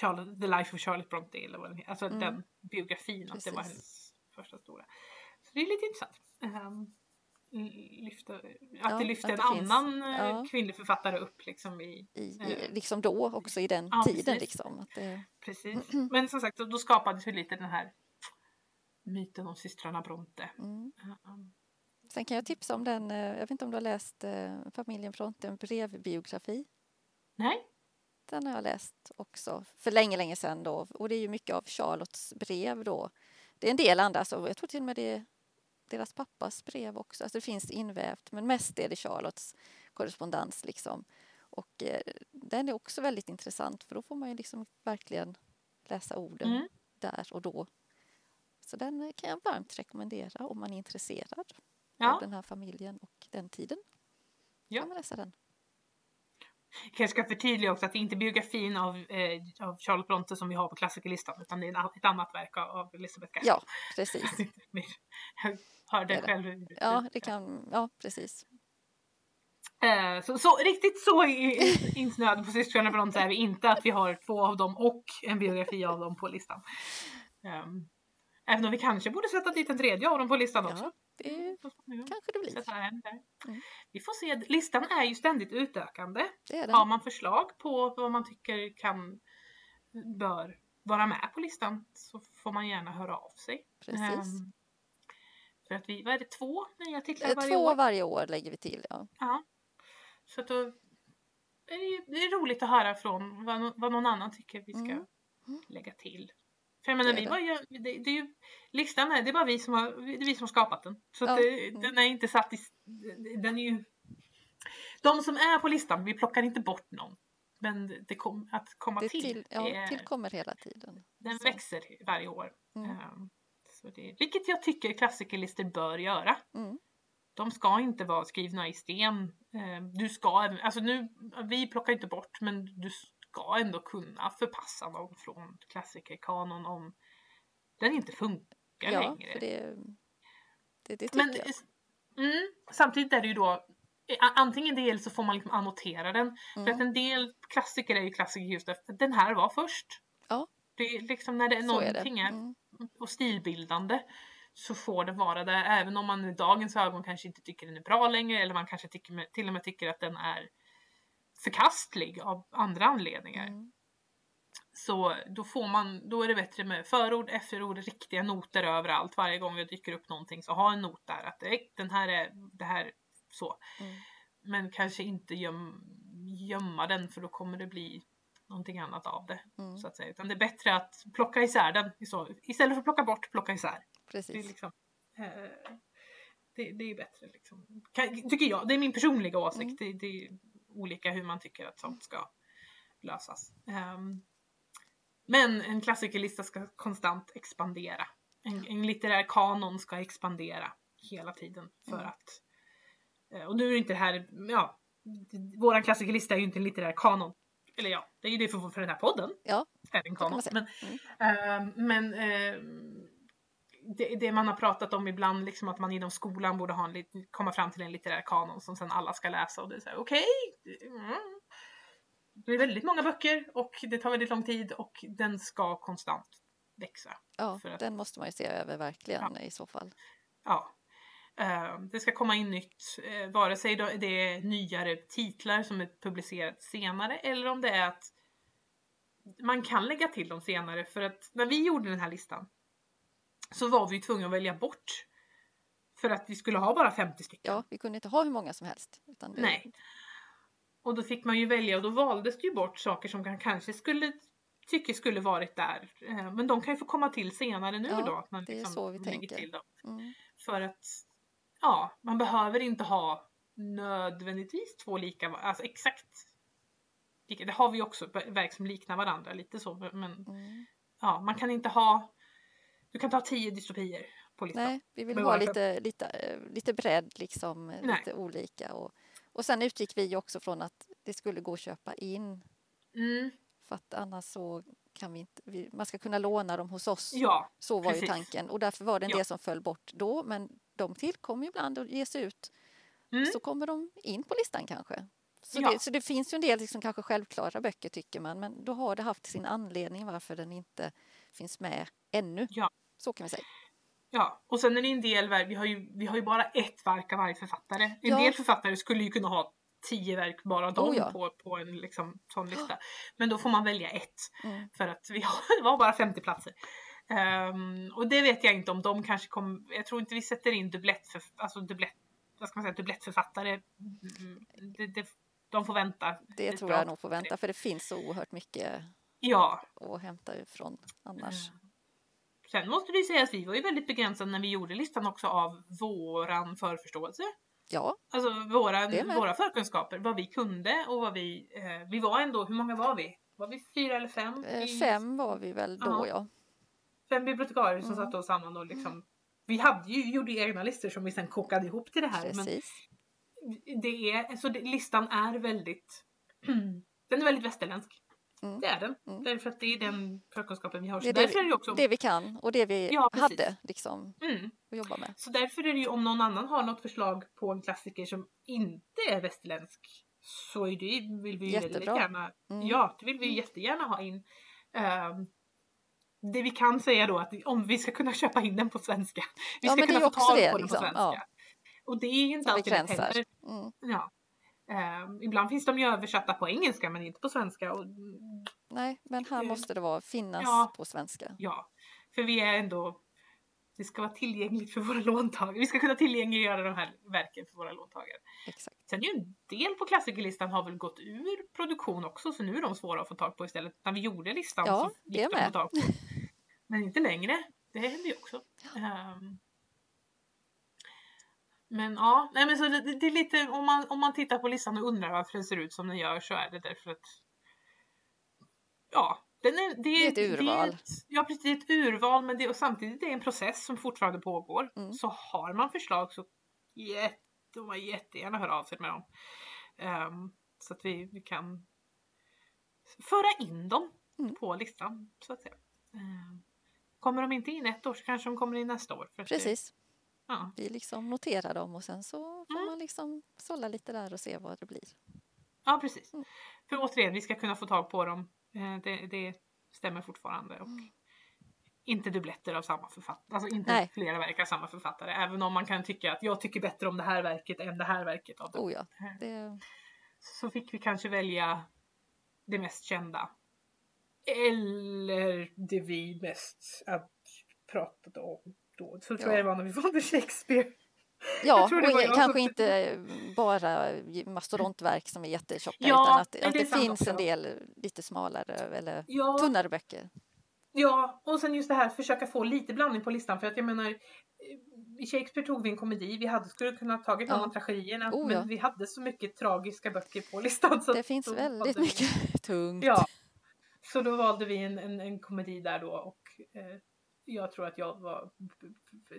Charlotte, The Life of Charlotte Bronte eller vad den. Alltså mm. den biografin, Precis. att det var hennes första stora. Så det är lite intressant. Um, lyfta, att ja, det lyfter att det en finns, annan eh, ja. kvinnlig författare upp liksom i, I, eh, liksom då också i den ja, tiden precis. liksom. Att det... Precis. (clears throat) Men som sagt då skapades ju lite den här myten om systrarna Bronte. Mm. Um. Sen kan jag tipsa om den, jag vet inte om du har läst familjen Bronte, en brevbiografi Nej. Den har jag läst också för länge, länge sedan då. Och det är ju mycket av Charlottes brev då. Det är en del andra, så jag tror till och med det är deras pappas brev också. Alltså det finns invävt, men mest är det Charlottes korrespondens liksom. Och eh, den är också väldigt intressant för då får man ju liksom verkligen läsa orden mm. där och då. Så den eh, kan jag varmt rekommendera om man är intresserad Ja. av den här familjen och den tiden. Ja. Kan man läsa den. Jag kanske ska förtydliga också att det inte är biografin av, eh, av Charlotte Bronte som vi har på klassikerlistan utan det är en ett annat verk av, av Elisabeth Gaskell. Ja, precis. (laughs) Jag hörde Det själv. Ja, det kan, ja, precis. Eh, så, så riktigt så insnöade på systrarna Bronte är vi inte att vi har två av dem och en biografi av dem på listan. Ehm, även om vi kanske borde sätta dit en tredje av dem på listan också. Det småningom. kanske det blir. Mm. Vi får se. Listan är ju ständigt utökande. Det Har man förslag på vad man tycker kan, bör vara med på listan så får man gärna höra av sig. Precis. Ehm, för att vi, vad är det, två nya titlar Eh, varje Två år? varje år lägger vi till. Ja. Ja. Så att då är det, ju- det är roligt att höra från vad, vad någon annan tycker vi ska Mm. lägga till. För jag menar, Det är vi det. bara gör, det, det är ju, listan är, det är bara vi som har, det vi som har skapat den. Så Ja. det, den är inte satt i, den är ju, de som är på listan, vi plockar inte bort någon. Men det- kom, att komma till, till, ja, är, tillkommer hela tiden. den Så. växer varje år. Mm. Ehm, så det, vilket jag tycker klassikerlistor bör göra. Mm. De ska inte vara skrivna i sten. Ehm, Du ska, alltså nu, vi plockar inte bort men du ska ändå kunna förpassa dem från klassikerkanon om den inte funkar Ja, längre. för det, det, det tycker men jag. mm, samtidigt är det ju då antingen det eller så får man liksom annotera den. För att Mm. en del klassiker är ju klassiker just efter den här var först. Ja. Det är liksom när det är Så är det. någonting är Mm. och stilbildande så får det vara det även om man i dagens ögon kanske inte tycker den är bra längre eller man kanske tycker, till och med tycker att den är förkastlig av andra anledningar. Mm. Så då får man, då är det bättre med förord, efterord, riktiga noter överallt. Varje gång det dyker upp någonting så ha en not där att den här är, det här så. Mm. Men kanske inte göm, gömma den för då kommer det bli någonting annat av det. Mm. Så att säga. Utan det är bättre att plocka isär den. Istället för att plocka bort, plocka isär. Det är, Precis. liksom, eh, det, det är bättre. Liksom. Tycker jag. Det är min personliga åsikt. Mm. Det, det olika hur man tycker att sånt ska lösas. Ehm, men en klassikerlista ska konstant expandera. En, en litterär kanon ska expandera hela tiden. För Mm. att... eh, Och nu är det inte det här... Ja, våran klassikerlista är ju inte en litterär kanon. Eller ja, det är ju det för, för den här podden. Ja, Är en kan kanon. Men, Mm. Ehm, men ehm, det, det man har pratat om ibland, liksom att man inom skolan borde ha en, komma fram till en litterär kanon som sen alla ska läsa och det är såhär okej. Det är väldigt många böcker och det tar väldigt lång tid och den ska konstant växa. ja att- den måste man ju se över verkligen i så fall. Ja. Ehm, det ska komma in nytt, uh, vare sig det är nyare titlar som är publicerat senare eller om det är att man kan lägga till dem senare för att när vi gjorde den här listan så var vi tvungna att välja bort för att vi skulle ha bara 50 stycken. Ja, vi kunde inte ha hur många som helst. Det, Nej. Och då fick man ju välja och då valdes det ju bort saker som man kanske skulle tycker skulle varit där. Eh, Men de kan ju få komma till senare nu Ja, då. Att man det är liksom så vi tänker. till dem. Mm. För att ja, man behöver inte ha nödvändigtvis två lika, alltså exakt. lika. Det har vi också, verk som liknar varandra lite så. Men Mm. ja, man kan inte ha, du kan ta tio dystopier på listan. Nej, vi vill ha lite, lite, eh, lite bredd, liksom, eh, Nej. lite olika. Och, och sen utgick vi också från att det skulle gå att köpa in. Mm, För att annars så kan vi inte, vi, man ska kunna låna dem hos oss. ja, Så var precis. ju tanken och därför var det en Ja. del som föll bort då men de tillkommer ju ibland och ges ut. Mm. Så kommer de in på listan kanske. Så, Ja. det, så det finns ju en del liksom kanske självklara böcker tycker man men då har det haft sin anledning varför den inte finns med ännu. Ja. Så kan vi säga. Ja, och sen är det en del verk, vi har ju, vi har ju bara ett verk av varje författare. En Ja. del författare skulle ju kunna ha tio verk bara de Oh ja. på, på en liksom, sån lista. Men då får man välja ett. Mm. För att vi har, (laughs) det var bara 50 platser. Ehm, och det vet jag inte om de kanske kommer, jag tror inte vi sätter in dubblett, för, alltså dubblett, vad ska man säga, dubblettförfattare. Mm, Det, det, de får vänta. Det tror jag nog får vänta för det finns så oerhört mycket Ja. att hämta ifrån annars. Mm. Sen måste det ju sägas, vi var ju väldigt begränsade när vi gjorde listan också av våran förförståelse. Ja, Alltså våra, våra förkunskaper, vad vi kunde och vad vi... Eh, vi var ändå, hur många var vi? Var vi fyra eller fem? eh, I- fem var vi väl då Ja. ja. fem bibliotekarier som Mm. satt oss samman och liksom vi hade ju, gjorde egna listor som vi sen kokade ihop till det här. Men Precis. det är, så det, listan är väldigt (clears throat) den är väldigt västerländsk. Mm. Det är den. Mm. Därför att det är den förkunskapen vi har. Det Så är det därför vi- är det ju också... Det vi kan och det vi Ja, hade liksom Mm. att jobba med. Så därför är det ju om någon annan har något förslag på en klassiker som inte är västerländsk så är det, vill vi ju väldigt gärna, Mm. ja det vill vi jättegärna ha in. Ehm, det vi kan säga då att om vi ska kunna köpa in den på svenska. Vi Ja, ska det kunna är få tag det, på den liksom. på svenska. Ja. Och det är ju inte Som alltid lätt heller. Mm. Ja. Ehm, ibland finns de ju översatta på engelska men inte på svenska. Och, Nej, men här Eh, måste det vara finnas ja. på svenska. ja, för vi är ändå det ska vara tillgängligt för våra låntagare. Vi ska kunna tillgängliggöra de här verken för våra låntagare. Exakt. Sen är ju en del på klassikerlistan har väl gått ur produktion också så nu är de svåra att få tag på istället. När vi gjorde listan Ja, så gick de att få tag på. Men inte längre. Det händer ju också. Ehm. Men ja, nej men så det, det är lite om man, om man tittar på listan och undrar varför den ser ut som den gör så är det därför att ja, den är, det, är ett urval. Det är ett, ja, precis, det är ett urval men det, och samtidigt det är en process som fortfarande pågår. Mm. Så har man förslag så jätte, de jättegärna höra av sig med dem. Ehm, så att vi, vi kan föra in dem Mm. på listan så att säga. Ehm, kommer de inte in ett år så kanske de kommer in nästa år. Det- Precis. Ja. Vi liksom noterar dem och sen så får Mm. man liksom sålla lite där och se vad det blir. ja, precis. Mm. För återigen, vi ska kunna få tag på dem. Eh, det, det stämmer fortfarande. Och Mm. Inte dubbletter av samma författare, alltså inte Nej. flera verk av samma författare. Även om man kan tycka att jag tycker bättre om det här verket än det här verket. Av det. Oh ja, det, Så fick vi kanske välja det mest kända. Eller det vi mest pratade om då. Så tror Ja. jag det var när vi valde Shakespeare. ja och jag kanske inte bara mastodontverk som är jättetjocka Ja, utan att, att det finns också. en del lite smalare eller Ja, tunnare böcker. ja, och sen just det här försöka få lite blandning på listan. För att jag menar, eh, i Shakespeare tog vi en komedi. Vi hade, skulle kunna ha tagit någon Ja. av tragedierna. Oh, men vi hade så mycket tragiska böcker på listan. Så Det finns väldigt mycket (laughs) tungt. Ja. Så då valde vi en, en, en komedi där då och eh, jag tror att jag var...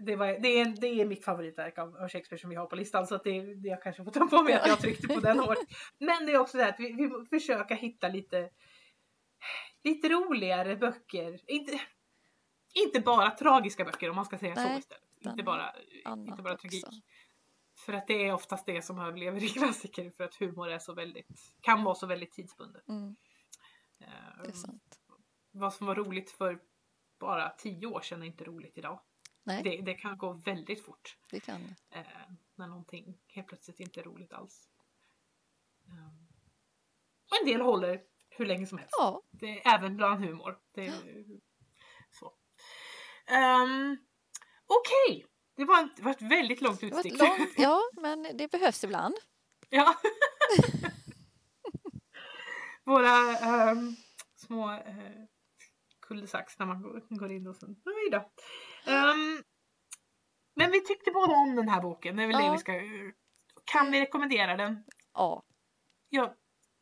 Det, var, det, är, det är mitt favoritverk av, av Shakespeare som vi har på listan så att det, det jag kanske får ta på mig att jag tryckte på den hårt. Men det är också det här att vi, vi försöker hitta lite, lite roligare böcker. Inte, inte bara tragiska böcker om man ska säga så Nej, istället. utan Inte bara, inte bara tragik. också. För att det är oftast det som överlever i klassiker för att humor är så väldigt, kan vara så väldigt tidsbunden. Mm, Eh, det är sant. vad som var roligt för bara tio år sedan är inte roligt idag. Nej, Det, det kan gå väldigt fort det kan eh, när någonting helt plötsligt inte är roligt alls. Eh, och en del håller hur länge som helst. Ja, Det är även bland humor. Det är, så. Um, Okej, det, var ett- det var ett väldigt långt utstick. långt, (laughs) ja, men det behövs ibland. Ja. (laughs) Våra ehm, små uh, kuldesax när man går, in och sen, oj då. Ehm, men vi tyckte båda om den här boken, det är väl det Ja. vi ska... Kan vi rekommendera den? Ja, Ja,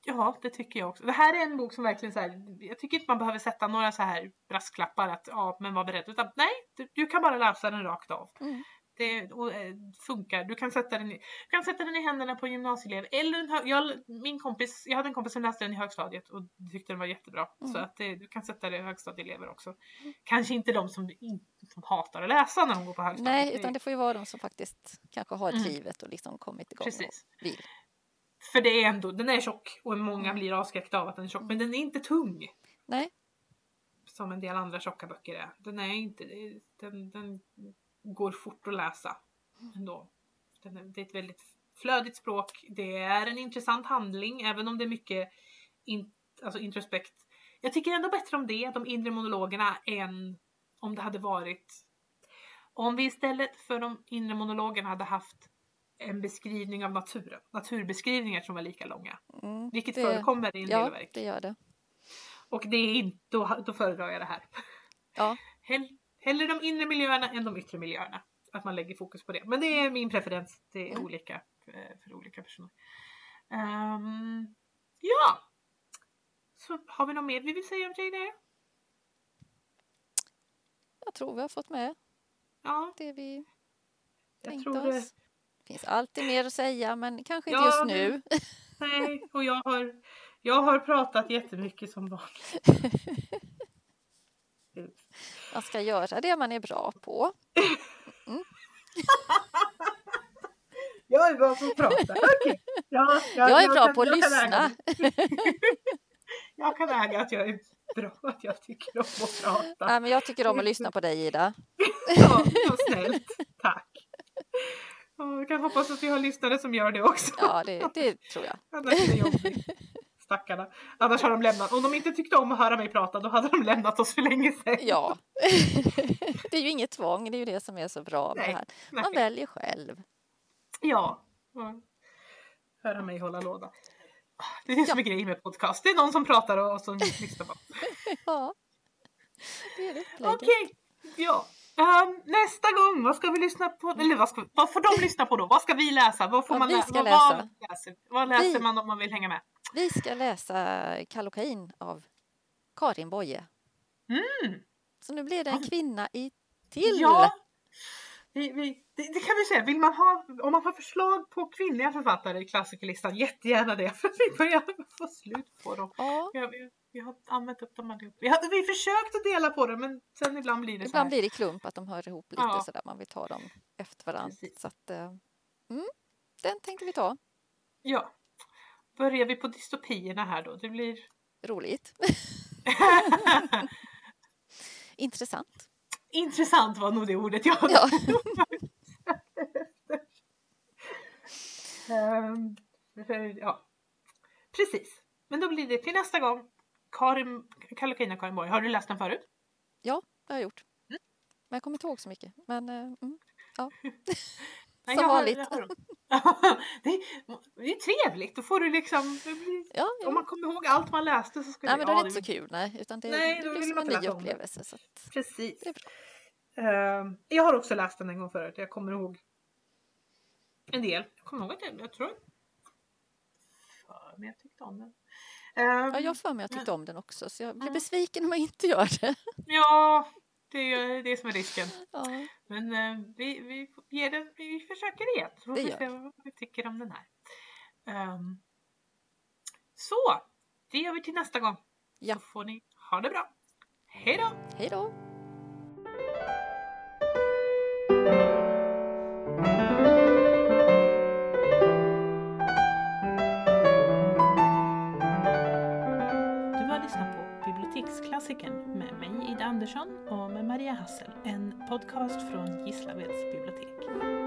ja, det tycker jag också. Det här är en bok som verkligen så här, jag tycker inte man behöver sätta några så här brasklappar att ja, men var beredd. Utan nej, du, du kan bara läsa den rakt av. Mm. Det och, eh, funkar. Du kan, sätta den i, du kan sätta den i händerna på en gymnasieelev. Eller en jag, min kompis, jag hade en kompis som läste den i högstadiet och tyckte den var jättebra. Mm. Så att det, du kan sätta det i högstadieelever också. Kanske inte de som, som hatar att läsa när de går på högstadiet. nej, utan det får ju vara de som faktiskt kanske har Mm. drivet och liksom kommit igång Precis. och vill. För det är ändå, den är tjock och många Mm. blir avskräckta av att den är tjock. Men den är inte tung. Nej, som en del andra tjocka böcker är. Den är inte, den, den går fort att läsa ändå. Det är ett väldigt flödigt språk. Det är en intressant handling även om det är mycket in, alltså introspekt. Jag tycker ändå bättre om det, de inre monologerna, än om det hade varit om vi istället för de inre monologerna hade haft en beskrivning av naturen, naturbeskrivningar som var lika långa. mm, Vilket det- förekommer i en del ja, verk. det gör det. Och det är inte, då, då föredrar jag det här. Ja, (laughs) Hell, hellre de inre miljöerna än de yttre miljöerna. Att man lägger fokus på det. Men det är min preferens. Det är Mm. olika för, för olika personer. Ehm, ja! Så har vi något mer vi vill säga om Jane jag tror vi har fått med Ja, det vi jag tänkte tror det. oss. Det finns alltid mer att säga men kanske inte Ja, just nu. (laughs) Nej, och jag har, jag har pratat jättemycket som vanligt. (laughs) Man ska göra det man är bra på. (laughs) Jag är bra på att prata. Okej. Ja, ja, Jag är bra kan- på att jag lyssna. (laughs) jag kan äga att jag är bra, att jag tycker om att prata. Nej, men jag tycker om att lyssna på dig Ida. (laughs) Ja, vad snällt. Tack. Ja, Jag kan hoppas att vi har lyssnare som gör det också. Ja, det, det tror jag. Annars är det jobbigt. Stackarna. Annars har de lämnat. Om de inte tyckte om att höra mig prata då hade de lämnat oss för länge sedan. Ja. (laughs) Det är ju inget tvång, det är ju det som är så bra med Nej, det här. nej. Man väljer själv. Ja. Ja. Höra mig hålla låda. Det är det som är grejen med podcast. Det är någon som pratar och, så lyssnar man. (laughs) Ja, det är det. Okej, ja. Ehm, nästa gång, vad ska vi lyssna på? Eller vad, ska, vad får de lyssna på då? Vad ska vi läsa? Vad, får Vad man lä- läsa. Vad läser, vad läser Vi- man om man vill hänga med? Vi ska läsa Kallocain av Karin Boye. Mm. Så nu blir det en kvinna i till. Ja, vi, vi, det, det kan vi säga. Vill man ha, om man har förslag på kvinnliga författare i klassikerlistan, jättegärna det. (laughs) För vi börjar få slut på dem. Ja, Vi har, vi, vi har använt upp dem allihop. Vi har vi försökt att dela på dem men sen ibland blir det ibland blir det klump att de hör ihop lite Ja. sådär. Man vill ta dem efter varandra. Precis. Så att, eh, mm, den tänkte vi ta. Ja. Börjar vi på dystopierna här då? Det blir... Roligt. (laughs) Intressant. Intressant var nog det ordet jag Ja. (laughs) Ehm, för- ja. Precis. Men då blir det till nästa gång. Karin, Karin Borg. Har du läst den förut? Ja, det har jag gjort. Mm. Men jag kommer inte ihåg så mycket. Men eh, mm, Nej, (laughs) Som vanligt. (laughs) det, är, det är trevligt. Då får du liksom... Blir, ja, Om ja. man kommer ihåg allt man läste så ska Nej, men då är det inte så kul. Nej, utan det, Nej, det blir som en ny om upplevelse. Så att, Precis. Ehm, jag har också läst den en gång förut. Jag kommer ihåg en del. Jag kommer ihåg att jag, jag tror för jag tyckte om den. Ehm, Ja, jag har för mig att jag tyckte om den också. Så jag blir Ja. besviken om jag inte gör det. ja, det är det som är risken. Ja, Men eh, vi, vi, ger den, vi försöker igen. Så får Det vi se vad vi tycker om den här. Ehm, så, det gör vi till nästa gång. Ja. Så får ni ha det bra. Hej då! hej då! Biblioteksklassikern med mig Ida Andersson och med Maria Hassel. En podcast från Gislaveds bibliotek.